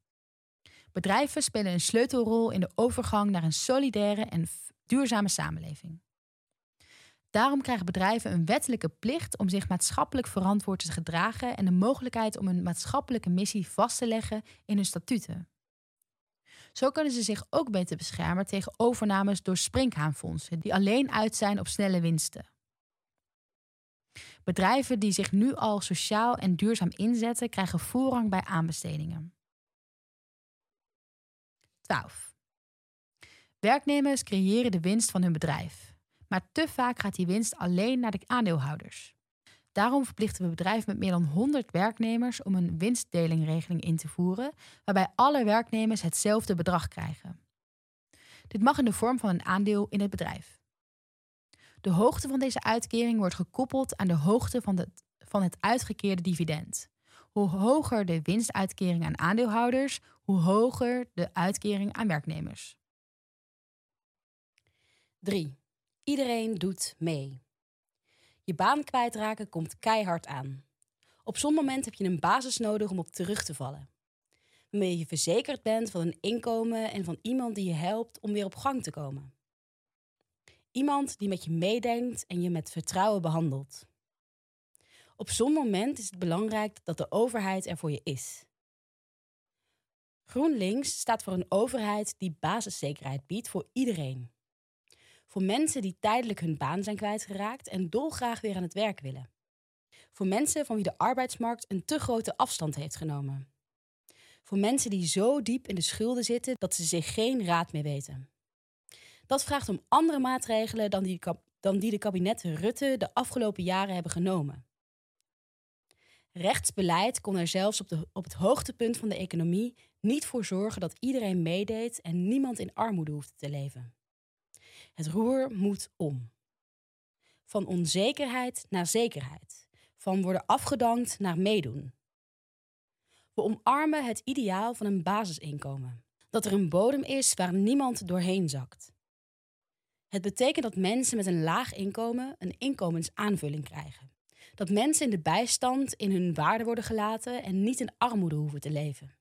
Bedrijven spelen een sleutelrol in de overgang naar een solidaire en duurzame samenleving. Daarom krijgen bedrijven een wettelijke plicht om zich maatschappelijk verantwoord te gedragen en de mogelijkheid om een maatschappelijke missie vast te leggen in hun statuten. Zo kunnen ze zich ook beter beschermen tegen overnames door sprinkhaanfondsen die alleen uit zijn op snelle winsten. Bedrijven die zich nu al sociaal en duurzaam inzetten, krijgen voorrang bij aanbestedingen. 12. Werknemers creëren de winst van hun bedrijf, maar te vaak gaat die winst alleen naar de aandeelhouders. Daarom verplichten we bedrijven met meer dan 100 werknemers om een winstdelingregeling in te voeren, waarbij alle werknemers hetzelfde bedrag krijgen. Dit mag in de vorm van een aandeel in het bedrijf. De hoogte van deze uitkering wordt gekoppeld aan de hoogte van, van het uitgekeerde dividend. Hoe hoger de winstuitkering aan aandeelhouders, hoe hoger de uitkering aan werknemers. 3. Iedereen doet mee. Je baan kwijtraken komt keihard aan. Op zo'n moment heb je een basis nodig om op terug te vallen. Waarmee je verzekerd bent van een inkomen en van iemand die je helpt om weer op gang te komen. Iemand die met je meedenkt en je met vertrouwen behandelt. Op zo'n moment is het belangrijk dat de overheid er voor je is. GroenLinks staat voor een overheid die basiszekerheid biedt voor iedereen. Voor mensen die tijdelijk hun baan zijn kwijtgeraakt en dolgraag weer aan het werk willen. Voor mensen van wie de arbeidsmarkt een te grote afstand heeft genomen. Voor mensen die zo diep in de schulden zitten dat ze zich geen raad meer weten. Dat vraagt om andere maatregelen dan die, dan die de kabinetten Rutte de afgelopen jaren hebben genomen. Rechtsbeleid kon er zelfs op, de, op het hoogtepunt van de economie niet voor zorgen dat iedereen meedeed en niemand in armoede hoefde te leven. Het roer moet om. Van onzekerheid naar zekerheid. Van worden afgedankt naar meedoen. We omarmen het ideaal van een basisinkomen. Dat er een bodem is waar niemand doorheen zakt. Het betekent dat mensen met een laag inkomen een inkomensaanvulling krijgen. Dat mensen in de bijstand in hun waarde worden gelaten en niet in armoede hoeven te leven.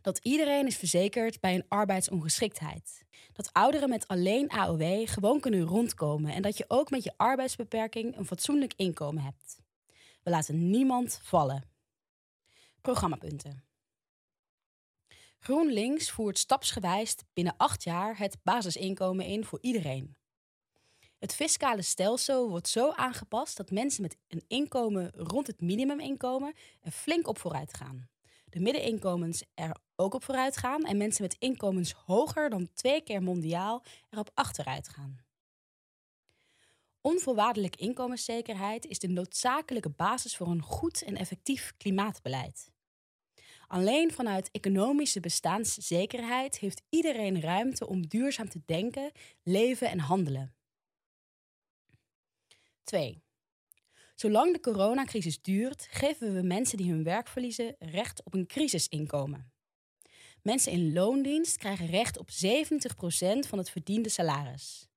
Dat iedereen is verzekerd bij een arbeidsongeschiktheid. Dat ouderen met alleen AOW gewoon kunnen rondkomen en dat je ook met je arbeidsbeperking een fatsoenlijk inkomen hebt. We laten niemand vallen. Programmapunten. GroenLinks voert stapsgewijs binnen acht jaar het basisinkomen in voor iedereen. Het fiscale stelsel wordt zo aangepast dat mensen met een inkomen rond het minimuminkomen er flink op vooruit gaan. De middeninkomens er ook op vooruit gaan en mensen met inkomens hoger dan twee keer mondiaal erop achteruit gaan. Onvoorwaardelijke inkomenszekerheid is de noodzakelijke basis voor een goed en effectief klimaatbeleid. Alleen vanuit economische bestaanszekerheid heeft iedereen ruimte om duurzaam te denken, leven en handelen. 2. Zolang de coronacrisis duurt, geven we mensen die hun werk verliezen recht op een crisisinkomen. Mensen in loondienst krijgen recht op 70% van het verdiende salaris.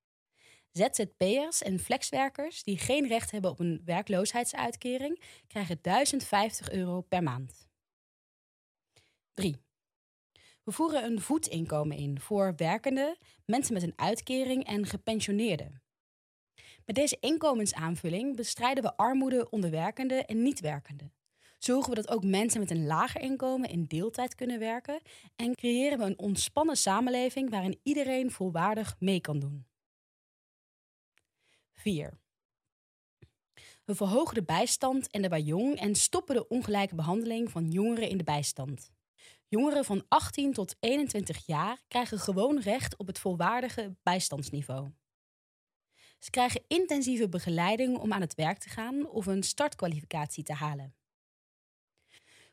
ZZP'ers en flexwerkers die geen recht hebben op een werkloosheidsuitkering krijgen 1050 euro per maand. 3. We voeren een voedinkomen in voor werkenden, mensen met een uitkering en gepensioneerden. Met deze inkomensaanvulling bestrijden we armoede onder werkenden en niet-werkenden. Zorgen we dat ook mensen met een lager inkomen in deeltijd kunnen werken en creëren we een ontspannen samenleving waarin iedereen volwaardig mee kan doen. 4. We verhogen de bijstand en de bijong en stoppen de ongelijke behandeling van jongeren in de bijstand. Jongeren van 18 tot 21 jaar krijgen gewoon recht op het volwaardige bijstandsniveau. Ze krijgen intensieve begeleiding om aan het werk te gaan of een startkwalificatie te halen.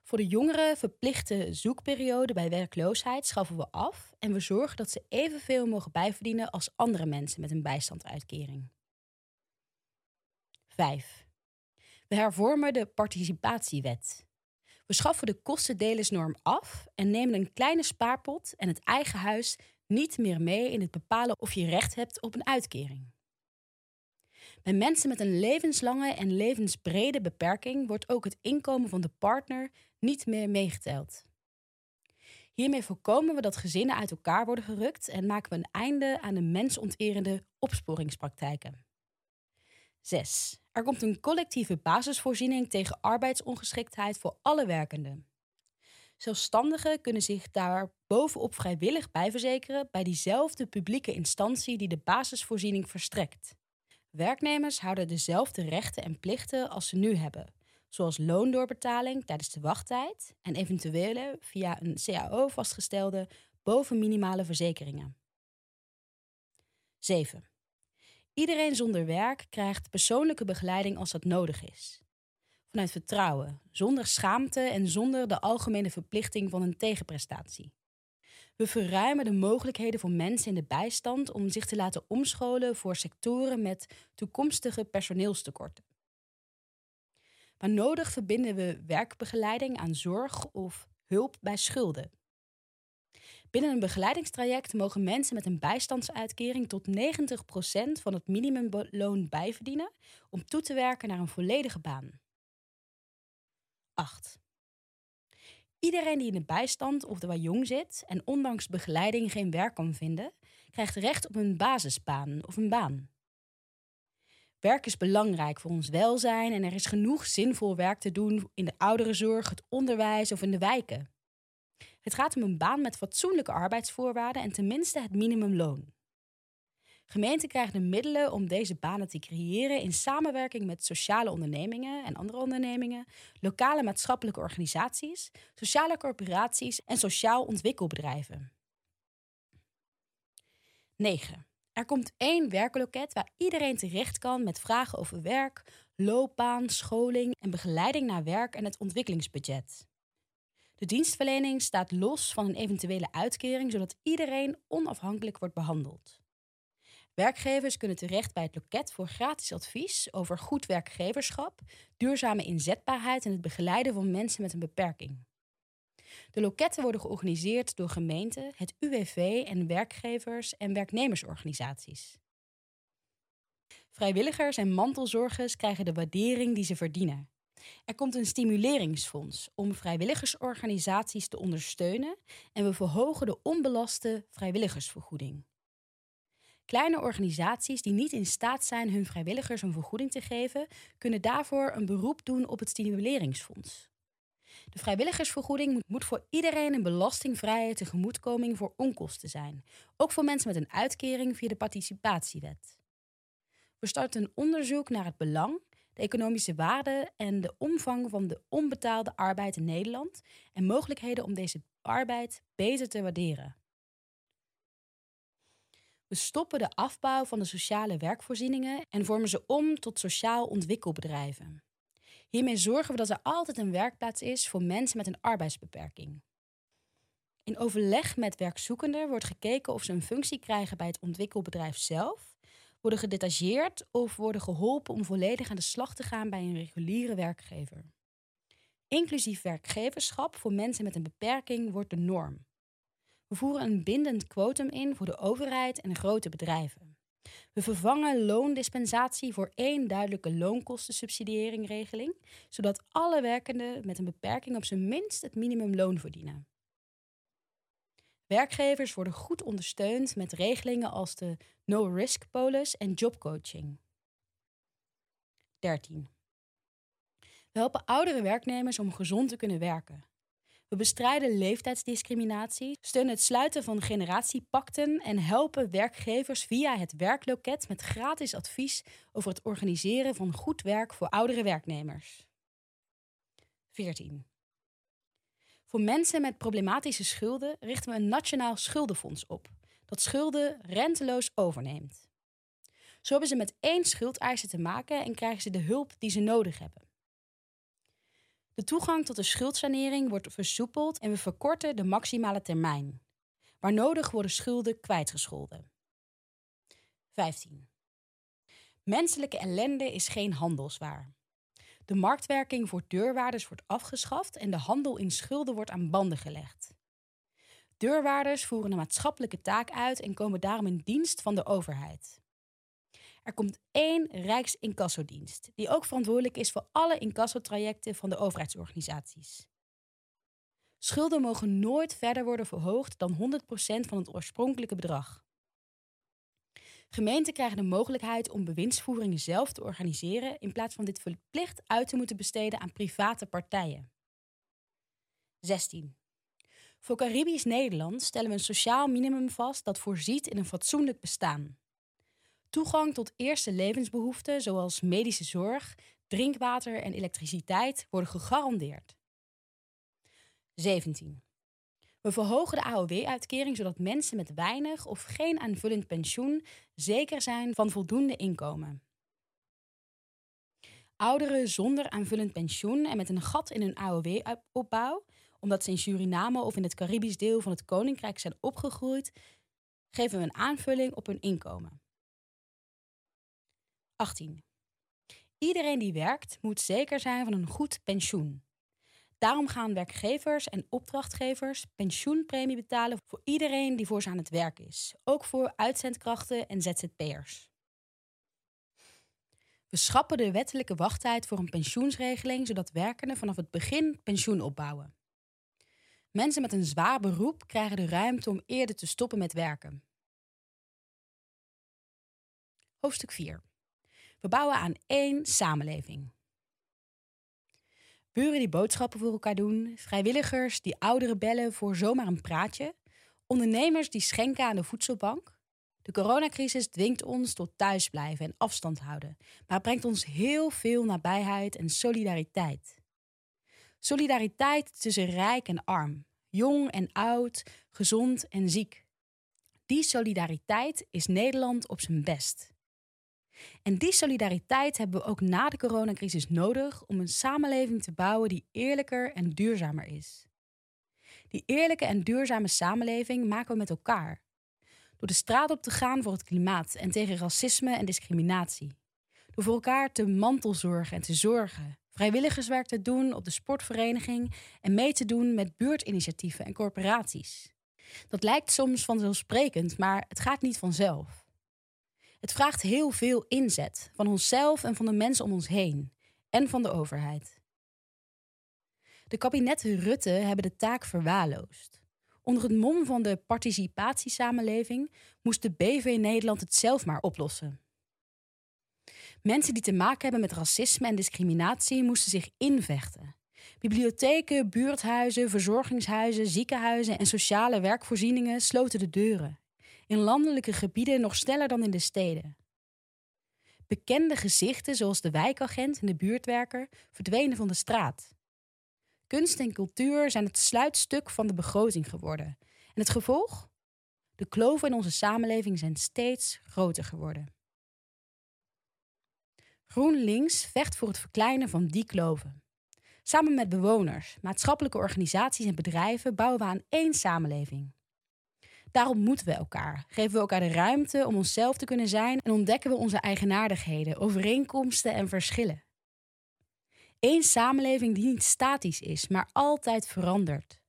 Voor de jongeren verplichte zoekperiode bij werkloosheid schaffen we af en we zorgen dat ze evenveel mogen bijverdienen als andere mensen met een bijstandsuitkering. 5. We hervormen de participatiewet. We schaffen de kostendelersnorm af en nemen een kleine spaarpot en het eigen huis niet meer mee in het bepalen of je recht hebt op een uitkering. Bij mensen met een levenslange en levensbrede beperking wordt ook het inkomen van de partner niet meer meegeteld. Hiermee voorkomen we dat gezinnen uit elkaar worden gerukt en maken we een einde aan de mensonterende opsporingspraktijken. 6. Er komt een collectieve basisvoorziening tegen arbeidsongeschiktheid voor alle werkenden. Zelfstandigen kunnen zich daar bovenop vrijwillig bijverzekeren bij diezelfde publieke instantie die de basisvoorziening verstrekt. Werknemers houden dezelfde rechten en plichten als ze nu hebben, zoals loondoorbetaling tijdens de wachttijd en eventuele via een CAO vastgestelde bovenminimale verzekeringen. 7. Iedereen zonder werk krijgt persoonlijke begeleiding als dat nodig is. Vanuit vertrouwen, zonder schaamte en zonder de algemene verplichting van een tegenprestatie. We verruimen de mogelijkheden voor mensen in de bijstand om zich te laten omscholen voor sectoren met toekomstige personeelstekorten. Maar nodig verbinden we werkbegeleiding aan zorg of hulp bij schulden. Binnen een begeleidingstraject mogen mensen met een bijstandsuitkering tot 90% van het minimumloon bijverdienen om toe te werken naar een volledige baan. 8. Iedereen die in de bijstand of de jong zit en ondanks begeleiding geen werk kan vinden, krijgt recht op een basisbaan of een baan. Werk is belangrijk voor ons welzijn en er is genoeg zinvol werk te doen in de ouderenzorg, het onderwijs of in de wijken. Het gaat om een baan met fatsoenlijke arbeidsvoorwaarden en tenminste het minimumloon. Gemeenten krijgen de middelen om deze banen te creëren in samenwerking met sociale ondernemingen en andere ondernemingen, lokale maatschappelijke organisaties, sociale corporaties en sociaal ontwikkelbedrijven. 9. Er komt één werkloket waar iedereen terecht kan met vragen over werk, loopbaan, scholing en begeleiding naar werk en het ontwikkelingsbudget. De dienstverlening staat los van een eventuele uitkering, zodat iedereen onafhankelijk wordt behandeld. Werkgevers kunnen terecht bij het loket voor gratis advies over goed werkgeverschap, duurzame inzetbaarheid en het begeleiden van mensen met een beperking. De loketten worden georganiseerd door gemeenten, het UWV en werkgevers- en werknemersorganisaties. Vrijwilligers en mantelzorgers krijgen de waardering die ze verdienen. Er komt een stimuleringsfonds om vrijwilligersorganisaties te ondersteunen en we verhogen de onbelaste vrijwilligersvergoeding. Kleine organisaties die niet in staat zijn hun vrijwilligers een vergoeding te geven, kunnen daarvoor een beroep doen op het stimuleringsfonds. De vrijwilligersvergoeding moet voor iedereen een belastingvrije tegemoetkoming voor onkosten zijn, ook voor mensen met een uitkering via de participatiewet. We starten een onderzoek naar het belang, de economische waarde en de omvang van de onbetaalde arbeid in Nederland en mogelijkheden om deze arbeid beter te waarderen. We stoppen de afbouw van de sociale werkvoorzieningen en vormen ze om tot sociaal ontwikkelbedrijven. Hiermee zorgen we dat er altijd een werkplaats is voor mensen met een arbeidsbeperking. In overleg met werkzoekenden wordt gekeken of ze een functie krijgen bij het ontwikkelbedrijf zelf, worden gedetacheerd of worden geholpen om volledig aan de slag te gaan bij een reguliere werkgever. Inclusief werkgeverschap voor mensen met een beperking wordt de norm. We voeren een bindend quotum in voor de overheid en grote bedrijven. We vervangen loondispensatie voor één duidelijke loonkostensubsidiëringregeling, zodat alle werkenden met een beperking op zijn minst het minimumloon verdienen. Werkgevers worden goed ondersteund met regelingen als de No Risk Polis en jobcoaching. 13. We helpen oudere werknemers om gezond te kunnen werken. We bestrijden leeftijdsdiscriminatie, steunen het sluiten van generatiepakten en helpen werkgevers via het werkloket met gratis advies over het organiseren van goed werk voor oudere werknemers. 14. Voor mensen met problematische schulden richten we een nationaal schuldenfonds op, dat schulden renteloos overneemt. Zo hebben ze met één schuldeiser te maken en krijgen ze de hulp die ze nodig hebben. De toegang tot de schuldsanering wordt versoepeld en we verkorten de maximale termijn. Waar nodig worden schulden kwijtgescholden. 15. Menselijke ellende is geen handelswaar. De marktwerking voor deurwaarders wordt afgeschaft en de handel in schulden wordt aan banden gelegd. Deurwaarders voeren een maatschappelijke taak uit en komen daarom in dienst van de overheid. Er komt één Rijksincassodienst, die ook verantwoordelijk is voor alle incassotrajecten van de overheidsorganisaties. Schulden mogen nooit verder worden verhoogd dan 100% van het oorspronkelijke bedrag. Gemeenten krijgen de mogelijkheid om bewindsvoering zelf te organiseren in plaats van dit verplicht uit te moeten besteden aan private partijen. 16. Voor Caribisch Nederland stellen we een sociaal minimum vast dat voorziet in een fatsoenlijk bestaan. Toegang tot eerste levensbehoeften zoals medische zorg, drinkwater en elektriciteit worden gegarandeerd. 17. We verhogen de AOW-uitkering zodat mensen met weinig of geen aanvullend pensioen zeker zijn van voldoende inkomen. Ouderen zonder aanvullend pensioen en met een gat in hun AOW-opbouw, omdat ze in Suriname of in het Caribisch deel van het Koninkrijk zijn opgegroeid, geven we een aanvulling op hun inkomen. 18. Iedereen die werkt moet zeker zijn van een goed pensioen. Daarom gaan werkgevers en opdrachtgevers pensioenpremie betalen voor iedereen die voor ze aan het werk is, ook voor uitzendkrachten en ZZP'ers. We schrappen de wettelijke wachttijd voor een pensioensregeling, zodat werkenden vanaf het begin pensioen opbouwen. Mensen met een zwaar beroep krijgen de ruimte om eerder te stoppen met werken. Hoofdstuk 4. We bouwen aan één samenleving. Buren die boodschappen voor elkaar doen, vrijwilligers die ouderen bellen voor zomaar een praatje, ondernemers die schenken aan de voedselbank. De coronacrisis dwingt ons tot thuisblijven en afstand houden, maar brengt ons heel veel nabijheid en solidariteit. Solidariteit tussen rijk en arm, jong en oud, gezond en ziek. Die solidariteit is Nederland op zijn best. En die solidariteit hebben we ook na de coronacrisis nodig om een samenleving te bouwen die eerlijker en duurzamer is. Die eerlijke en duurzame samenleving maken we met elkaar. Door de straat op te gaan voor het klimaat en tegen racisme en discriminatie. Door voor elkaar te mantelzorgen en te zorgen. Vrijwilligerswerk te doen op de sportvereniging en mee te doen met buurtinitiatieven en corporaties. Dat lijkt soms vanzelfsprekend, maar het gaat niet vanzelf. Het vraagt heel veel inzet van onszelf en van de mensen om ons heen en van de overheid. De kabinetten Rutte hebben de taak verwaarloosd. Onder het mom van de participatiesamenleving moest de BV Nederland het zelf maar oplossen. Mensen die te maken hebben met racisme en discriminatie moesten zich invechten. Bibliotheken, buurthuizen, verzorgingshuizen, ziekenhuizen en sociale werkvoorzieningen sloten de deuren in landelijke gebieden nog sneller dan in de steden. Bekende gezichten zoals de wijkagent en de buurtwerker verdwenen van de straat. Kunst en cultuur zijn het sluitstuk van de begroting geworden. En het gevolg? De kloven in onze samenleving zijn steeds groter geworden. GroenLinks vecht voor het verkleinen van die kloven. Samen met bewoners, maatschappelijke organisaties en bedrijven bouwen we aan één samenleving. Daarom moeten we elkaar. Geven we elkaar de ruimte om onszelf te kunnen zijn en ontdekken we onze eigenaardigheden, overeenkomsten en verschillen. Eén samenleving die niet statisch is, maar altijd verandert.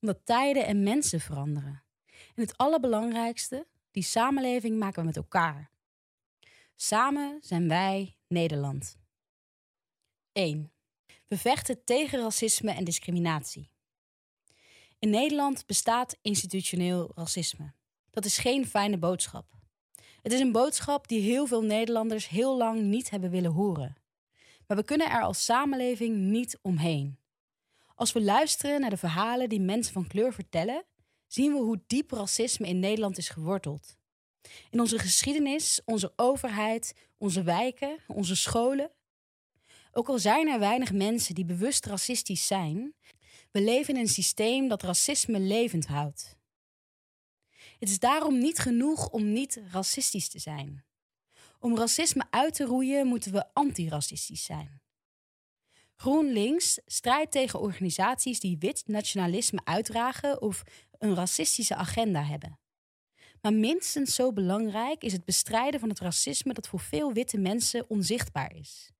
Omdat tijden en mensen veranderen. En het allerbelangrijkste, die samenleving maken we met elkaar. Samen zijn wij Nederland. 1. We vechten tegen racisme en discriminatie. In Nederland bestaat institutioneel racisme. Dat is geen fijne boodschap. Het is een boodschap die heel veel Nederlanders heel lang niet hebben willen horen. Maar we kunnen er als samenleving niet omheen. Als we luisteren naar de verhalen die mensen van kleur vertellen, zien we hoe diep racisme in Nederland is geworteld. In onze geschiedenis, onze overheid, onze wijken, onze scholen. Ook al zijn er weinig mensen die bewust racistisch zijn, we leven in een systeem dat racisme levend houdt. Het is daarom niet genoeg om niet racistisch te zijn. Om racisme uit te roeien moeten we antiracistisch zijn. GroenLinks strijdt tegen organisaties die wit nationalisme uitdragen of een racistische agenda hebben. Maar minstens zo belangrijk is het bestrijden van het racisme dat voor veel witte mensen onzichtbaar is.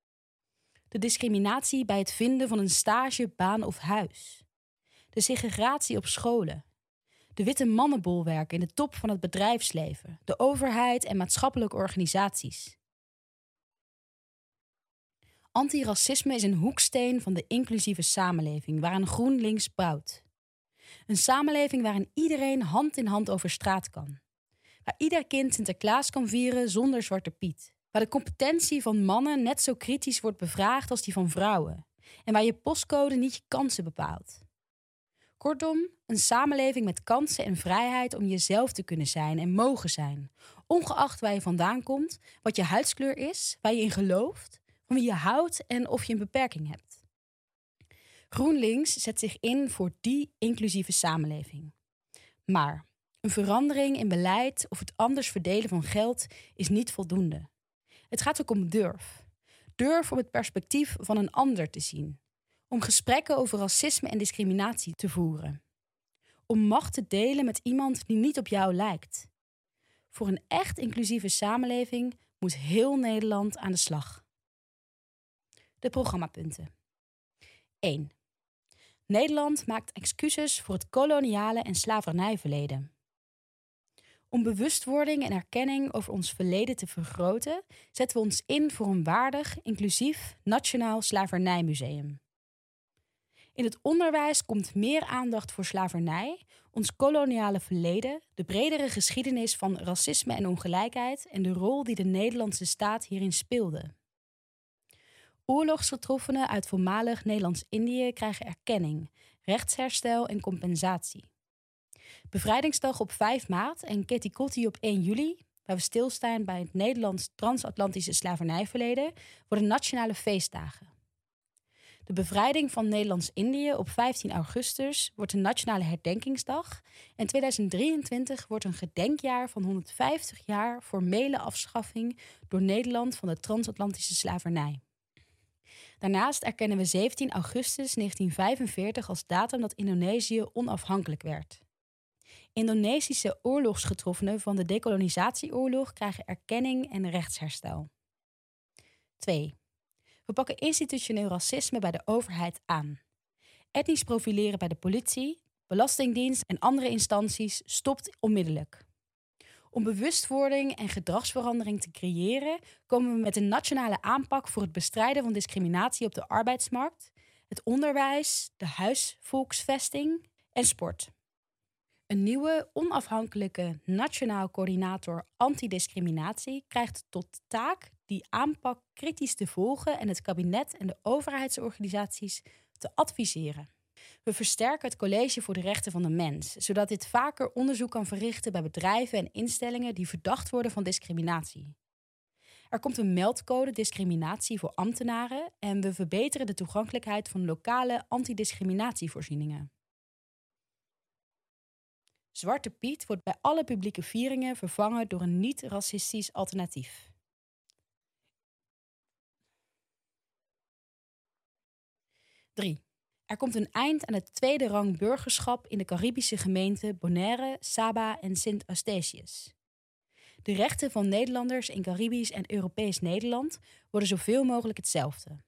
De discriminatie bij het vinden van een stage, baan of huis. De segregatie op scholen. De witte mannenbolwerken in de top van het bedrijfsleven, de overheid en maatschappelijke organisaties. Antiracisme is een hoeksteen van de inclusieve samenleving waaraan GroenLinks bouwt. Een samenleving waarin iedereen hand in hand over straat kan. Waar ieder kind Sinterklaas kan vieren zonder Zwarte Piet. Waar de competentie van mannen net zo kritisch wordt bevraagd als die van vrouwen. En waar je postcode niet je kansen bepaalt. Kortom, een samenleving met kansen en vrijheid om jezelf te kunnen zijn en mogen zijn. Ongeacht waar je vandaan komt, wat je huidskleur is, waar je in gelooft, van wie je houdt en of je een beperking hebt. GroenLinks zet zich in voor die inclusieve samenleving. Maar een verandering in beleid of het anders verdelen van geld is niet voldoende. Het gaat ook om durf. Durf om het perspectief van een ander te zien. Om gesprekken over racisme en discriminatie te voeren. Om macht te delen met iemand die niet op jou lijkt. Voor een echt inclusieve samenleving moet heel Nederland aan de slag. De programmapunten. 1. Nederland maakt excuses voor het koloniale en slavernijverleden. Om bewustwording en erkenning over ons verleden te vergroten, zetten we ons in voor een waardig, inclusief Nationaal Slavernijmuseum. In het onderwijs komt meer aandacht voor slavernij, ons koloniale verleden, de bredere geschiedenis van racisme en ongelijkheid en de rol die de Nederlandse staat hierin speelde. Oorlogsgetroffenen uit voormalig Nederlands-Indië krijgen erkenning, rechtsherstel en compensatie. Bevrijdingsdag op 5 maart en Ketty op 1 juli, waar we stilstaan bij het Nederlands transatlantische slavernijverleden, worden nationale feestdagen. De bevrijding van Nederlands-Indië op 15 augustus wordt een nationale herdenkingsdag en 2023 wordt een gedenkjaar van 150 jaar formele afschaffing door Nederland van de transatlantische slavernij. Daarnaast erkennen we 17 augustus 1945 als datum dat Indonesië onafhankelijk werd. Indonesische oorlogsgetroffenen van de decolonisatieoorlog krijgen erkenning en rechtsherstel. 2. We pakken institutioneel racisme bij de overheid aan. Etnisch profileren bij de politie, belastingdienst en andere instanties stopt onmiddellijk. Om bewustwording en gedragsverandering te creëren, komen we met een nationale aanpak voor het bestrijden van discriminatie op de arbeidsmarkt, het onderwijs, de huisvolksvesting en sport. Een nieuwe onafhankelijke nationaal coördinator antidiscriminatie krijgt tot taak die aanpak kritisch te volgen en het kabinet en de overheidsorganisaties te adviseren. We versterken het College voor de Rechten van de Mens, zodat dit vaker onderzoek kan verrichten bij bedrijven en instellingen die verdacht worden van discriminatie. Er komt een meldcode discriminatie voor ambtenaren en we verbeteren de toegankelijkheid van lokale antidiscriminatievoorzieningen. Zwarte Piet wordt bij alle publieke vieringen vervangen door een niet-racistisch alternatief. 3. Er komt een eind aan het tweede rang burgerschap in de Caribische gemeenten Bonaire, Saba en Sint-Eustatius. De rechten van Nederlanders in Caribisch en Europees Nederland worden zoveel mogelijk hetzelfde.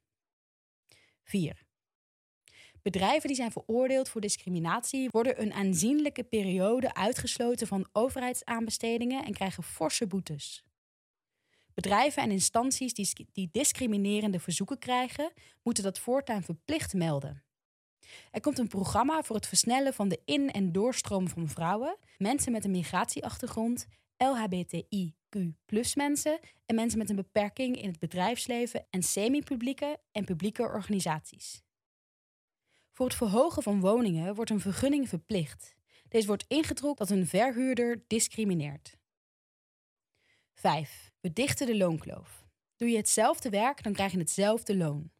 4. Bedrijven die zijn veroordeeld voor discriminatie worden een aanzienlijke periode uitgesloten van overheidsaanbestedingen en krijgen forse boetes. Bedrijven en instanties die, die discriminerende verzoeken krijgen, moeten dat voortaan verplicht melden. Er komt een programma voor het versnellen van de in- en doorstroom van vrouwen, mensen met een migratieachtergrond LHBTIQ mensen en mensen met een beperking in het bedrijfsleven en semi-publieke en publieke organisaties. Voor het verhogen van woningen wordt een vergunning verplicht. Deze wordt ingetrokken dat een verhuurder discrimineert. 5. We dichten de loonkloof. Doe je hetzelfde werk, dan krijg je hetzelfde loon.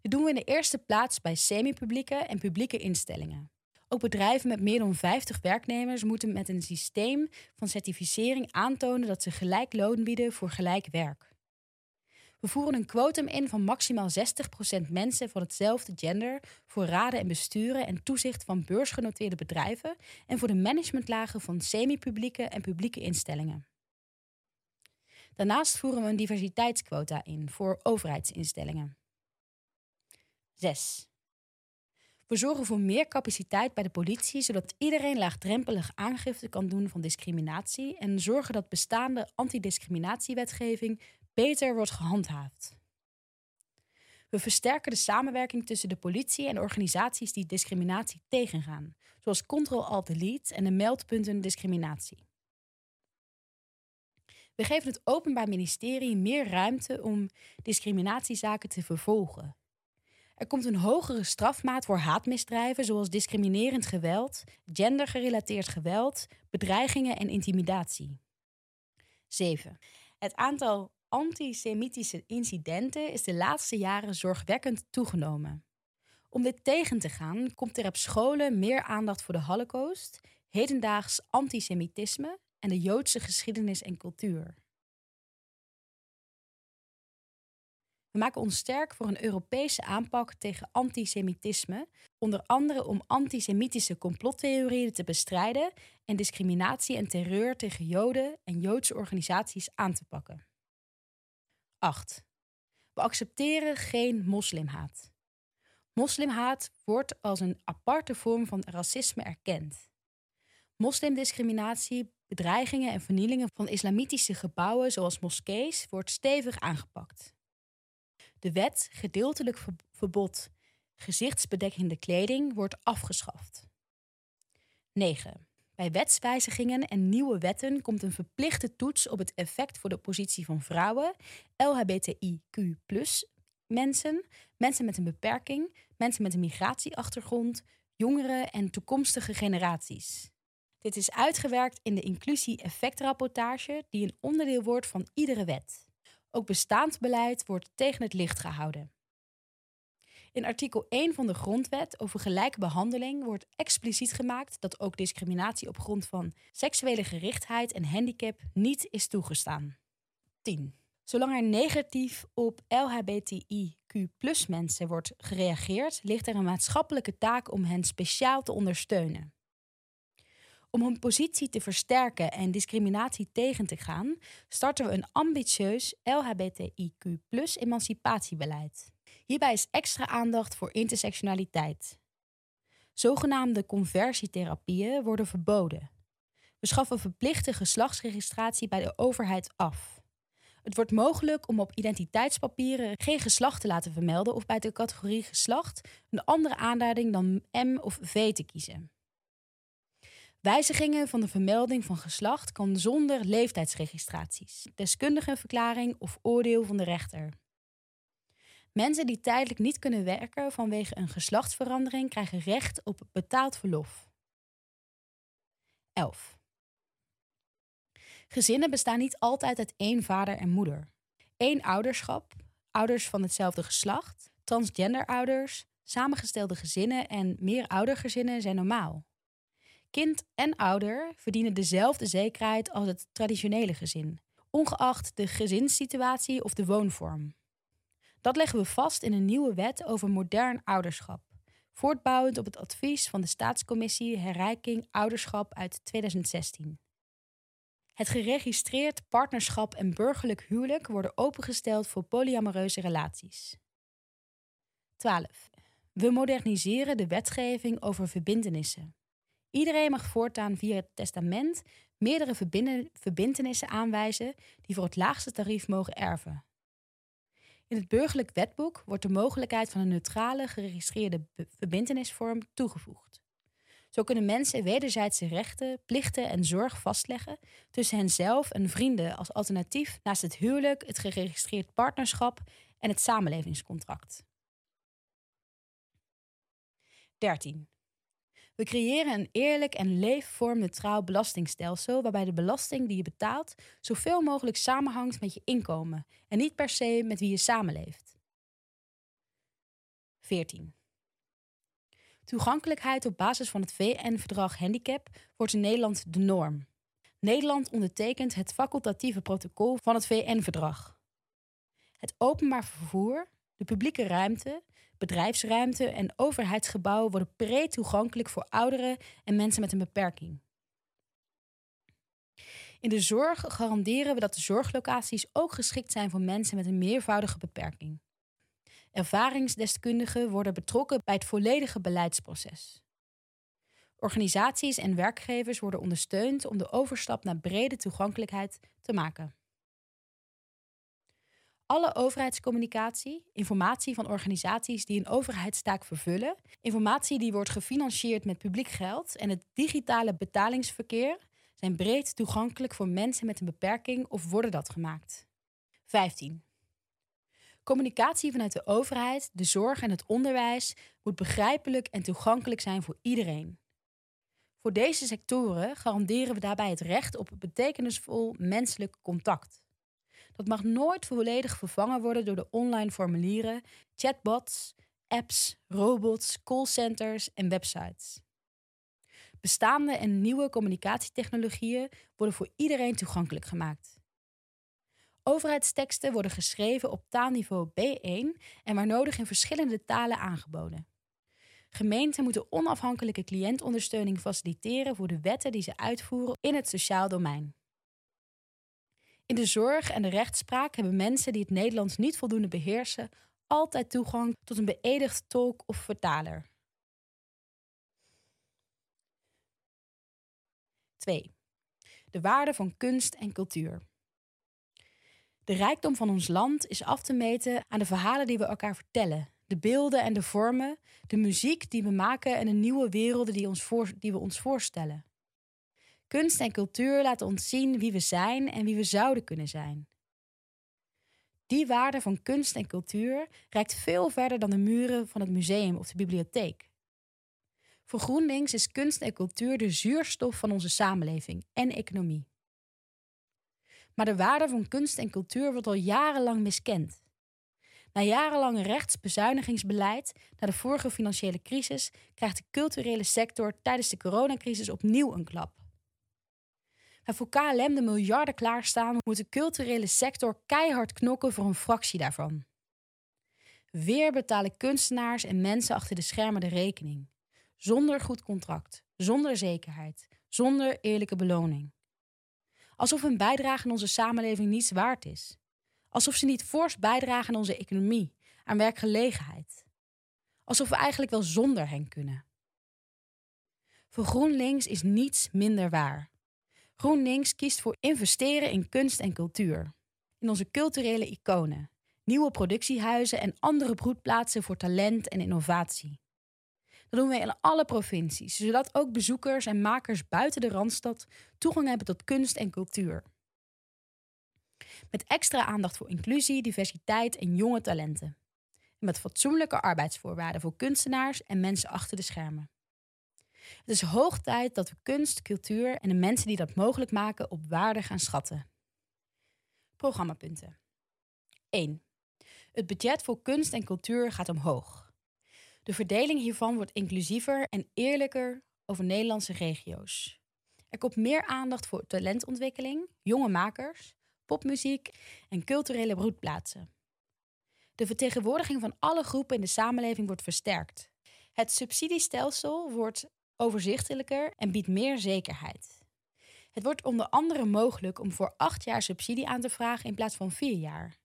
Dit doen we in de eerste plaats bij semi-publieke en publieke instellingen. Ook bedrijven met meer dan 50 werknemers moeten met een systeem van certificering aantonen dat ze gelijk loon bieden voor gelijk werk. We voeren een quotum in van maximaal 60% mensen van hetzelfde gender voor raden en besturen en toezicht van beursgenoteerde bedrijven en voor de managementlagen van semi-publieke en publieke instellingen. Daarnaast voeren we een diversiteitsquota in voor overheidsinstellingen. 6. We zorgen voor meer capaciteit bij de politie, zodat iedereen laagdrempelig aangifte kan doen van discriminatie en zorgen dat bestaande antidiscriminatiewetgeving beter wordt gehandhaafd. We versterken de samenwerking tussen de politie en organisaties die discriminatie tegengaan, zoals Control-Alt-Delete en de meldpunten discriminatie. We geven het Openbaar Ministerie meer ruimte om discriminatiezaken te vervolgen. Er komt een hogere strafmaat voor haatmisdrijven zoals discriminerend geweld, gendergerelateerd geweld, bedreigingen en intimidatie. 7. Het aantal antisemitische incidenten is de laatste jaren zorgwekkend toegenomen. Om dit tegen te gaan, komt er op scholen meer aandacht voor de Holocaust, hedendaags antisemitisme en de Joodse geschiedenis en cultuur. We maken ons sterk voor een Europese aanpak tegen antisemitisme, onder andere om antisemitische complottheorieën te bestrijden en discriminatie en terreur tegen Joden en Joodse organisaties aan te pakken. 8. We accepteren geen moslimhaat. Moslimhaat wordt als een aparte vorm van racisme erkend. Moslimdiscriminatie, bedreigingen en vernielingen van islamitische gebouwen zoals moskees wordt stevig aangepakt. De wet gedeeltelijk verbod gezichtsbedekkende kleding wordt afgeschaft. 9. Bij wetswijzigingen en nieuwe wetten komt een verplichte toets op het effect voor de positie van vrouwen, LHBTIQ, mensen, mensen met een beperking, mensen met een migratieachtergrond, jongeren en toekomstige generaties. Dit is uitgewerkt in de inclusie-effectrapportage, die een onderdeel wordt van iedere wet. Ook bestaand beleid wordt tegen het licht gehouden. In artikel 1 van de Grondwet over gelijke behandeling wordt expliciet gemaakt dat ook discriminatie op grond van seksuele gerichtheid en handicap niet is toegestaan. 10. Zolang er negatief op LHBTIQ mensen wordt gereageerd, ligt er een maatschappelijke taak om hen speciaal te ondersteunen. Om hun positie te versterken en discriminatie tegen te gaan, starten we een ambitieus LHBTIQ emancipatiebeleid. Hierbij is extra aandacht voor intersectionaliteit. Zogenaamde conversietherapieën worden verboden. We schaffen verplichte geslachtsregistratie bij de overheid af. Het wordt mogelijk om op identiteitspapieren geen geslacht te laten vermelden of bij de categorie geslacht een andere aanduiding dan M of V te kiezen. Wijzigingen van de vermelding van geslacht kan zonder leeftijdsregistraties, deskundigenverklaring of oordeel van de rechter. Mensen die tijdelijk niet kunnen werken vanwege een geslachtsverandering krijgen recht op betaald verlof. 11. Gezinnen bestaan niet altijd uit één vader en moeder. Eén ouderschap, ouders van hetzelfde geslacht, transgenderouders, samengestelde gezinnen en meeroudergezinnen zijn normaal. Kind en ouder verdienen dezelfde zekerheid als het traditionele gezin, ongeacht de gezinssituatie of de woonvorm. Dat leggen we vast in een nieuwe wet over modern ouderschap, voortbouwend op het advies van de Staatscommissie Herrijking Ouderschap uit 2016. Het geregistreerd partnerschap en burgerlijk huwelijk worden opengesteld voor polyamoreuze relaties. 12. We moderniseren de wetgeving over verbindenissen. Iedereen mag voortaan via het testament meerdere verbindenissen aanwijzen die voor het laagste tarief mogen erven. In het burgerlijk wetboek wordt de mogelijkheid van een neutrale geregistreerde verbintenisvorm toegevoegd. Zo kunnen mensen wederzijdse rechten, plichten en zorg vastleggen tussen henzelf en vrienden als alternatief naast het huwelijk, het geregistreerd partnerschap en het samenlevingscontract. 13. We creëren een eerlijk en leefvormneutraal belastingstelsel waarbij de belasting die je betaalt zoveel mogelijk samenhangt met je inkomen en niet per se met wie je samenleeft. 14. Toegankelijkheid op basis van het VN-verdrag Handicap wordt in Nederland de norm. Nederland ondertekent het facultatieve protocol van het VN-verdrag. Het openbaar vervoer, de publieke ruimte, bedrijfsruimte en overheidsgebouwen worden breed toegankelijk voor ouderen en mensen met een beperking. In de zorg garanderen we dat de zorglocaties ook geschikt zijn voor mensen met een meervoudige beperking. Ervaringsdeskundigen worden betrokken bij het volledige beleidsproces. Organisaties en werkgevers worden ondersteund om de overstap naar brede toegankelijkheid te maken. Alle overheidscommunicatie, informatie van organisaties die een overheidstaak vervullen, informatie die wordt gefinancierd met publiek geld en het digitale betalingsverkeer zijn breed toegankelijk voor mensen met een beperking of worden dat gemaakt. 15. Communicatie vanuit de overheid, de zorg en het onderwijs moet begrijpelijk en toegankelijk zijn voor iedereen. Voor deze sectoren garanderen we daarbij het recht op betekenisvol menselijk contact. Dat mag nooit volledig vervangen worden door de online formulieren, chatbots, apps, robots, callcenters en websites. Bestaande en nieuwe communicatietechnologieën worden voor iedereen toegankelijk gemaakt. Overheidsteksten worden geschreven op taalniveau B1 en waar nodig in verschillende talen aangeboden. Gemeenten moeten onafhankelijke cliëntondersteuning faciliteren voor de wetten die ze uitvoeren in het sociaal domein. In de zorg en de rechtspraak hebben mensen die het Nederlands niet voldoende beheersen altijd toegang tot een beëdigd tolk of vertaler. 2. De waarde van kunst en cultuur. De rijkdom van ons land is af te meten aan de verhalen die we elkaar vertellen, de beelden en de vormen, de muziek die we maken en de nieuwe werelden die, ons die we ons voorstellen. Kunst en cultuur laten ons zien wie we zijn en wie we zouden kunnen zijn. Die waarde van kunst en cultuur reikt veel verder dan de muren van het museum of de bibliotheek. Voor GroenLinks is kunst en cultuur de zuurstof van onze samenleving en economie. Maar de waarde van kunst en cultuur wordt al jarenlang miskend. Na jarenlang rechtsbezuinigingsbeleid, na de vorige financiële crisis, krijgt de culturele sector tijdens de coronacrisis opnieuw een klap. Waar voor KLM de miljarden klaarstaan, moet de culturele sector keihard knokken voor een fractie daarvan. Weer betalen kunstenaars en mensen achter de schermen de rekening. Zonder goed contract, zonder zekerheid, zonder eerlijke beloning. Alsof hun bijdrage aan onze samenleving niets waard is. Alsof ze niet fors bijdragen aan onze economie, aan werkgelegenheid. Alsof we eigenlijk wel zonder hen kunnen. Voor GroenLinks is niets minder waar. GroenLinks kiest voor investeren in kunst en cultuur. In onze culturele iconen, nieuwe productiehuizen en andere broedplaatsen voor talent en innovatie. Dat doen we in alle provincies, zodat ook bezoekers en makers buiten de Randstad toegang hebben tot kunst en cultuur. Met extra aandacht voor inclusie, diversiteit en jonge talenten. En met fatsoenlijke arbeidsvoorwaarden voor kunstenaars en mensen achter de schermen. Het is hoog tijd dat we kunst, cultuur en de mensen die dat mogelijk maken op waarde gaan schatten. Programmapunten. 1. Het budget voor kunst en cultuur gaat omhoog. De verdeling hiervan wordt inclusiever en eerlijker over Nederlandse regio's. Er komt meer aandacht voor talentontwikkeling, jonge makers, popmuziek en culturele broedplaatsen. De vertegenwoordiging van alle groepen in de samenleving wordt versterkt. Het subsidiestelsel wordt overzichtelijker en biedt meer zekerheid. Het wordt onder andere mogelijk om voor acht jaar subsidie aan te vragen in plaats van vier jaar.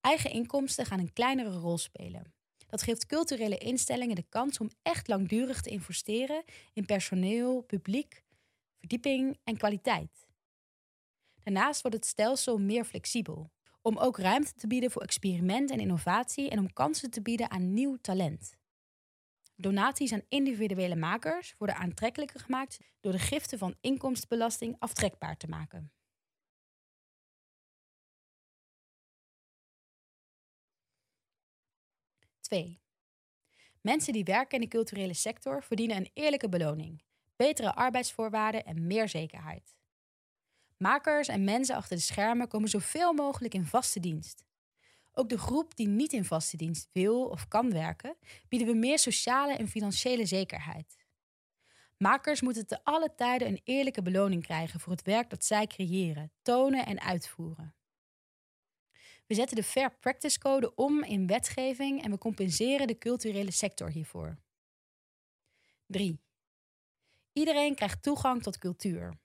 Eigen inkomsten gaan een kleinere rol spelen. Dat geeft culturele instellingen de kans om echt langdurig te investeren in personeel, publiek, verdieping en kwaliteit. Daarnaast wordt het stelsel meer flexibel, om ook ruimte te bieden voor experiment en innovatie en om kansen te bieden aan nieuw talent. Donaties aan individuele makers worden aantrekkelijker gemaakt door de giften van inkomstenbelasting aftrekbaar te maken. Twee. Mensen die werken in de culturele sector verdienen een eerlijke beloning, betere arbeidsvoorwaarden en meer zekerheid. Makers en mensen achter de schermen komen zoveel mogelijk in vaste dienst. Ook de groep die niet in vaste dienst wil of kan werken, bieden we meer sociale en financiële zekerheid. Makers moeten te alle tijden een eerlijke beloning krijgen voor het werk dat zij creëren, tonen en uitvoeren. We zetten de Fair Practice Code om in wetgeving en we compenseren de culturele sector hiervoor. 3. Iedereen krijgt toegang tot cultuur.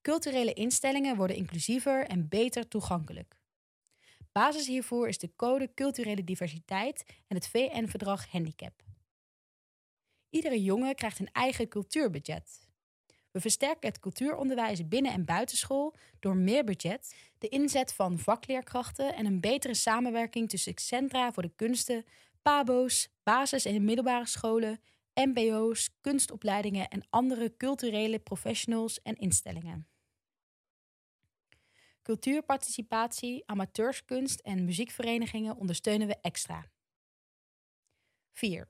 Culturele instellingen worden inclusiever en beter toegankelijk. Basis hiervoor is de Code Culturele Diversiteit en het VN-verdrag Handicap. Iedere jongen krijgt een eigen cultuurbudget. We versterken het cultuuronderwijs binnen- en buitenschool door meer budget, de inzet van vakleerkrachten en een betere samenwerking tussen centra voor de kunsten, PABO's, basis- en middelbare scholen, MBO's, kunstopleidingen en andere culturele professionals en instellingen. Cultuurparticipatie, amateurskunst en muziekverenigingen ondersteunen we extra. 4.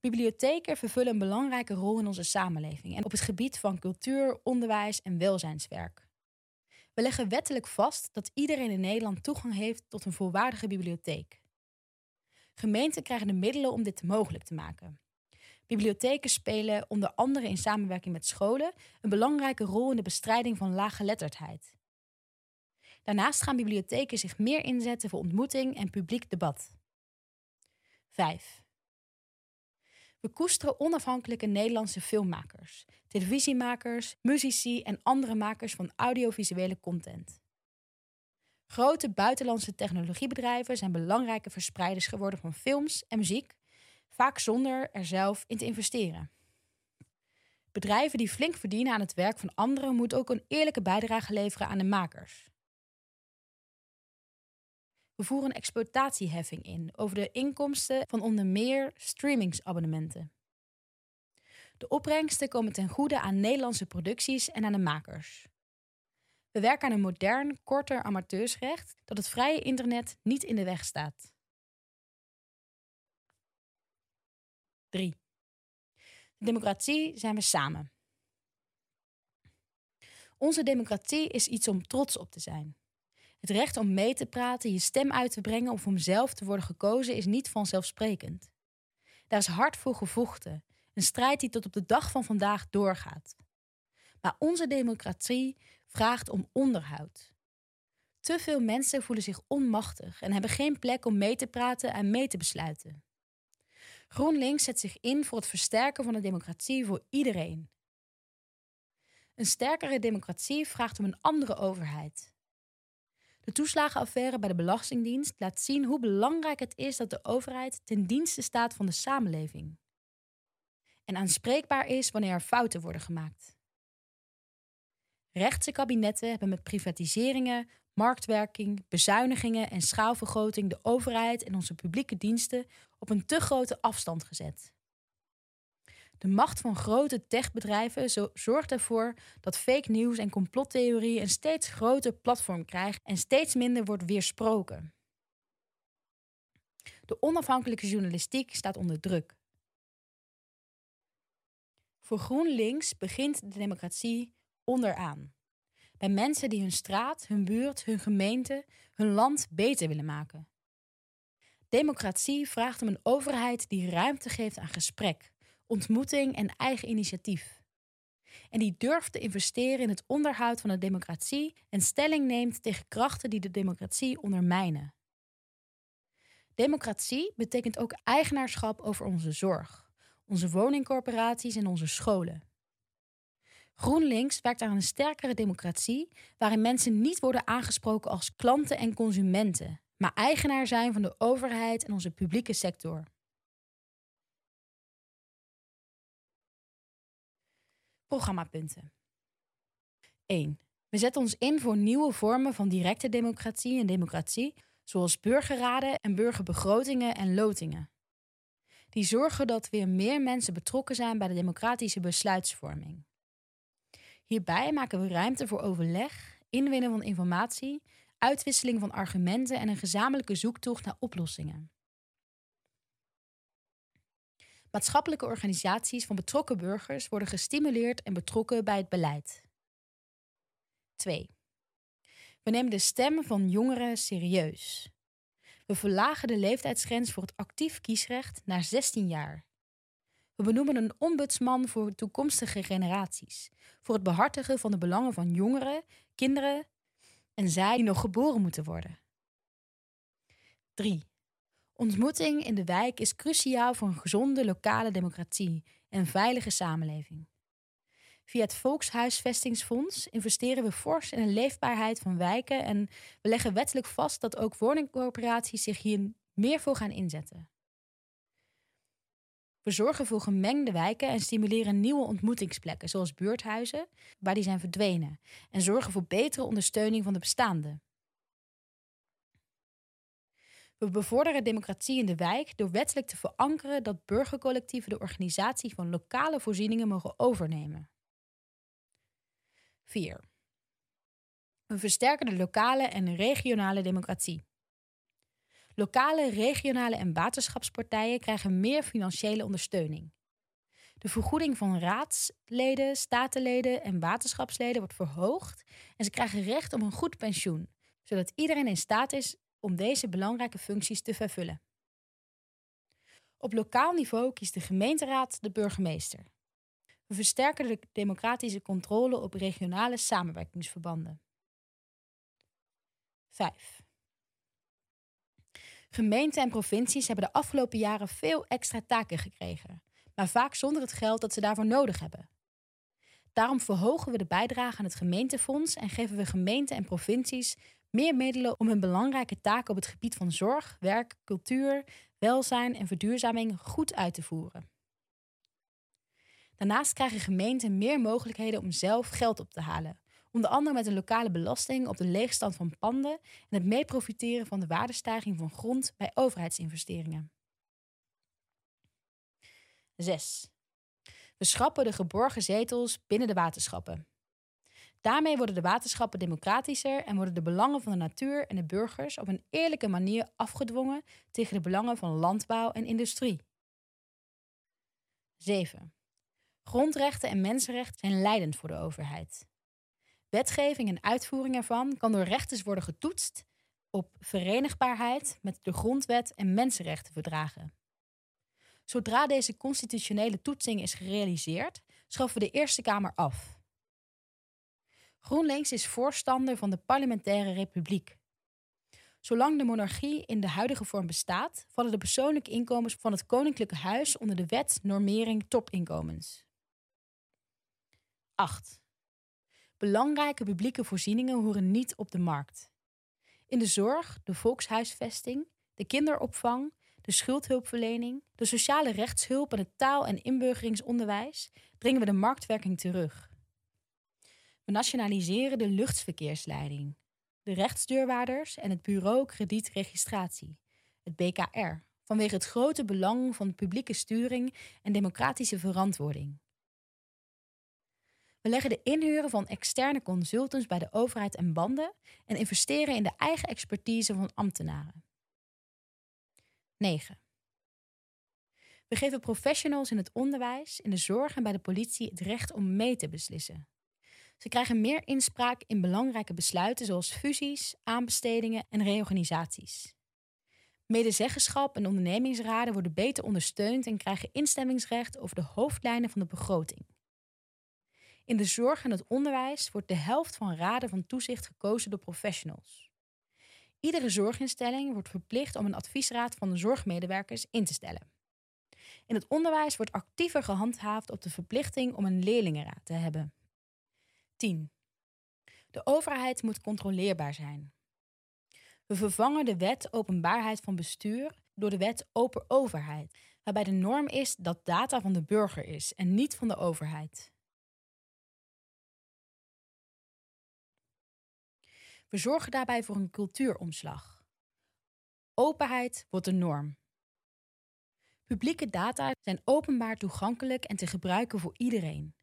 Bibliotheken vervullen een belangrijke rol in onze samenleving en op het gebied van cultuur, onderwijs en welzijnswerk. We leggen wettelijk vast dat iedereen in Nederland toegang heeft tot een volwaardige bibliotheek. Gemeenten krijgen de middelen om dit mogelijk te maken. Bibliotheken spelen onder andere in samenwerking met scholen een belangrijke rol in de bestrijding van laaggeletterdheid. Daarnaast gaan bibliotheken zich meer inzetten voor ontmoeting en publiek debat. 5. We koesteren onafhankelijke Nederlandse filmmakers, televisiemakers, muzici en andere makers van audiovisuele content. Grote buitenlandse technologiebedrijven zijn belangrijke verspreiders geworden van films en muziek, vaak zonder er zelf in te investeren. Bedrijven die flink verdienen aan het werk van anderen moeten ook een eerlijke bijdrage leveren aan de makers. We voeren een exploitatieheffing in over de inkomsten van onder meer streamingsabonnementen. De opbrengsten komen ten goede aan Nederlandse producties en aan de makers. We werken aan een modern, korter amateursrecht dat het vrije internet niet in de weg staat. 3. De democratie zijn we samen. Onze democratie is iets om trots op te zijn. Het recht om mee te praten, je stem uit te brengen of om zelf te worden gekozen is niet vanzelfsprekend. Daar is hard voor gevochten, een strijd die tot op de dag van vandaag doorgaat. Maar onze democratie vraagt om onderhoud. Te veel mensen voelen zich onmachtig en hebben geen plek om mee te praten en mee te besluiten. GroenLinks zet zich in voor het versterken van de democratie voor iedereen. Een sterkere democratie vraagt om een andere overheid. De toeslagenaffaire bij de Belastingdienst laat zien hoe belangrijk het is dat de overheid ten dienste staat van de samenleving. En aanspreekbaar is wanneer er fouten worden gemaakt. Rechtse kabinetten hebben met privatiseringen, marktwerking, bezuinigingen en schaalvergroting de overheid en onze publieke diensten op een te grote afstand gezet. De macht van grote techbedrijven zorgt ervoor dat fake news en complottheorieën een steeds groter platform krijgen en steeds minder wordt weersproken. De onafhankelijke journalistiek staat onder druk. Voor GroenLinks begint de democratie onderaan. Bij mensen die hun straat, hun buurt, hun gemeente, hun land beter willen maken. Democratie vraagt om een overheid die ruimte geeft aan gesprek, ontmoeting en eigen initiatief. En die durft te investeren in het onderhoud van de democratie en stelling neemt tegen krachten die de democratie ondermijnen. Democratie betekent ook eigenaarschap over onze zorg, onze woningcorporaties en onze scholen. GroenLinks werkt aan een sterkere democratie waarin mensen niet worden aangesproken als klanten en consumenten, maar eigenaar zijn van de overheid en onze publieke sector. Programmapunten. 1. We zetten ons in voor nieuwe vormen van directe democratie en democratie, zoals burgerraden en burgerbegrotingen en lotingen. Die zorgen dat weer meer mensen betrokken zijn bij de democratische besluitvorming. Hierbij maken we ruimte voor overleg, inwinnen van informatie, uitwisseling van argumenten en een gezamenlijke zoektocht naar oplossingen. Maatschappelijke organisaties van betrokken burgers worden gestimuleerd en betrokken bij het beleid. 2. We nemen de stem van jongeren serieus. We verlagen de leeftijdsgrens voor het actief kiesrecht naar 16 jaar. We benoemen een ombudsman voor toekomstige generaties, voor het behartigen van de belangen van jongeren, kinderen en zij die nog geboren moeten worden. 3. Ontmoeting in de wijk is cruciaal voor een gezonde lokale democratie en veilige samenleving. Via het Volkshuisvestingsfonds investeren we fors in de leefbaarheid van wijken en we leggen wettelijk vast dat ook woningcorporaties zich hier meer voor gaan inzetten. We zorgen voor gemengde wijken en stimuleren nieuwe ontmoetingsplekken, zoals buurthuizen, waar die zijn verdwenen, en zorgen voor betere ondersteuning van de bestaande. We bevorderen democratie in de wijk door wettelijk te verankeren dat burgercollectieven de organisatie van lokale voorzieningen mogen overnemen. 4. We versterken de lokale en regionale democratie. Lokale, regionale en waterschapspartijen krijgen meer financiële ondersteuning. De vergoeding van raadsleden, statenleden en waterschapsleden wordt verhoogd en ze krijgen recht op een goed pensioen, zodat iedereen in staat is om deze belangrijke functies te vervullen. Op lokaal niveau kiest de gemeenteraad de burgemeester. We versterken de democratische controle op regionale samenwerkingsverbanden. 5. Gemeenten en provincies hebben de afgelopen jaren veel extra taken gekregen, maar vaak zonder het geld dat ze daarvoor nodig hebben. Daarom verhogen we de bijdrage aan het gemeentefonds en geven we gemeenten en provincies meer middelen om hun belangrijke taken op het gebied van zorg, werk, cultuur, welzijn en verduurzaming goed uit te voeren. Daarnaast krijgen gemeenten meer mogelijkheden om zelf geld op te halen, onder andere met een lokale belasting op de leegstand van panden en het meeprofiteren van de waardestijging van grond bij overheidsinvesteringen. 6. We schrappen de geborgen zetels binnen de waterschappen. Daarmee worden de waterschappen democratischer en worden de belangen van de natuur en de burgers op een eerlijke manier afgedwongen tegen de belangen van landbouw en industrie. 7. Grondrechten en mensenrechten zijn leidend voor de overheid. Wetgeving en uitvoering ervan kan door rechters worden getoetst op verenigbaarheid met de grondwet en mensenrechtenverdragen. Zodra deze constitutionele toetsing is gerealiseerd, schaffen we de Eerste Kamer af. GroenLinks is voorstander van de parlementaire republiek. Zolang de monarchie in de huidige vorm bestaat, vallen de persoonlijke inkomens van het koninklijke huis onder de wet normering topinkomens. 8. Belangrijke publieke voorzieningen horen niet op de markt. In de zorg, de volkshuisvesting, de kinderopvang, de schuldhulpverlening, de sociale rechtshulp en het taal- en inburgeringsonderwijs dringen we de marktwerking terug. We nationaliseren de luchtverkeersleiding, de rechtsdeurwaarders en het Bureau Kredietregistratie, het BKR, vanwege het grote belang van publieke sturing en democratische verantwoording. We leggen de inhuren van externe consultants bij de overheid en banden en investeren in de eigen expertise van ambtenaren. 9. We geven professionals in het onderwijs, in de zorg en bij de politie het recht om mee te beslissen. Ze krijgen meer inspraak in belangrijke besluiten zoals fusies, aanbestedingen en reorganisaties. Medezeggenschap en ondernemingsraden worden beter ondersteund en krijgen instemmingsrecht over de hoofdlijnen van de begroting. In de zorg en het onderwijs wordt de helft van raden van toezicht gekozen door professionals. Iedere zorginstelling wordt verplicht om een adviesraad van de zorgmedewerkers in te stellen. In het onderwijs wordt actiever gehandhaafd op de verplichting om een leerlingenraad te hebben. 10. De overheid moet controleerbaar zijn. We vervangen de wet openbaarheid van bestuur door de wet open overheid, waarbij de norm is dat data van de burger is en niet van de overheid. We zorgen daarbij voor een cultuuromslag. Openheid wordt de norm. Publieke data zijn openbaar toegankelijk en te gebruiken voor iedereen.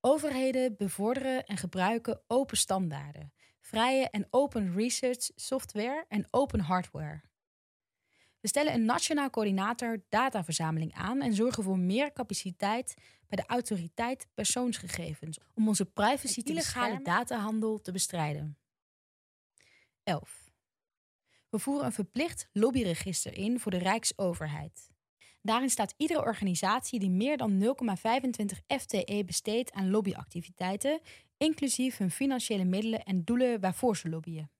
Overheden bevorderen en gebruiken open standaarden, vrije en open research software en open hardware. We stellen een nationaal coördinator dataverzameling aan en zorgen voor meer capaciteit bij de autoriteit persoonsgegevens om onze privacy illegale datahandel te bestrijden. 11. We voeren een verplicht lobbyregister in voor de Rijksoverheid. Daarin staat iedere organisatie die meer dan 0,25 FTE besteedt aan lobbyactiviteiten, inclusief hun financiële middelen en doelen waarvoor ze lobbyen.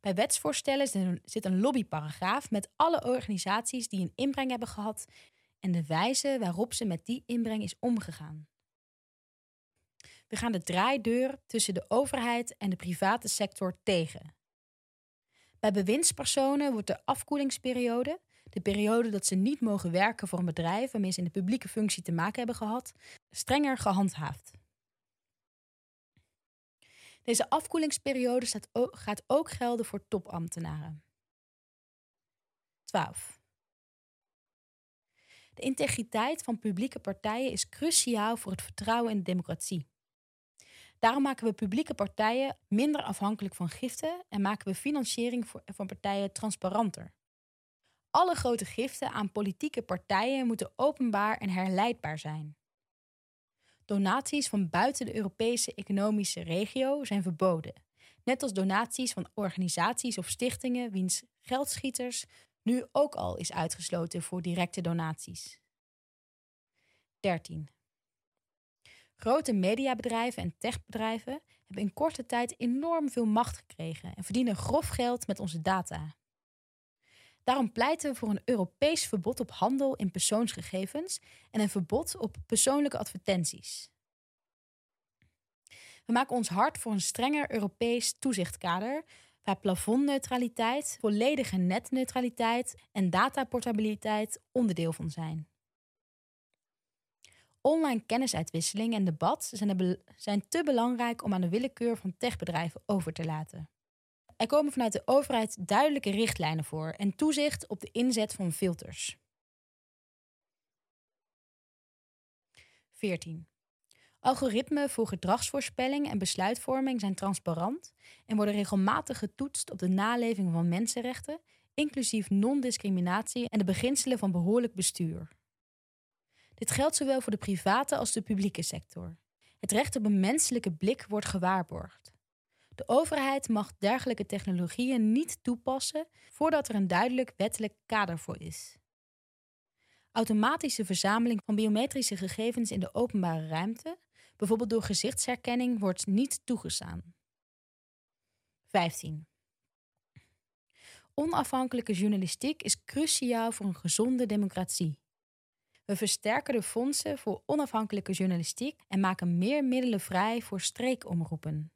Bij wetsvoorstellen zit een lobbyparagraaf met alle organisaties die een inbreng hebben gehad en de wijze waarop ze met die inbreng is omgegaan. We gaan de draaideur tussen de overheid en de private sector tegen. Bij bewindspersonen wordt de afkoelingsperiode, de periode dat ze niet mogen werken voor een bedrijf waarmee ze in de publieke functie te maken hebben gehad, strenger gehandhaafd. Deze afkoelingsperiode gaat ook gelden voor topambtenaren. 12. De integriteit van publieke partijen is cruciaal voor het vertrouwen in de democratie. Daarom maken we publieke partijen minder afhankelijk van giften en maken we financiering van partijen transparanter. Alle grote giften aan politieke partijen moeten openbaar en herleidbaar zijn. Donaties van buiten de Europese economische regio zijn verboden, net als donaties van organisaties of stichtingen wiens geldschieters nu ook al is uitgesloten voor directe donaties. 13. Grote mediabedrijven en techbedrijven hebben in korte tijd enorm veel macht gekregen en verdienen grof geld met onze data. Daarom pleiten we voor een Europees verbod op handel in persoonsgegevens en een verbod op persoonlijke advertenties. We maken ons hard voor een strenger Europees toezichtkader waar plafondneutraliteit, volledige netneutraliteit en dataportabiliteit onderdeel van zijn. Online kennisuitwisseling en debat zijn, zijn te belangrijk om aan de willekeur van techbedrijven over te laten. Er komen vanuit de overheid duidelijke richtlijnen voor en toezicht op de inzet van filters. 14. Algoritmen voor gedragsvoorspelling en besluitvorming zijn transparant en worden regelmatig getoetst op de naleving van mensenrechten, inclusief non-discriminatie en de beginselen van behoorlijk bestuur. Dit geldt zowel voor de private als de publieke sector. Het recht op een menselijke blik wordt gewaarborgd. De overheid mag dergelijke technologieën niet toepassen voordat er een duidelijk wettelijk kader voor is. Automatische verzameling van biometrische gegevens in de openbare ruimte, bijvoorbeeld door gezichtsherkenning, wordt niet toegestaan. 15. Onafhankelijke journalistiek is cruciaal voor een gezonde democratie. We versterken de fondsen voor onafhankelijke journalistiek en maken meer middelen vrij voor streekomroepen.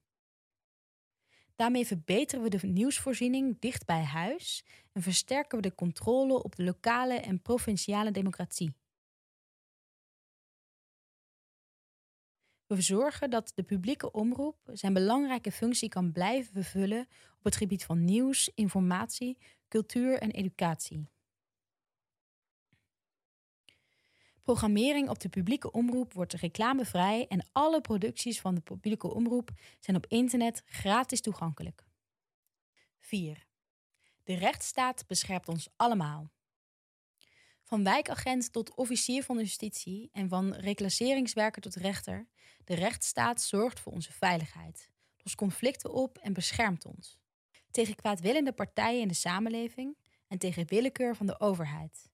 Daarmee verbeteren we de nieuwsvoorziening dicht bij huis en versterken we de controle op de lokale en provinciale democratie. We zorgen dat de publieke omroep zijn belangrijke functie kan blijven vervullen op het gebied van nieuws, informatie, cultuur en educatie. Programmering op de publieke omroep wordt reclamevrij en alle producties van de publieke omroep zijn op internet gratis toegankelijk. 4. De rechtsstaat beschermt ons allemaal. Van wijkagent tot officier van justitie en van reclasseringswerker tot rechter, de rechtsstaat zorgt voor onze veiligheid, lost conflicten op en beschermt ons. Tegen kwaadwillende partijen in de samenleving en tegen willekeur van de overheid.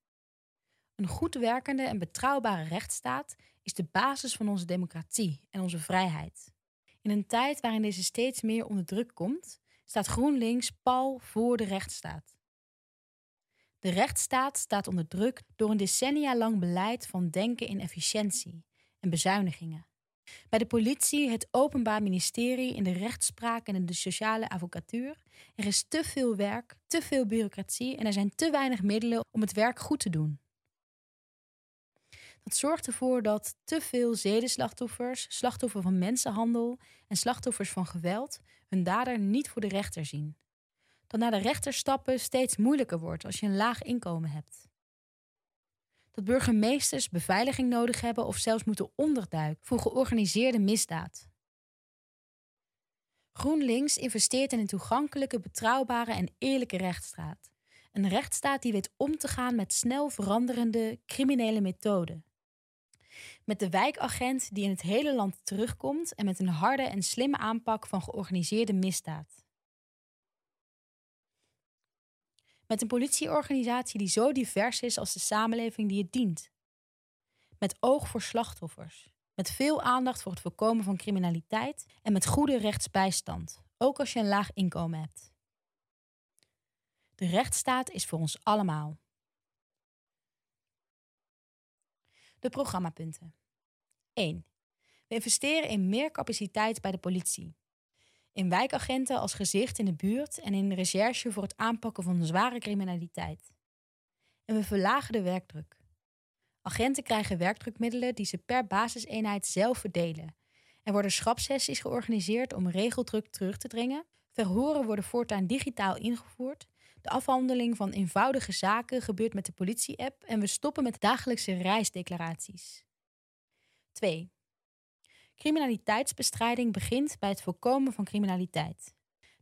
Een goed werkende en betrouwbare rechtsstaat is de basis van onze democratie en onze vrijheid. In een tijd waarin deze steeds meer onder druk komt, staat GroenLinks pal voor de rechtsstaat. De rechtsstaat staat onder druk door een decennia lang beleid van denken in efficiëntie en bezuinigingen. Bij de politie, het Openbaar Ministerie, in de rechtspraak en in de sociale advocatuur. Er is te veel werk, te veel bureaucratie en er zijn te weinig middelen om het werk goed te doen. Dat zorgt ervoor dat te veel zedenslachtoffers, slachtoffers van mensenhandel en slachtoffers van geweld hun dader niet voor de rechter zien. Dat naar de rechter stappen steeds moeilijker wordt als je een laag inkomen hebt. dat burgemeesters beveiliging nodig hebben of zelfs moeten onderduiken voor georganiseerde misdaad. GroenLinks investeert in een toegankelijke, betrouwbare en eerlijke rechtsstaat. Een rechtsstaat die weet om te gaan met snel veranderende criminele methoden. Met de wijkagent die in het hele land terugkomt en met een harde en slimme aanpak van georganiseerde misdaad. Met een politieorganisatie die zo divers is als de samenleving die het dient. Met oog voor slachtoffers. Met veel aandacht voor het voorkomen van criminaliteit en met goede rechtsbijstand, ook als je een laag inkomen hebt. De rechtsstaat is voor ons allemaal. De programmapunten. 1. We investeren in meer capaciteit bij de politie. In wijkagenten als gezicht in de buurt en in recherche voor het aanpakken van zware criminaliteit. En we verlagen de werkdruk. Agenten krijgen werkdrukmiddelen die ze per basiseenheid zelf verdelen. Er worden schrapsessies georganiseerd om regeldruk terug te dringen. Verhoren worden voortaan digitaal ingevoerd. De afhandeling van eenvoudige zaken gebeurt met de politie-app en we stoppen met dagelijkse reisdeclaraties. 2. Criminaliteitsbestrijding begint bij het voorkomen van criminaliteit.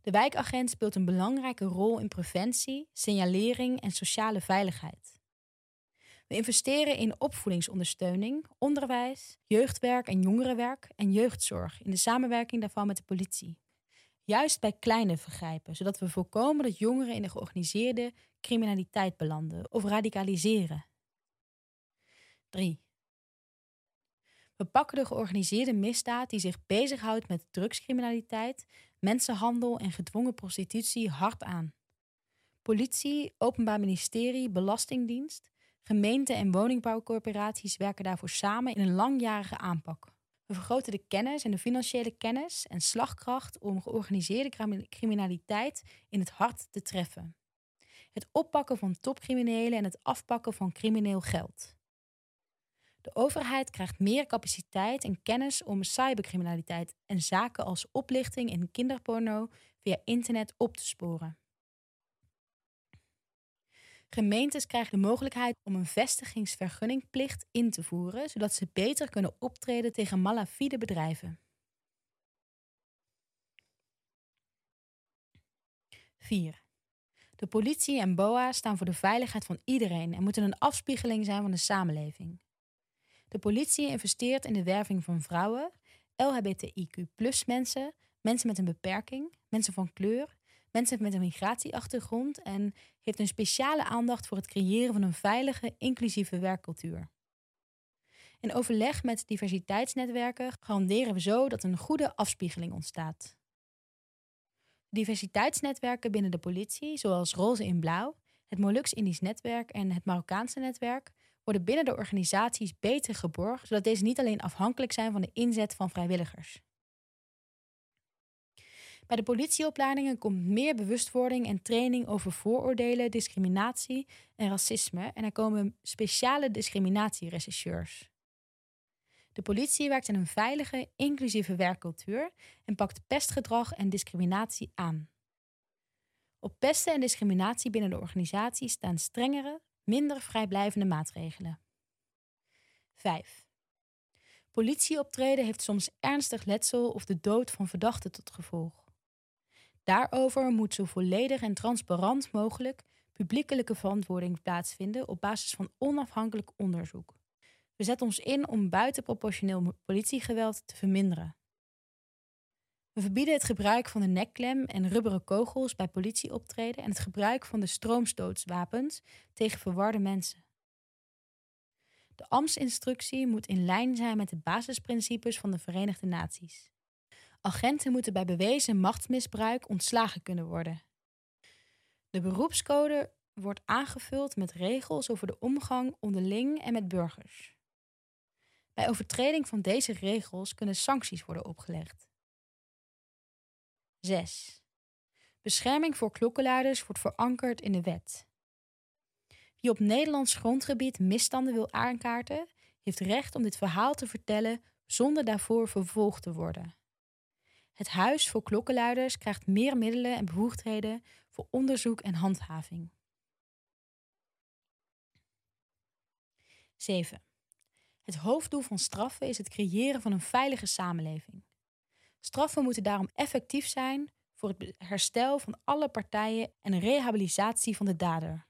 De wijkagent speelt een belangrijke rol in preventie, signalering en sociale veiligheid. We investeren in opvoedingsondersteuning, onderwijs, jeugdwerk en jongerenwerk en jeugdzorg in de samenwerking daarvan met de politie. Juist bij kleine vergrijpen, zodat we voorkomen dat jongeren in de georganiseerde criminaliteit belanden of radicaliseren. 3. We pakken de georganiseerde misdaad die zich bezighoudt met drugscriminaliteit, mensenhandel en gedwongen prostitutie hard aan. Politie, Openbaar Ministerie, Belastingdienst, gemeenten en woningbouwcorporaties werken daarvoor samen in een langjarige aanpak. We vergroten de kennis en de financiële kennis en slagkracht om georganiseerde criminaliteit in het hart te treffen. Het oppakken van topcriminelen en het afpakken van crimineel geld. De overheid krijgt meer capaciteit en kennis om cybercriminaliteit en zaken als oplichting en kinderporno via internet op te sporen. Gemeentes krijgen de mogelijkheid om een vestigingsvergunningplicht in te voeren, zodat ze beter kunnen optreden tegen malafide bedrijven. 4. De politie en BOA staan voor de veiligheid van iedereen en moeten een afspiegeling zijn van de samenleving. De politie investeert in de werving van vrouwen, LHBTIQ mensen, mensen met een beperking, mensen van kleur, mensen met een migratieachtergrond en heeft een speciale aandacht voor het creëren van een veilige, inclusieve werkcultuur. In overleg met diversiteitsnetwerken garanderen we zo dat een goede afspiegeling ontstaat. Diversiteitsnetwerken binnen de politie, zoals Roze in Blauw, het Molux-Indisch netwerk en het Marokkaanse netwerk, worden binnen de organisaties beter geborgd, zodat deze niet alleen afhankelijk zijn van de inzet van vrijwilligers. Bij de politieopleidingen komt meer bewustwording en training over vooroordelen, discriminatie en racisme en er komen speciale discriminatierechercheurs. De politie werkt in een veilige, inclusieve werkcultuur en pakt pestgedrag en discriminatie aan. Op pesten en discriminatie binnen de organisatie staan strengere, minder vrijblijvende maatregelen. 5. Politieoptreden heeft soms ernstig letsel of de dood van verdachten tot gevolg. Daarover moet zo volledig en transparant mogelijk publiekelijke verantwoording plaatsvinden op basis van onafhankelijk onderzoek. We zetten ons in om buitenproportioneel politiegeweld te verminderen. We verbieden het gebruik van de nekklem en rubberen kogels bij politieoptreden en het gebruik van de stroomstootswapens tegen verwarde mensen. De ambtsinstructie moet in lijn zijn met de basisprincipes van de Verenigde Naties. Agenten moeten bij bewezen machtsmisbruik ontslagen kunnen worden. De beroepscode wordt aangevuld met regels over de omgang onderling en met burgers. Bij overtreding van deze regels kunnen sancties worden opgelegd. 6. Bescherming voor klokkenluiders wordt verankerd in de wet. Wie op Nederlands grondgebied misstanden wil aankaarten, heeft recht om dit verhaal te vertellen zonder daarvoor vervolgd te worden. Het Huis voor Klokkenluiders krijgt meer middelen en bevoegdheden voor onderzoek en handhaving. 7. Het hoofddoel van straffen is het creëren van een veilige samenleving. Straffen moeten daarom effectief zijn voor het herstel van alle partijen en rehabilitatie van de dader.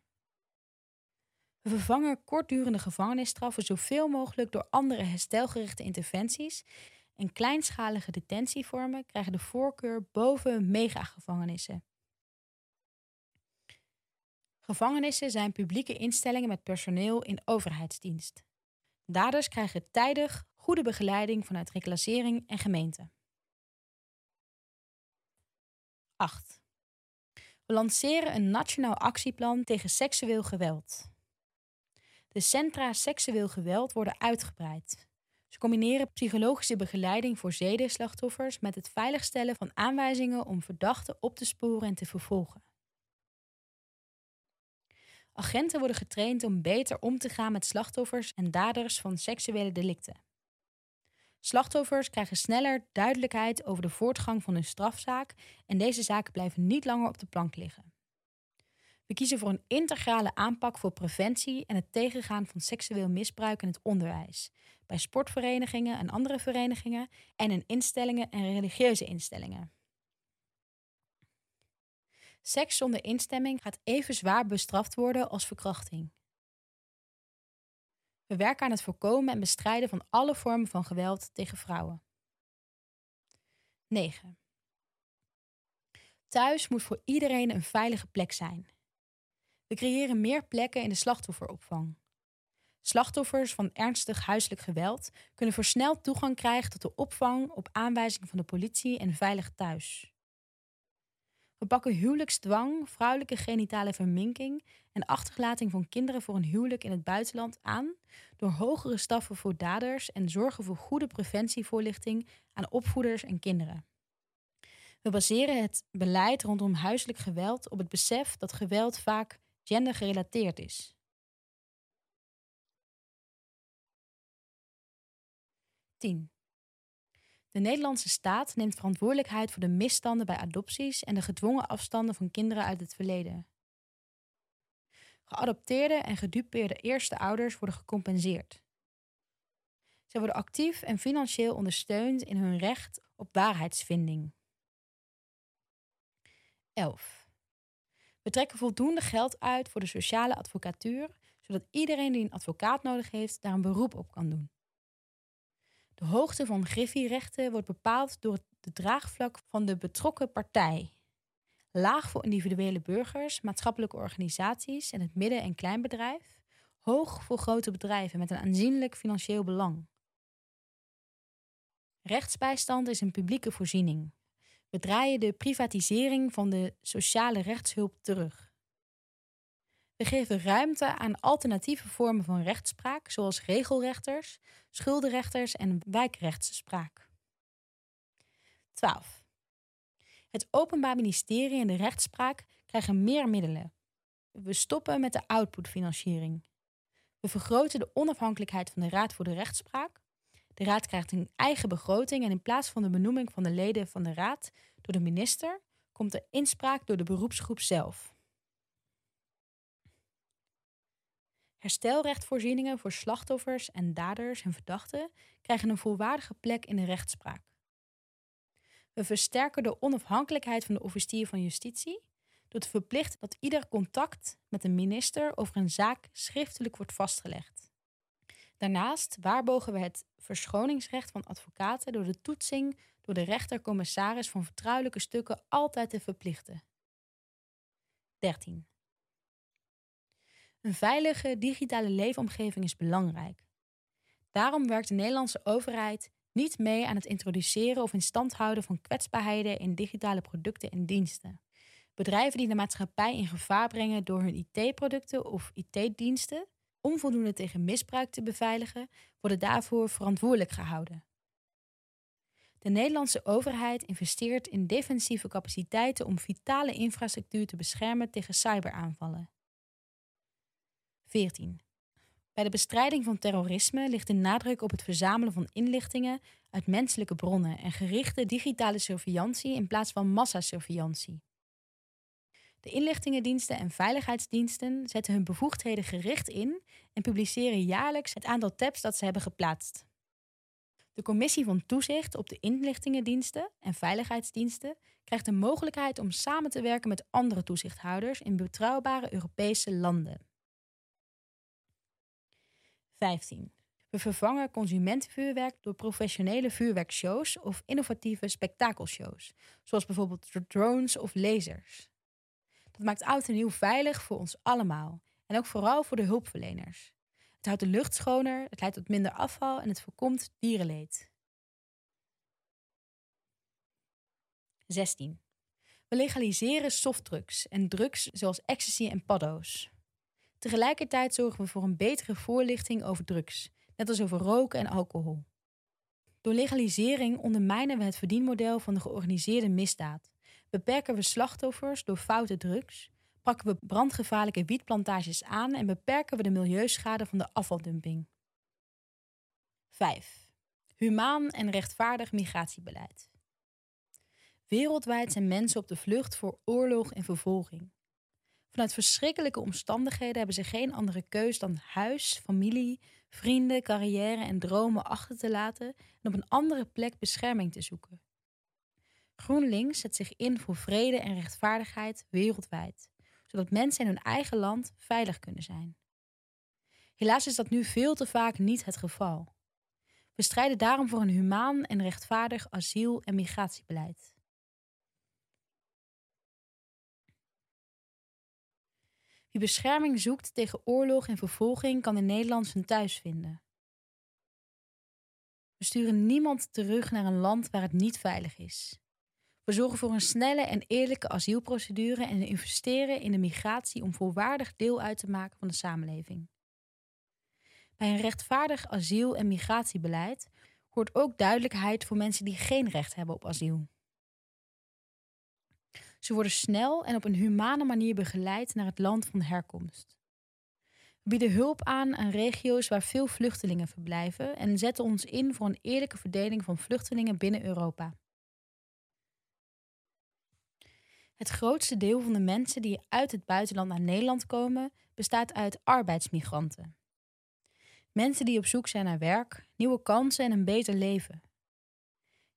We vervangen kortdurende gevangenisstraffen zoveel mogelijk door andere herstelgerichte interventies en kleinschalige detentievormen krijgen de voorkeur boven megagevangenissen. Gevangenissen zijn publieke instellingen met personeel in overheidsdienst. Daders krijgen tijdig goede begeleiding vanuit reclassering en gemeente. 8. We lanceren een nationaal actieplan tegen seksueel geweld. De centra seksueel geweld worden uitgebreid. Ze combineren psychologische begeleiding voor zedenslachtoffers met het veiligstellen van aanwijzingen om verdachten op te sporen en te vervolgen. Agenten worden getraind om beter om te gaan met slachtoffers en daders van seksuele delicten. Slachtoffers krijgen sneller duidelijkheid over de voortgang van hun strafzaak en deze zaken blijven niet langer op de plank liggen. We kiezen voor een integrale aanpak voor preventie en het tegengaan van seksueel misbruik in het onderwijs, bij sportverenigingen en andere verenigingen en in instellingen en religieuze instellingen. Seks zonder instemming gaat even zwaar bestraft worden als verkrachting. We werken aan het voorkomen en bestrijden van alle vormen van geweld tegen vrouwen. 9. Thuis moet voor iedereen een veilige plek zijn. We creëren meer plekken in de slachtofferopvang. Slachtoffers van ernstig huiselijk geweld kunnen versneld toegang krijgen tot de opvang op aanwijzing van de politie en veilig thuis. We pakken huwelijksdwang, vrouwelijke genitale verminking en achterlating van kinderen voor een huwelijk in het buitenland aan door hogere straffen voor daders en zorgen voor goede preventievoorlichting aan opvoeders en kinderen. We baseren het beleid rondom huiselijk geweld op het besef dat geweld vaak gendergerelateerd is. 10. De Nederlandse staat neemt verantwoordelijkheid voor de misstanden bij adopties en de gedwongen afstanden van kinderen uit het verleden. Geadopteerde en gedupeerde eerste ouders worden gecompenseerd. Zij worden actief en financieel ondersteund in hun recht op waarheidsvinding. 11. We trekken voldoende geld uit voor de sociale advocatuur, zodat iedereen die een advocaat nodig heeft daar een beroep op kan doen. De hoogte van griffierechten wordt bepaald door het draagvlak van de betrokken partij. Laag voor individuele burgers, maatschappelijke organisaties en het midden- en kleinbedrijf. Hoog voor grote bedrijven met een aanzienlijk financieel belang. Rechtsbijstand is een publieke voorziening. We draaien de privatisering van de sociale rechtshulp terug. We geven ruimte aan alternatieve vormen van rechtspraak, zoals regelrechters, schuldenrechters en wijkrechtsspraak. 12. Het Openbaar Ministerie en de rechtspraak krijgen meer middelen. We stoppen met de outputfinanciering. We vergroten de onafhankelijkheid van de Raad voor de Rechtspraak. De Raad krijgt een eigen begroting en in plaats van de benoeming van de leden van de Raad door de minister, komt er inspraak door de beroepsgroep zelf. Herstelrechtvoorzieningen voor slachtoffers en daders en verdachten krijgen een volwaardige plek in de rechtspraak. We versterken de onafhankelijkheid van de officier van justitie door te verplichten dat ieder contact met een minister over een zaak schriftelijk wordt vastgelegd. Daarnaast waarbogen we het verschoningsrecht van advocaten door de toetsing door de rechter-commissaris van vertrouwelijke stukken altijd te verplichten. 13. Een veilige digitale leefomgeving is belangrijk. Daarom werkt de Nederlandse overheid niet mee aan het introduceren of in stand houden van kwetsbaarheden in digitale producten en diensten. Bedrijven die de maatschappij in gevaar brengen door hun IT-producten of IT-diensten onvoldoende tegen misbruik te beveiligen, worden daarvoor verantwoordelijk gehouden. De Nederlandse overheid investeert in defensieve capaciteiten om vitale infrastructuur te beschermen tegen cyberaanvallen. 14. Bij de bestrijding van terrorisme ligt de nadruk op het verzamelen van inlichtingen uit menselijke bronnen en gerichte digitale surveillantie in plaats van massasurveillantie. De inlichtingendiensten en veiligheidsdiensten zetten hun bevoegdheden gericht in en publiceren jaarlijks het aantal tabs dat ze hebben geplaatst. De Commissie van Toezicht op de Inlichtingendiensten en Veiligheidsdiensten krijgt de mogelijkheid om samen te werken met andere toezichthouders in betrouwbare Europese landen. 15. We vervangen consumentenvuurwerk door professionele vuurwerkshows of innovatieve spektakelshows, zoals bijvoorbeeld drones of lasers. Dat maakt oud en nieuw veilig voor ons allemaal en ook vooral voor de hulpverleners. Het houdt de lucht schoner, het leidt tot minder afval en het voorkomt dierenleed. 16. We legaliseren softdrugs en drugs zoals ecstasy en paddo's. Tegelijkertijd zorgen we voor een betere voorlichting over drugs, net als over roken en alcohol. Door legalisering ondermijnen we het verdienmodel van de georganiseerde misdaad, beperken we slachtoffers door foute drugs, pakken we brandgevaarlijke wietplantages aan en beperken we de milieuschade van de afvaldumping. 5. Humaan en rechtvaardig migratiebeleid. Wereldwijd zijn mensen op de vlucht voor oorlog en vervolging. Vanuit verschrikkelijke omstandigheden hebben ze geen andere keus dan huis, familie, vrienden, carrière en dromen achter te laten en op een andere plek bescherming te zoeken. GroenLinks zet zich in voor vrede en rechtvaardigheid wereldwijd, zodat mensen in hun eigen land veilig kunnen zijn. Helaas is dat nu veel te vaak niet het geval. We strijden daarom voor een humaan en rechtvaardig asiel- en migratiebeleid. Wie bescherming zoekt tegen oorlog en vervolging kan in Nederland zijn thuis vinden. We sturen niemand terug naar een land waar het niet veilig is. We zorgen voor een snelle en eerlijke asielprocedure en investeren in de migratie om volwaardig deel uit te maken van de samenleving. Bij een rechtvaardig asiel- en migratiebeleid hoort ook duidelijkheid voor mensen die geen recht hebben op asiel. Ze worden snel en op een humane manier begeleid naar het land van herkomst. We bieden hulp aan aan regio's waar veel vluchtelingen verblijven en zetten ons in voor een eerlijke verdeling van vluchtelingen binnen Europa. Het grootste deel van de mensen die uit het buitenland naar Nederland komen, bestaat uit arbeidsmigranten. Mensen die op zoek zijn naar werk, nieuwe kansen en een beter leven.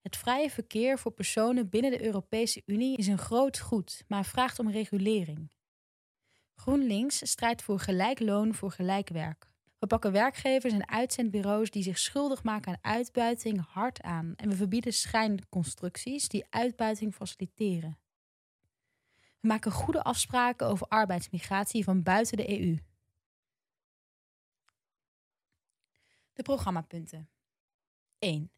Het vrije verkeer voor personen binnen de Europese Unie is een groot goed, maar vraagt om regulering. GroenLinks strijdt voor gelijk loon voor gelijk werk. We pakken werkgevers en uitzendbureaus die zich schuldig maken aan uitbuiting hard aan en we verbieden schijnconstructies die uitbuiting faciliteren. Maken goede afspraken over arbeidsmigratie van buiten de EU. De programmapunten. 1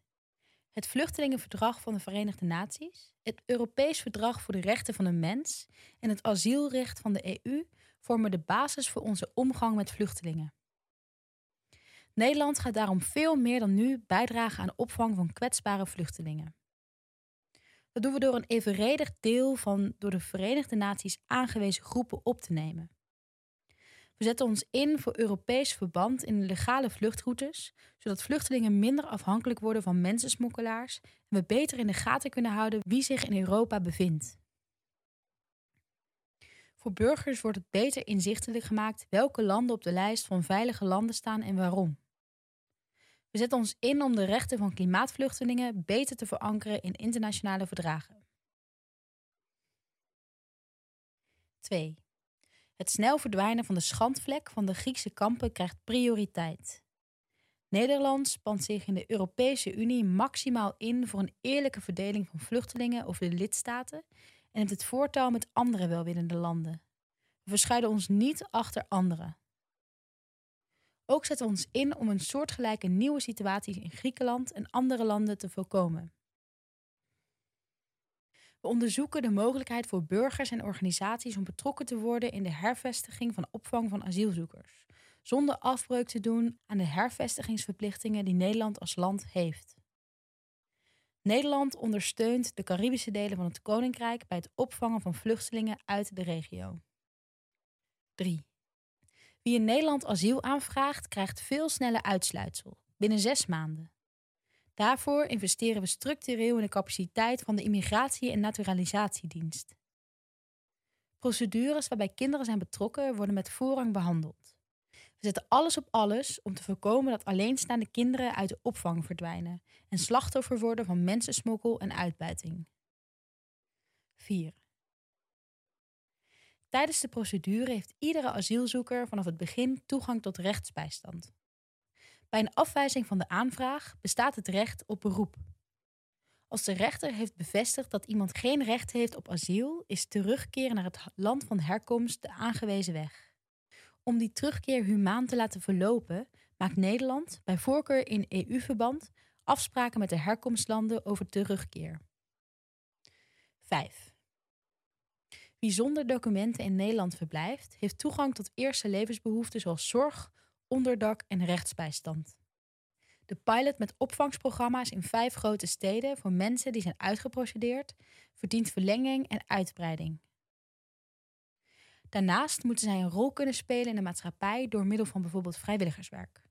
het Vluchtelingenverdrag van de Verenigde Naties, het Europees Verdrag voor de Rechten van de Mens en het asielrecht van de EU vormen de basis voor onze omgang met vluchtelingen. Nederland gaat daarom veel meer dan nu bijdragen aan opvang van kwetsbare vluchtelingen. Dat doen we door een evenredig deel van door de Verenigde Naties aangewezen groepen op te nemen. We zetten ons in voor Europees verband in legale vluchtroutes, zodat vluchtelingen minder afhankelijk worden van mensensmokkelaars en we beter in de gaten kunnen houden wie zich in Europa bevindt. Voor burgers wordt het beter inzichtelijk gemaakt welke landen op de lijst van veilige landen staan en waarom. We zetten ons in om de rechten van klimaatvluchtelingen beter te verankeren in internationale verdragen. 2. Het snel verdwijnen van de schandvlek van de Griekse kampen krijgt prioriteit. Nederland spant zich in de Europese Unie maximaal in voor een eerlijke verdeling van vluchtelingen over de lidstaten en heeft het voortouw met andere welwillende landen. We verschuilen ons niet achter anderen. Ook zetten we ons in om een soortgelijke nieuwe situatie in Griekenland en andere landen te voorkomen. We onderzoeken de mogelijkheid voor burgers en organisaties om betrokken te worden in de hervestiging van opvang van asielzoekers, zonder afbreuk te doen aan de hervestigingsverplichtingen die Nederland als land heeft. Nederland ondersteunt de Caribische delen van het Koninkrijk bij het opvangen van vluchtelingen uit de regio. 3. Wie in Nederland asiel aanvraagt, krijgt veel sneller uitsluitsel, binnen zes maanden. Daarvoor investeren we structureel in de capaciteit van de Immigratie- en Naturalisatiedienst. Procedures waarbij kinderen zijn betrokken worden met voorrang behandeld. We zetten alles op alles om te voorkomen dat alleenstaande kinderen uit de opvang verdwijnen en slachtoffer worden van mensensmokkel en uitbuiting. 4. Tijdens de procedure heeft iedere asielzoeker vanaf het begin toegang tot rechtsbijstand. Bij een afwijzing van de aanvraag bestaat het recht op beroep. Als de rechter heeft bevestigd dat iemand geen recht heeft op asiel, is terugkeren naar het land van herkomst de aangewezen weg. Om die terugkeer humaan te laten verlopen, maakt Nederland, bij voorkeur in EU-verband, afspraken met de herkomstlanden over terugkeer. 5. Wie zonder documenten in Nederland verblijft, heeft toegang tot eerste levensbehoeften zoals zorg, onderdak en rechtsbijstand. De pilot met opvangsprogramma's in vijf grote steden voor mensen die zijn uitgeprocedeerd verdient verlenging en uitbreiding. Daarnaast moeten zij een rol kunnen spelen in de maatschappij door middel van bijvoorbeeld vrijwilligerswerk.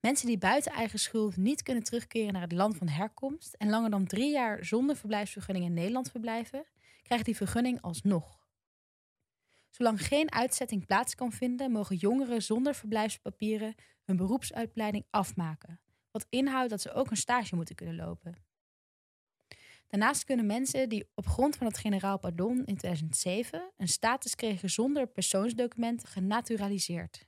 Mensen die buiten eigen schuld niet kunnen terugkeren naar het land van herkomst en langer dan drie jaar zonder verblijfsvergunning in Nederland verblijven, krijgen die vergunning alsnog. Zolang geen uitzetting plaats kan vinden, mogen jongeren zonder verblijfspapieren hun beroepsuitleiding afmaken. Wat inhoudt dat ze ook een stage moeten kunnen lopen. Daarnaast kunnen mensen die op grond van het generaal pardon in 2007 een status kregen zonder persoonsdocumenten genaturaliseerd.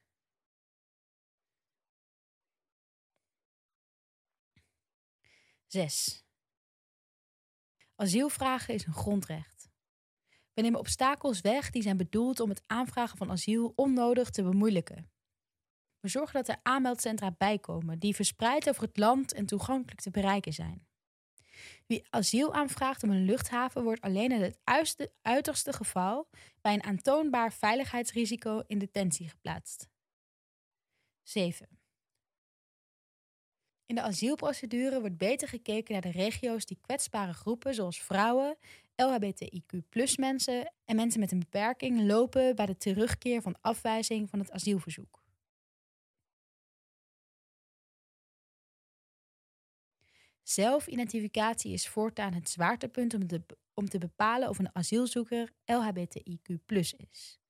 Zes. Asielvragen is een grondrecht. We nemen obstakels weg die zijn bedoeld om het aanvragen van asiel onnodig te bemoeilijken. We zorgen dat er aanmeldcentra bijkomen die verspreid over het land en toegankelijk te bereiken zijn. Wie asiel aanvraagt op een luchthaven wordt alleen in het uiterste geval bij een aantoonbaar veiligheidsrisico in detentie geplaatst. 7. In de asielprocedure wordt beter gekeken naar de regio's die kwetsbare groepen zoals vrouwen, LHBTIQ mensen en mensen met een beperking lopen bij de terugkeer van afwijzing van het asielverzoek. Zelfidentificatie is voortaan het zwaartepunt om, te bepalen of een asielzoeker LHBTIQ is.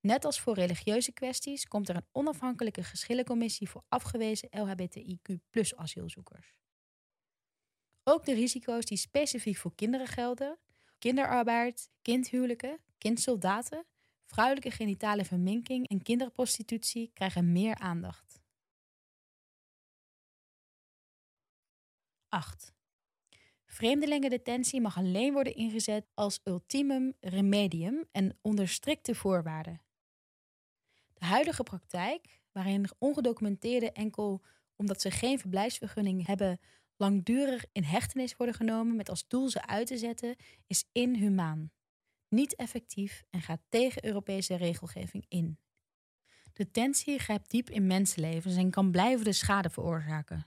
Net als voor religieuze kwesties komt er een onafhankelijke geschillencommissie voor afgewezen LHBTIQ asielzoekers. Ook de risico's die specifiek voor kinderen gelden, kinderarbeid, kindhuwelijken, kindsoldaten, vrouwelijke genitale verminking en kinderprostitutie krijgen meer aandacht. 8. Vreemdelingendetentie mag alleen worden ingezet als ultimum remedium en onder strikte voorwaarden. De huidige praktijk, waarin ongedocumenteerden enkel omdat ze geen verblijfsvergunning hebben langdurig in hechtenis worden genomen met als doel ze uit te zetten, is inhumaan, niet effectief en gaat tegen Europese regelgeving in. Detentie grijpt diep in mensenlevens en kan blijvende schade veroorzaken.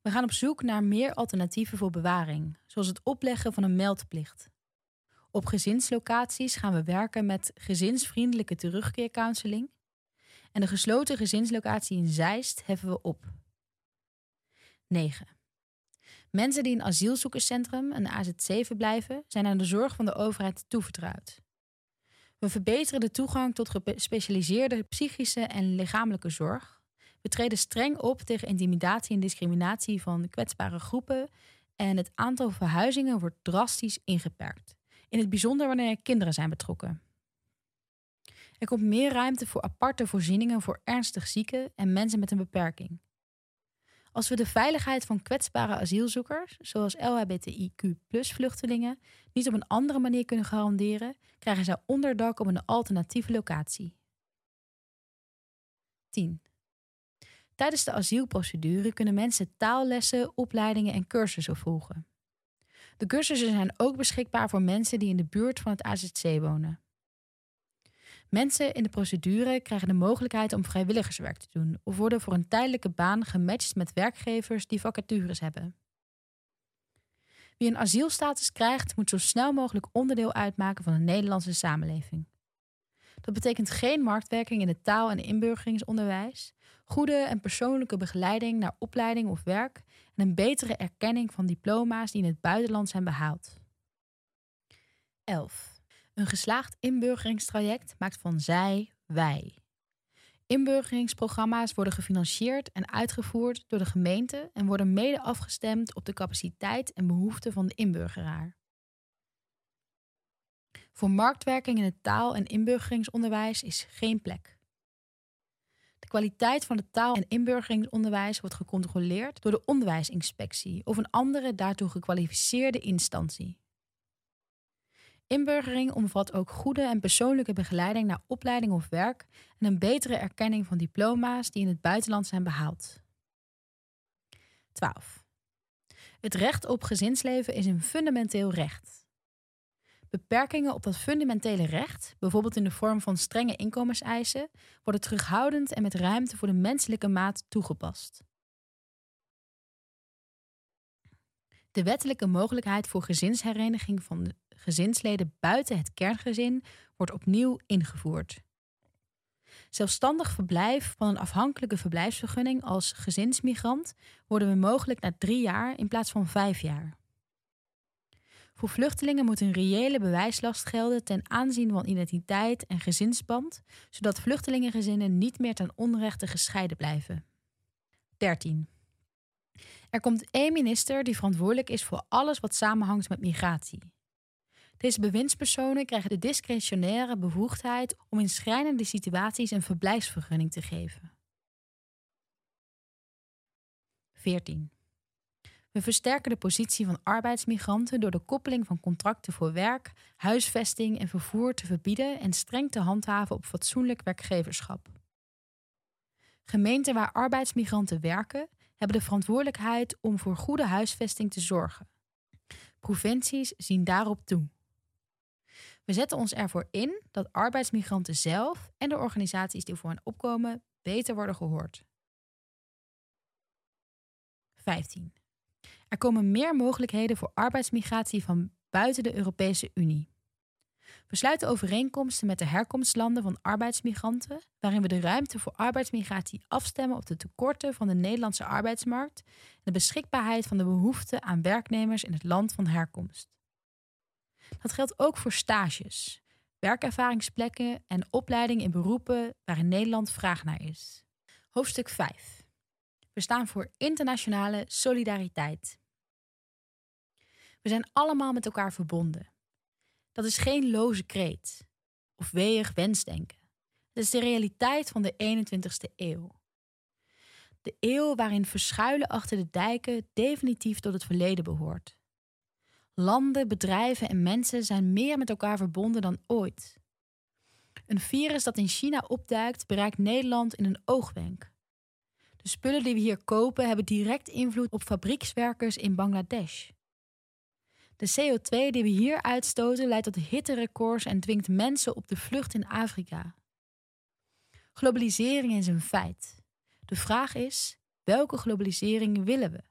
We gaan op zoek naar meer alternatieven voor bewaring, zoals het opleggen van een meldplicht. Op gezinslocaties gaan we werken met gezinsvriendelijke terugkeercounseling. En de gesloten gezinslocatie in Zeist heffen we op. 9. Mensen die in asielzoekerscentrum, een AZC, verblijven, zijn aan de zorg van de overheid toevertrouwd. We verbeteren de toegang tot gespecialiseerde psychische en lichamelijke zorg. We treden streng op tegen intimidatie en discriminatie van kwetsbare groepen. En het aantal verhuizingen wordt drastisch ingeperkt. In het bijzonder wanneer er kinderen zijn betrokken. Er komt meer ruimte voor aparte voorzieningen voor ernstig zieken en mensen met een beperking. Als we de veiligheid van kwetsbare asielzoekers, zoals LHBTIQ-vluchtelingen, niet op een andere manier kunnen garanderen, krijgen zij onderdak op een alternatieve locatie. 10. Tijdens de asielprocedure kunnen mensen taallessen, opleidingen en cursussen volgen. De cursussen zijn ook beschikbaar voor mensen die in de buurt van het AZC wonen. Mensen in de procedure krijgen de mogelijkheid om vrijwilligerswerk te doen of worden voor een tijdelijke baan gematcht met werkgevers die vacatures hebben. Wie een asielstatus krijgt, moet zo snel mogelijk onderdeel uitmaken van de Nederlandse samenleving. Dat betekent geen marktwerking in het taal- en inburgeringsonderwijs, goede en persoonlijke begeleiding naar opleiding of werk en een betere erkenning van diploma's die in het buitenland zijn behaald. 11. Een geslaagd inburgeringstraject maakt van zij wij. Inburgeringsprogramma's worden gefinancierd en uitgevoerd door de gemeente en worden mede afgestemd op de capaciteit en behoeften van de inburgeraar. Voor marktwerking in het taal- en inburgeringsonderwijs is geen plek. De kwaliteit van het taal- en inburgeringsonderwijs wordt gecontroleerd door de onderwijsinspectie of een andere daartoe gekwalificeerde instantie. Inburgering omvat ook goede en persoonlijke begeleiding naar opleiding of werk en een betere erkenning van diploma's die in het buitenland zijn behaald. 12. Het recht op gezinsleven is een fundamenteel recht. Beperkingen op dat fundamentele recht, bijvoorbeeld in de vorm van strenge inkomenseisen, worden terughoudend en met ruimte voor de menselijke maat toegepast. De wettelijke mogelijkheid voor gezinshereniging van gezinsleden buiten het kerngezin wordt opnieuw ingevoerd. Zelfstandig verblijf van een afhankelijke verblijfsvergunning als gezinsmigrant worden we mogelijk na drie jaar in plaats van vijf jaar. Voor vluchtelingen moet een reële bewijslast gelden ten aanzien van identiteit en gezinsband, zodat vluchtelingengezinnen niet meer ten onrechte gescheiden blijven. 13. Er komt één minister die verantwoordelijk is voor alles wat samenhangt met migratie. Deze bewindspersonen krijgen de discretionaire bevoegdheid om in schrijnende situaties een verblijfsvergunning te geven. 14. We versterken de positie van arbeidsmigranten door de koppeling van contracten voor werk, huisvesting en vervoer te verbieden en streng te handhaven op fatsoenlijk werkgeverschap. Gemeenten waar arbeidsmigranten werken, hebben de verantwoordelijkheid om voor goede huisvesting te zorgen. Provincies zien daarop toe. We zetten ons ervoor in dat arbeidsmigranten zelf en de organisaties die voor hen opkomen beter worden gehoord. 15. Er komen meer mogelijkheden voor arbeidsmigratie van buiten de Europese Unie. We sluiten overeenkomsten met de herkomstlanden van arbeidsmigranten, waarin we de ruimte voor arbeidsmigratie afstemmen op de tekorten van de Nederlandse arbeidsmarkt en de beschikbaarheid van de behoeften aan werknemers in het land van herkomst. Dat geldt ook voor stages, werkervaringsplekken en opleiding in beroepen waar in Nederland vraag naar is. Hoofdstuk 5. We staan voor internationale solidariteit. We zijn allemaal met elkaar verbonden. Dat is geen loze kreet of weeg wensdenken. Het is de realiteit van de 21ste eeuw. De eeuw waarin verschuilen achter de dijken definitief tot het verleden behoort. Landen, bedrijven en mensen zijn meer met elkaar verbonden dan ooit. Een virus dat in China opduikt, bereikt Nederland in een oogwenk. De spullen die we hier kopen hebben direct invloed op fabriekswerkers in Bangladesh. De CO2 die we hier uitstoten leidt tot hitterecords en dwingt mensen op de vlucht in Afrika. Globalisering is een feit. De vraag is: welke globalisering willen we?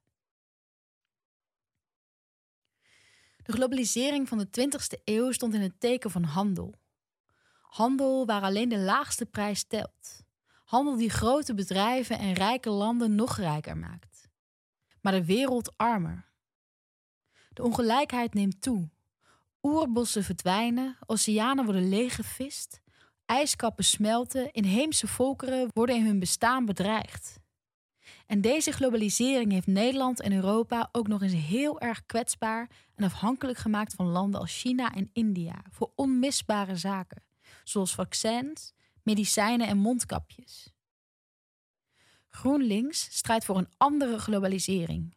De globalisering van de 20e eeuw stond in het teken van handel. Handel waar alleen de laagste prijs telt. Handel die grote bedrijven en rijke landen nog rijker maakt. Maar de wereld armer. De ongelijkheid neemt toe. Oerbossen verdwijnen, oceanen worden leeggevist, ijskappen smelten, inheemse volkeren worden in hun bestaan bedreigd. En deze globalisering heeft Nederland en Europa ook nog eens heel erg kwetsbaar en afhankelijk gemaakt van landen als China en India voor onmisbare zaken, zoals vaccins, medicijnen en mondkapjes. GroenLinks strijdt voor een andere globalisering.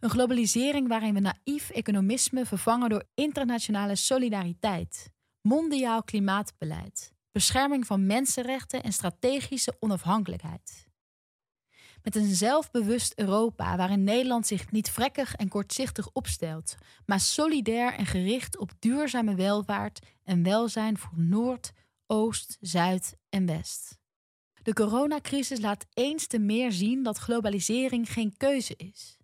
Een globalisering waarin we naïef economisme vervangen door internationale solidariteit, mondiaal klimaatbeleid, bescherming van mensenrechten en strategische onafhankelijkheid. Met een zelfbewust Europa waarin Nederland zich niet vrekkig en kortzichtig opstelt, maar solidair en gericht op duurzame welvaart en welzijn voor Noord, Oost, Zuid en West. De coronacrisis laat eens te meer zien dat globalisering geen keuze is.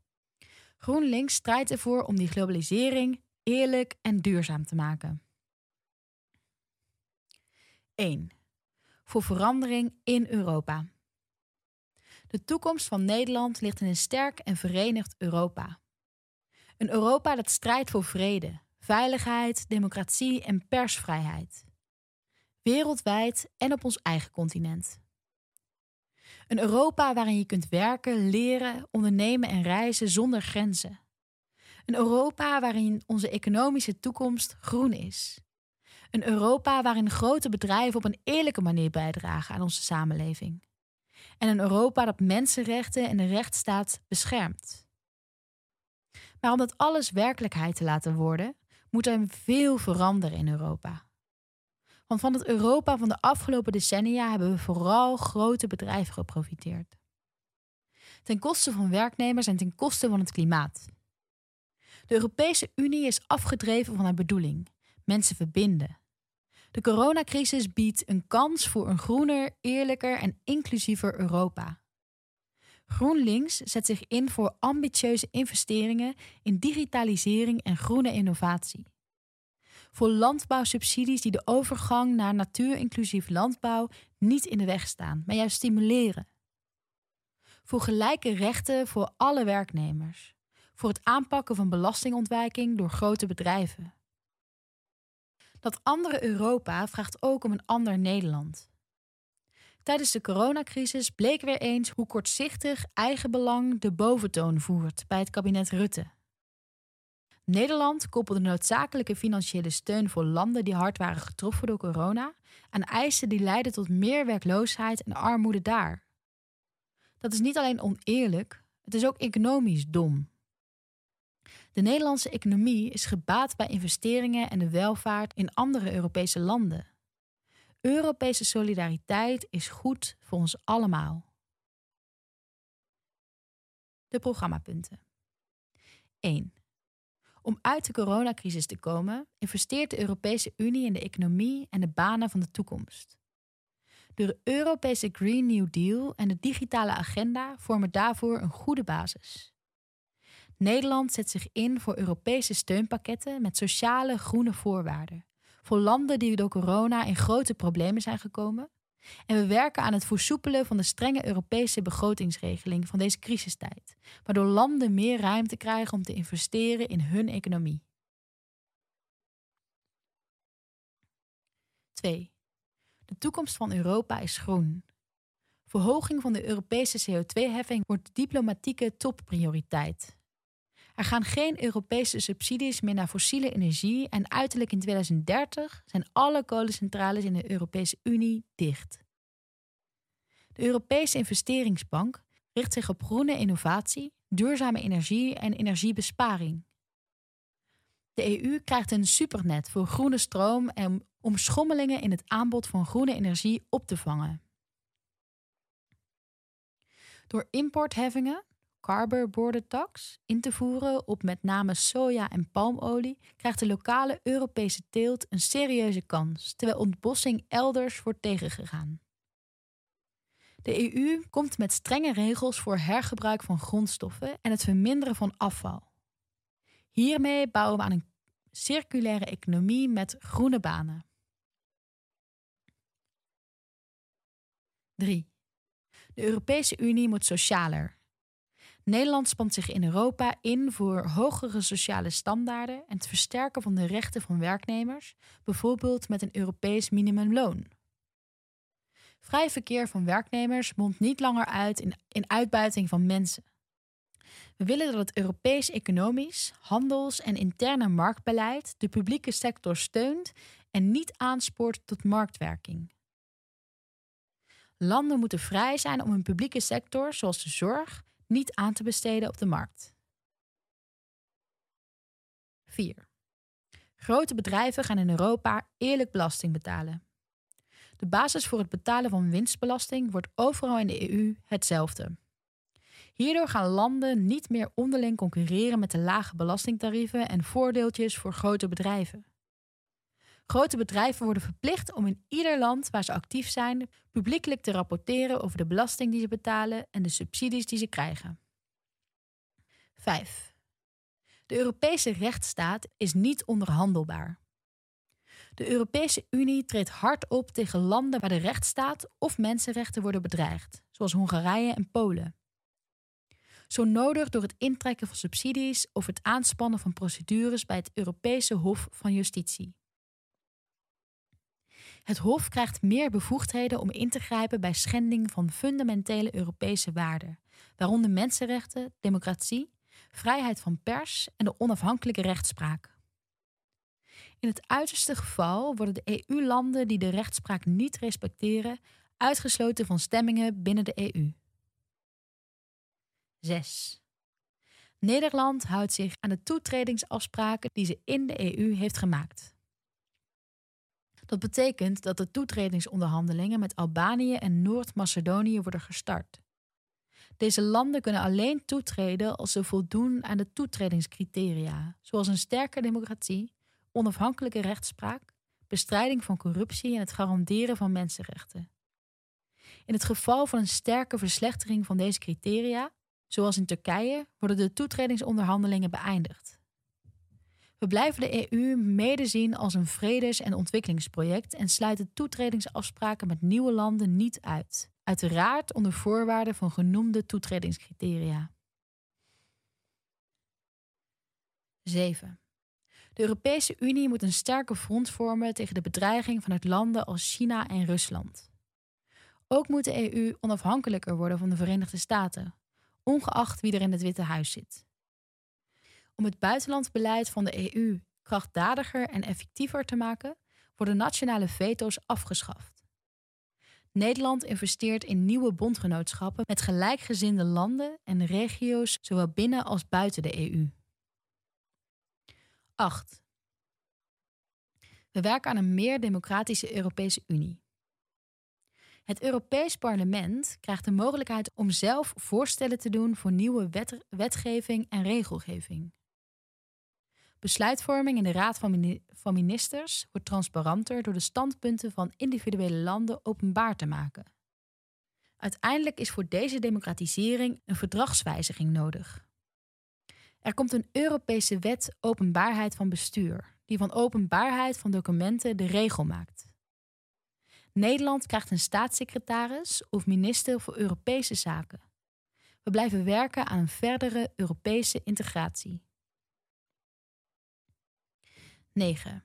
GroenLinks strijdt ervoor om die globalisering eerlijk en duurzaam te maken. 1. Voor verandering in Europa. De toekomst van Nederland ligt in een sterk en verenigd Europa. Een Europa dat strijdt voor vrede, veiligheid, democratie en persvrijheid. Wereldwijd en op ons eigen continent. Een Europa waarin je kunt werken, leren, ondernemen en reizen zonder grenzen. Een Europa waarin onze economische toekomst groen is. Een Europa waarin grote bedrijven op een eerlijke manier bijdragen aan onze samenleving. En een Europa dat mensenrechten en de rechtsstaat beschermt. Maar om dat alles werkelijkheid te laten worden, moet er veel veranderen in Europa. Want van het Europa van de afgelopen decennia hebben we vooral grote bedrijven geprofiteerd. Ten koste van werknemers en ten koste van het klimaat. De Europese Unie is afgedreven van haar bedoeling: mensen verbinden. De coronacrisis biedt een kans voor een groener, eerlijker en inclusiever Europa. GroenLinks zet zich in voor ambitieuze investeringen in digitalisering en groene innovatie. Voor landbouwsubsidies die de overgang naar natuurinclusief landbouw niet in de weg staan, maar juist stimuleren. Voor gelijke rechten voor alle werknemers. Voor het aanpakken van belastingontwijking door grote bedrijven. Dat andere Europa vraagt ook om een ander Nederland. Tijdens de coronacrisis bleek weer eens hoe kortzichtig eigenbelang de boventoon voert bij het kabinet Rutte. Nederland koppelde noodzakelijke financiële steun voor landen die hard waren getroffen door corona aan eisen die leiden tot meer werkloosheid en armoede daar. Dat is niet alleen oneerlijk, het is ook economisch dom. De Nederlandse economie is gebaat bij investeringen en de welvaart in andere Europese landen. Europese solidariteit is goed voor ons allemaal. De programmapunten. 1. Om uit de coronacrisis te komen, investeert de Europese Unie in de economie en de banen van de toekomst. De Europese Green New Deal en de digitale agenda vormen daarvoor een goede basis. Nederland zet zich in voor Europese steunpakketten met sociale groene voorwaarden. Voor landen die door corona in grote problemen zijn gekomen. En we werken aan het versoepelen van de strenge Europese begrotingsregeling van deze crisistijd, waardoor landen meer ruimte krijgen om te investeren in hun economie. 2. De toekomst van Europa is groen. Verhoging van de Europese CO2-heffing wordt diplomatieke topprioriteit. Er gaan geen Europese subsidies meer naar fossiele energie en uiterlijk in 2030 zijn alle kolencentrales in de Europese Unie dicht. De Europese Investeringsbank richt zich op groene innovatie, duurzame energie en energiebesparing. De EU krijgt een supernet voor groene stroom en om schommelingen in het aanbod van groene energie op te vangen. Door importheffingen carbon border tax in te voeren op met name soja en palmolie, krijgt de lokale Europese teelt een serieuze kans, terwijl ontbossing elders wordt tegengegaan. De EU komt met strenge regels voor hergebruik van grondstoffen en het verminderen van afval. Hiermee bouwen we aan een circulaire economie met groene banen. 3. De Europese Unie moet socialer, Nederland spant zich in Europa in voor hogere sociale standaarden en het versterken van de rechten van werknemers, bijvoorbeeld met een Europees minimumloon. Vrij verkeer van werknemers mondt niet langer uit in, in uitbuiting van mensen. We willen dat het Europees economisch, handels- en interne marktbeleid de publieke sector steunt en niet aanspoort tot marktwerking. Landen moeten vrij zijn om hun publieke sector, zoals de zorg, niet aan te besteden op de markt. 4. Grote bedrijven gaan in Europa eerlijk belasting betalen. De basis voor het betalen van winstbelasting wordt overal in de EU hetzelfde. Hierdoor gaan landen niet meer onderling concurreren met de lage belastingtarieven en voordeeltjes voor grote bedrijven. Grote bedrijven worden verplicht om in ieder land waar ze actief zijn publiekelijk te rapporteren over de belasting die ze betalen en de subsidies die ze krijgen. 5. De Europese rechtsstaat is niet onderhandelbaar. De Europese Unie treedt hard op tegen landen waar de rechtsstaat of mensenrechten worden bedreigd, zoals Hongarije en Polen. Zo nodig door het intrekken van subsidies of het aanspannen van procedures bij het Europese Hof van Justitie. Het Hof krijgt meer bevoegdheden om in te grijpen bij schending van fundamentele Europese waarden, waaronder mensenrechten, democratie, vrijheid van pers en de onafhankelijke rechtspraak. In het uiterste geval worden de EU-landen die de rechtspraak niet respecteren uitgesloten van stemmingen binnen de EU. 6. Nederland houdt zich aan de toetredingsafspraken die ze in de EU heeft gemaakt. Dat betekent dat de toetredingsonderhandelingen met Albanië en Noord-Macedonië worden gestart. Deze landen kunnen alleen toetreden als ze voldoen aan de toetredingscriteria, zoals een sterke democratie, onafhankelijke rechtspraak, bestrijding van corruptie en het garanderen van mensenrechten. In het geval van een sterke verslechtering van deze criteria, zoals in Turkije, worden de toetredingsonderhandelingen beëindigd. We blijven de EU mede zien als een vredes- en ontwikkelingsproject en sluiten toetredingsafspraken met nieuwe landen niet uit. Uiteraard onder voorwaarden van genoemde toetredingscriteria. 7. De Europese Unie moet een sterke front vormen tegen de bedreiging vanuit landen als China en Rusland. Ook moet de EU onafhankelijker worden van de Verenigde Staten, ongeacht wie er in het Witte Huis zit. Om het buitenlandsbeleid van de EU krachtdadiger en effectiever te maken, worden nationale veto's afgeschaft. Nederland investeert in nieuwe bondgenootschappen met gelijkgezinde landen en regio's, zowel binnen als buiten de EU. 8. We werken aan een meer democratische Europese Unie. Het Europees Parlement krijgt de mogelijkheid om zelf voorstellen te doen voor nieuwe wet wetgeving en regelgeving. Besluitvorming in de Raad van, Ministers wordt transparanter door de standpunten van individuele landen openbaar te maken. Uiteindelijk is voor deze democratisering een verdragswijziging nodig. Er komt een Europese wet openbaarheid van bestuur, die van openbaarheid van documenten de regel maakt. Nederland krijgt een staatssecretaris of minister voor Europese zaken. We blijven werken aan een verdere Europese integratie. 9.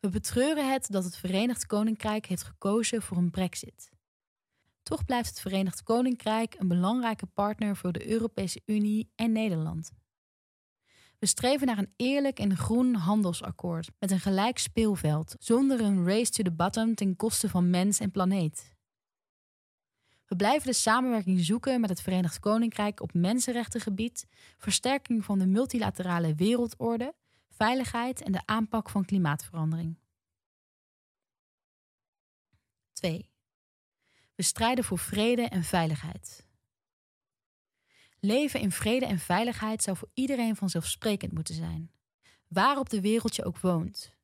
We betreuren het dat het Verenigd Koninkrijk heeft gekozen voor een Brexit. Toch blijft het Verenigd Koninkrijk een belangrijke partner voor de Europese Unie en Nederland. We streven naar een eerlijk en groen handelsakkoord met een gelijk speelveld, zonder een race to the bottom ten koste van mens en planeet. We blijven de samenwerking zoeken met het Verenigd Koninkrijk op mensenrechtengebied, versterking van de multilaterale wereldorde, veiligheid en de aanpak van klimaatverandering. 2. We strijden voor vrede en veiligheid. Leven in vrede en veiligheid zou voor iedereen vanzelfsprekend moeten zijn, waar op de wereld je ook woont.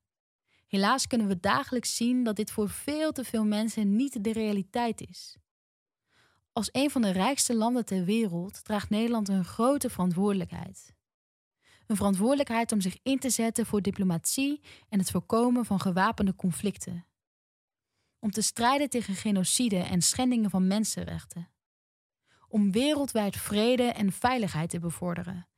Helaas kunnen we dagelijks zien dat dit voor veel te veel mensen niet de realiteit is. Als een van de rijkste landen ter wereld draagt Nederland een grote verantwoordelijkheid. Een verantwoordelijkheid om zich in te zetten voor diplomatie en het voorkomen van gewapende conflicten. Om te strijden tegen genocide en schendingen van mensenrechten om wereldwijd vrede en veiligheid te bevorderen.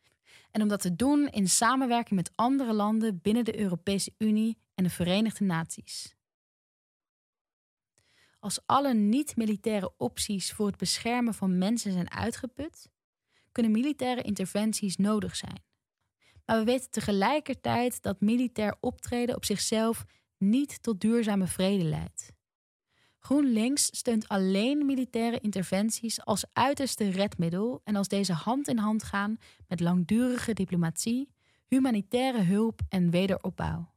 En om dat te doen in samenwerking met andere landen binnen de Europese Unie en de Verenigde Naties. Als alle niet-militaire opties voor het beschermen van mensen zijn uitgeput, kunnen militaire interventies nodig zijn. Maar we weten tegelijkertijd dat militair optreden op zichzelf niet tot duurzame vrede leidt. GroenLinks steunt alleen militaire interventies als uiterste redmiddel en als deze hand in hand gaan met langdurige diplomatie, humanitaire hulp en wederopbouw.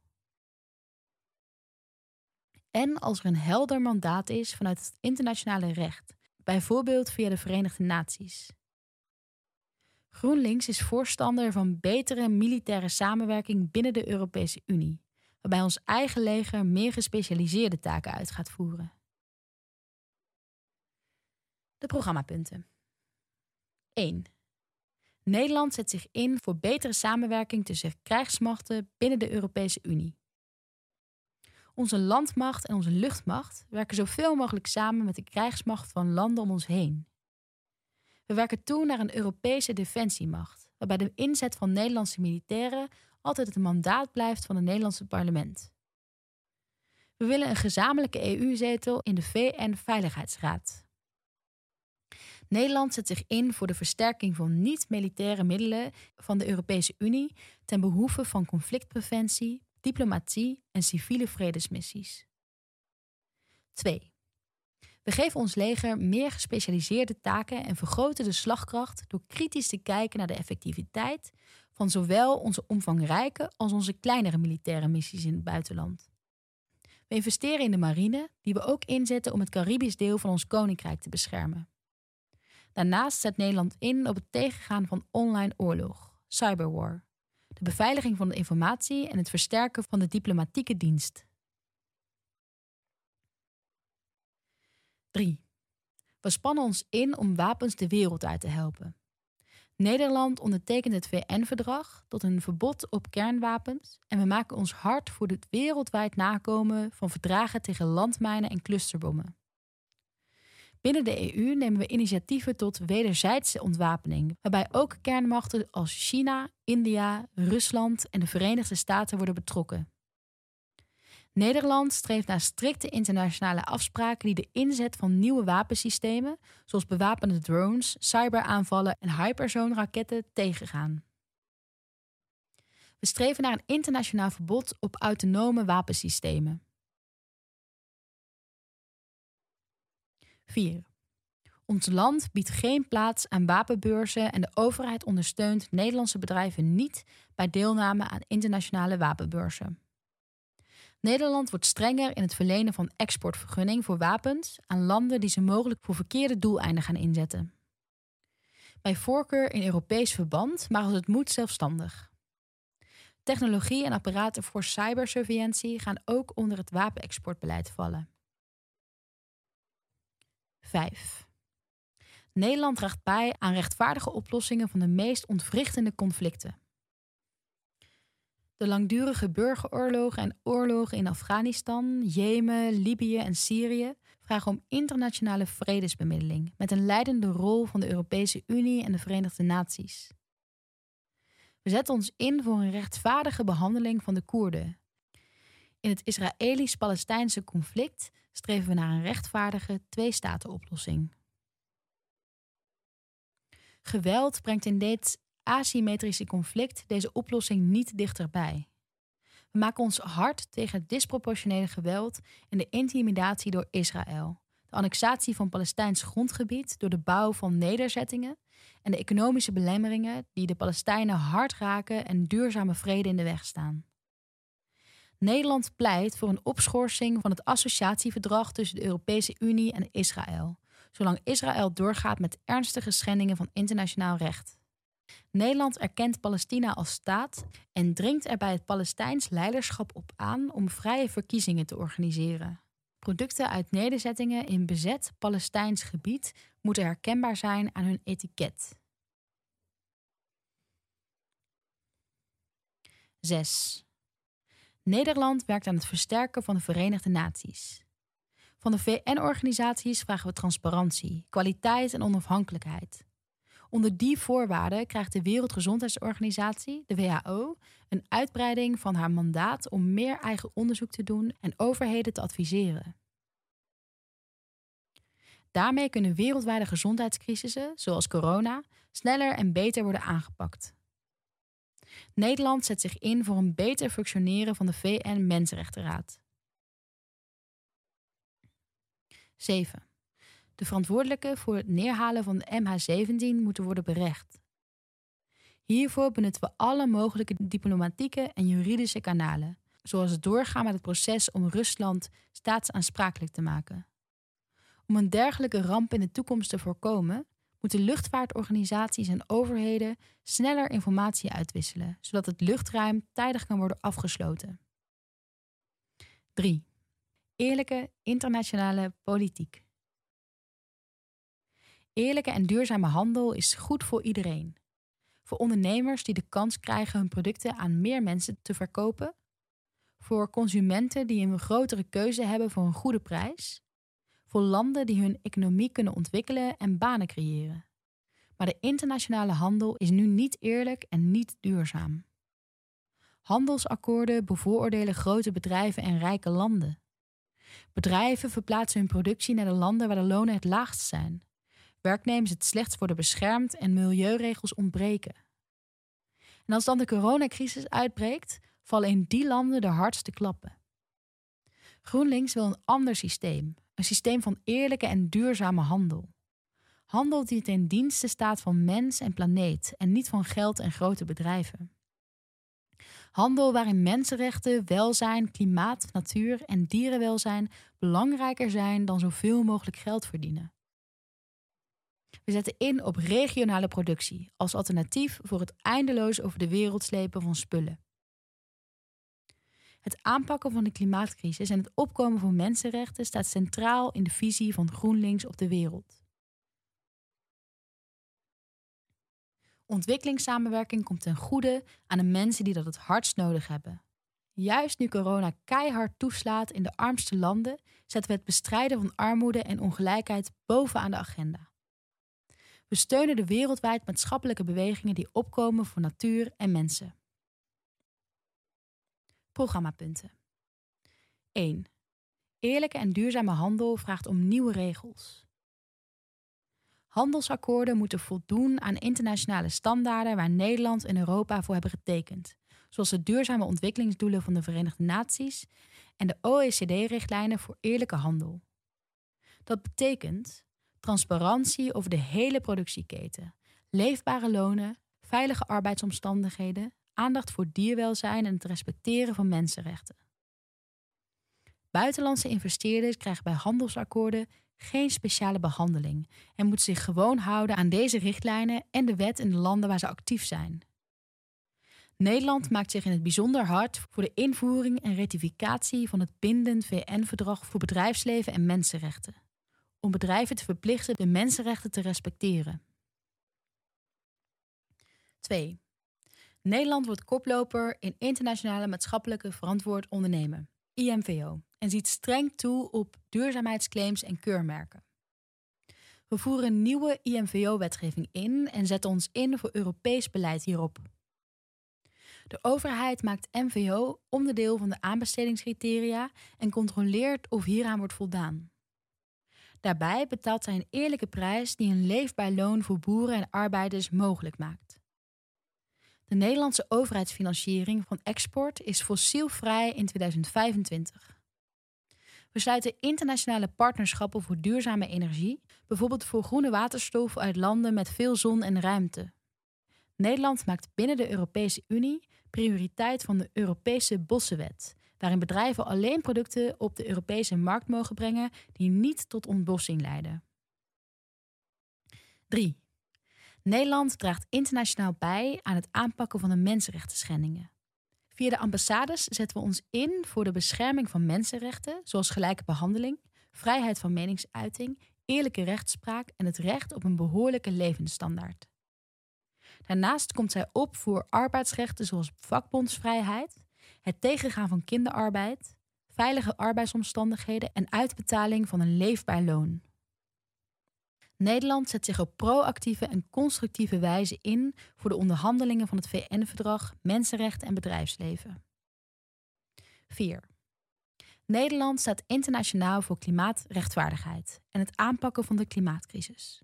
En als er een helder mandaat is vanuit het internationale recht, bijvoorbeeld via de Verenigde Naties. GroenLinks is voorstander van betere militaire samenwerking binnen de Europese Unie, waarbij ons eigen leger meer gespecialiseerde taken uit gaat voeren. De programmapunten. 1. Nederland zet zich in voor betere samenwerking tussen krijgsmachten binnen de Europese Unie. Onze landmacht en onze luchtmacht werken zoveel mogelijk samen met de krijgsmacht van landen om ons heen. We werken toe naar een Europese defensiemacht, waarbij de inzet van Nederlandse militairen altijd het mandaat blijft van het Nederlandse parlement. We willen een gezamenlijke EU-zetel in de VN-veiligheidsraad. Nederland zet zich in voor de versterking van niet-militaire middelen van de Europese Unie ten behoeve van conflictpreventie, diplomatie en civiele vredesmissies. 2. We geven ons leger meer gespecialiseerde taken en vergroten de slagkracht door kritisch te kijken naar de effectiviteit van zowel onze omvangrijke als onze kleinere militaire missies in het buitenland. We investeren in de marine, die we ook inzetten om het Caribisch deel van ons koninkrijk te beschermen. Daarnaast zet Nederland in op het tegengaan van online oorlog, cyberwar, de beveiliging van de informatie en het versterken van de diplomatieke dienst. 3. We spannen ons in om wapens de wereld uit te helpen. Nederland ondertekent het VN-verdrag tot een verbod op kernwapens en we maken ons hard voor het wereldwijd nakomen van verdragen tegen landmijnen en clusterbommen. Binnen de EU nemen we initiatieven tot wederzijdse ontwapening, waarbij ook kernmachten als China, India, Rusland en de Verenigde Staten worden betrokken. Nederland streeft naar strikte internationale afspraken die de inzet van nieuwe wapensystemen, zoals bewapende drones, cyberaanvallen en hyperzoonraketten, tegengaan. We streven naar een internationaal verbod op autonome wapensystemen. 4. Ons land biedt geen plaats aan wapenbeurzen en de overheid ondersteunt Nederlandse bedrijven niet bij deelname aan internationale wapenbeurzen. Nederland wordt strenger in het verlenen van exportvergunning voor wapens aan landen die ze mogelijk voor verkeerde doeleinden gaan inzetten. Bij voorkeur in Europees verband, maar als het moet zelfstandig. Technologie en apparaten voor cybersurveillantie gaan ook onder het wapenexportbeleid vallen. 5. Nederland draagt bij aan rechtvaardige oplossingen van de meest ontwrichtende conflicten. De langdurige burgeroorlogen en oorlogen in Afghanistan, Jemen, Libië en Syrië vragen om internationale vredesbemiddeling met een leidende rol van de Europese Unie en de Verenigde Naties. We zetten ons in voor een rechtvaardige behandeling van de Koerden. In het Israëlisch-Palestijnse conflict streven we naar een rechtvaardige twee-staten-oplossing. Geweld brengt in dit asymmetrische conflict deze oplossing niet dichterbij. We maken ons hard tegen het disproportionele geweld en de intimidatie door Israël, de annexatie van Palestijns grondgebied door de bouw van nederzettingen en de economische belemmeringen die de Palestijnen hard raken en duurzame vrede in de weg staan. Nederland pleit voor een opschorsing van het associatieverdrag tussen de Europese Unie en Israël, zolang Israël doorgaat met ernstige schendingen van internationaal recht. Nederland erkent Palestina als staat en dringt er bij het Palestijns leiderschap op aan om vrije verkiezingen te organiseren. Producten uit nederzettingen in bezet Palestijns gebied moeten herkenbaar zijn aan hun etiket. 6. Nederland werkt aan het versterken van de Verenigde Naties. Van de VN-organisaties vragen we transparantie, kwaliteit en onafhankelijkheid. Onder die voorwaarden krijgt de Wereldgezondheidsorganisatie, de WHO, een uitbreiding van haar mandaat om meer eigen onderzoek te doen en overheden te adviseren. Daarmee kunnen wereldwijde gezondheidscrisissen, zoals corona, sneller en beter worden aangepakt. Nederland zet zich in voor een beter functioneren van de VN-Mensenrechtenraad. 7. De verantwoordelijken voor het neerhalen van de MH17 moeten worden berecht. Hiervoor benutten we alle mogelijke diplomatieke en juridische kanalen, zoals het doorgaan met het proces om Rusland staatsaansprakelijk te maken. Om een dergelijke ramp in de toekomst te voorkomen, moeten luchtvaartorganisaties en overheden sneller informatie uitwisselen, zodat het luchtruim tijdig kan worden afgesloten. 3. Eerlijke internationale politiek. Eerlijke en duurzame handel is goed voor iedereen. Voor ondernemers die de kans krijgen hun producten aan meer mensen te verkopen. Voor consumenten die een grotere keuze hebben voor een goede prijs. Voor landen die hun economie kunnen ontwikkelen en banen creëren. Maar de internationale handel is nu niet eerlijk en niet duurzaam. Handelsakkoorden bevooroordelen grote bedrijven en rijke landen. Bedrijven verplaatsen hun productie naar de landen waar de lonen het laagst zijn. Werknemers het slechtst worden beschermd en milieuregels ontbreken. En als dan de coronacrisis uitbreekt, vallen in die landen de hardste klappen. GroenLinks wil een ander systeem, een systeem van eerlijke en duurzame handel. Handel die ten dienste staat van mens en planeet en niet van geld en grote bedrijven. Handel waarin mensenrechten, welzijn, klimaat, natuur en dierenwelzijn belangrijker zijn dan zoveel mogelijk geld verdienen. We zetten in op regionale productie als alternatief voor het eindeloos over de wereld slepen van spullen. Het aanpakken van de klimaatcrisis en het opkomen van mensenrechten staat centraal in de visie van GroenLinks op de wereld. Ontwikkelingssamenwerking komt ten goede aan de mensen die dat het hardst nodig hebben. Juist nu corona keihard toeslaat in de armste landen, zetten we het bestrijden van armoede en ongelijkheid bovenaan de agenda. We steunen de wereldwijd maatschappelijke bewegingen die opkomen voor natuur en mensen. Programmapunten 1. Eerlijke en duurzame handel vraagt om nieuwe regels. Handelsakkoorden moeten voldoen aan internationale standaarden waar Nederland en Europa voor hebben getekend, zoals de duurzame ontwikkelingsdoelen van de Verenigde Naties en de OECD-richtlijnen voor eerlijke handel. Dat betekent transparantie over de hele productieketen, leefbare lonen, veilige arbeidsomstandigheden, aandacht voor dierwelzijn en het respecteren van mensenrechten. Buitenlandse investeerders krijgen bij handelsakkoorden geen speciale behandeling en moeten zich gewoon houden aan deze richtlijnen en de wet in de landen waar ze actief zijn. Nederland maakt zich in het bijzonder hard voor de invoering en ratificatie van het bindend VN-verdrag voor bedrijfsleven en mensenrechten, om bedrijven te verplichten de mensenrechten te respecteren. 2. Nederland wordt koploper in internationale maatschappelijke verantwoord ondernemen, IMVO en ziet streng toe op duurzaamheidsclaims en keurmerken. We voeren nieuwe IMVO-wetgeving in en zetten ons in voor Europees beleid hierop. De overheid maakt MVO onderdeel van de aanbestedingscriteria en controleert of hieraan wordt voldaan. Daarbij betaalt zij een eerlijke prijs die een leefbaar loon voor boeren en arbeiders mogelijk maakt. De Nederlandse overheidsfinanciering van export is fossielvrij in 2025. We sluiten internationale partnerschappen voor duurzame energie, bijvoorbeeld voor groene waterstof uit landen met veel zon en ruimte. Nederland maakt binnen de Europese Unie prioriteit van de Europese Bossenwet, waarin bedrijven alleen producten op de Europese markt mogen brengen die niet tot ontbossing leiden. 3. Nederland draagt internationaal bij aan het aanpakken van de mensenrechten. Via de ambassades zetten we ons in voor de bescherming van mensenrechten, zoals gelijke behandeling, vrijheid van meningsuiting, eerlijke rechtspraak en het recht op een behoorlijke levensstandaard. Daarnaast komt zij op voor arbeidsrechten zoals vakbondsvrijheid, het tegengaan van kinderarbeid, veilige arbeidsomstandigheden en uitbetaling van een leefbaar loon. Nederland zet zich op proactieve en constructieve wijze in voor de onderhandelingen van het VN-verdrag Mensenrechten en Bedrijfsleven. 4. Nederland staat internationaal voor klimaatrechtvaardigheid en het aanpakken van de klimaatcrisis.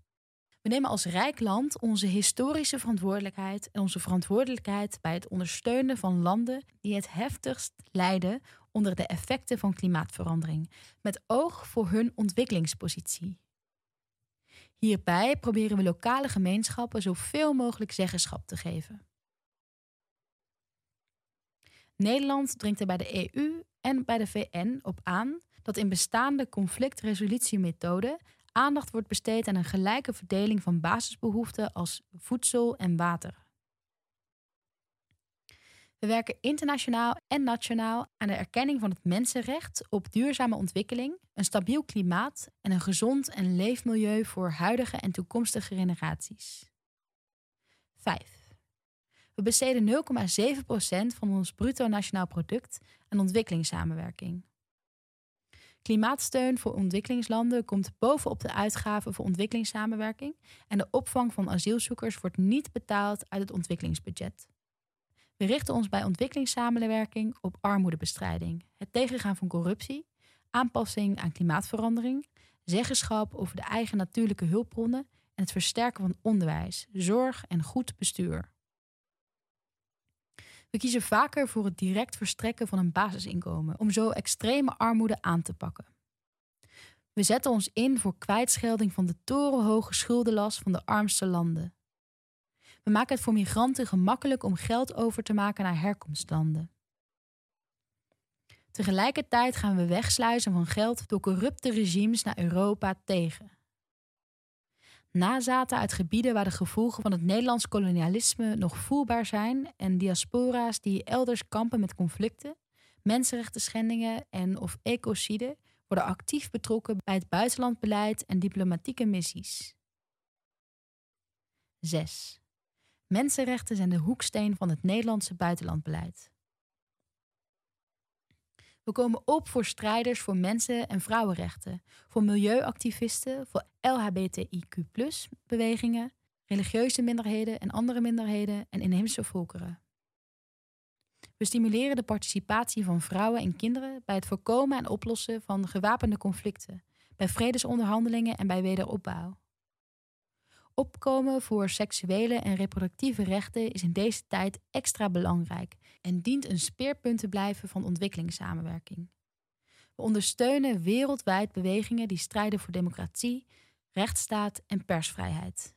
We nemen als rijk land onze historische verantwoordelijkheid en onze verantwoordelijkheid bij het ondersteunen van landen die het heftigst lijden onder de effecten van klimaatverandering, met oog voor hun ontwikkelingspositie. Hierbij proberen we lokale gemeenschappen zoveel mogelijk zeggenschap te geven. Nederland dringt er bij de EU en bij de VN op aan dat in bestaande conflictresolutiemethoden aandacht wordt besteed aan een gelijke verdeling van basisbehoeften als voedsel en water. We werken internationaal en nationaal aan de erkenning van het mensenrecht op duurzame ontwikkeling, een stabiel klimaat en een gezond en leefmilieu voor huidige en toekomstige generaties. 5. We besteden 0,7% van ons bruto nationaal product aan ontwikkelingssamenwerking. Klimaatsteun voor ontwikkelingslanden komt bovenop de uitgaven voor ontwikkelingssamenwerking en de opvang van asielzoekers wordt niet betaald uit het ontwikkelingsbudget. We richten ons bij ontwikkelingssamenwerking op armoedebestrijding, het tegengaan van corruptie, aanpassing aan klimaatverandering, zeggenschap over de eigen natuurlijke hulpbronnen en het versterken van onderwijs, zorg en goed bestuur. We kiezen vaker voor het direct verstrekken van een basisinkomen om zo extreme armoede aan te pakken. We zetten ons in voor kwijtschelding van de torenhoge schuldenlast van de armste landen. We maken het voor migranten gemakkelijk om geld over te maken naar herkomstlanden. Tegelijkertijd gaan we wegsluizen van geld door corrupte regimes naar Europa tegen. Nazaten uit gebieden waar de gevolgen van het Nederlands kolonialisme nog voelbaar zijn en diaspora's die elders kampen met conflicten, mensenrechten schendingen en of ecocide worden actief betrokken bij het buitenlandbeleid en diplomatieke missies. 6. Mensenrechten zijn de hoeksteen van het Nederlandse buitenlandbeleid. We komen op voor strijders voor mensen- en vrouwenrechten, voor milieuactivisten, voor LHBTIQ-bewegingen, religieuze minderheden en andere minderheden en inheemse volkeren. We stimuleren de participatie van vrouwen en kinderen bij het voorkomen en oplossen van gewapende conflicten, bij vredesonderhandelingen en bij wederopbouw. Opkomen voor seksuele en reproductieve rechten is in deze tijd extra belangrijk en dient een speerpunt te blijven van ontwikkelingssamenwerking. We ondersteunen wereldwijd bewegingen die strijden voor democratie, rechtsstaat en persvrijheid.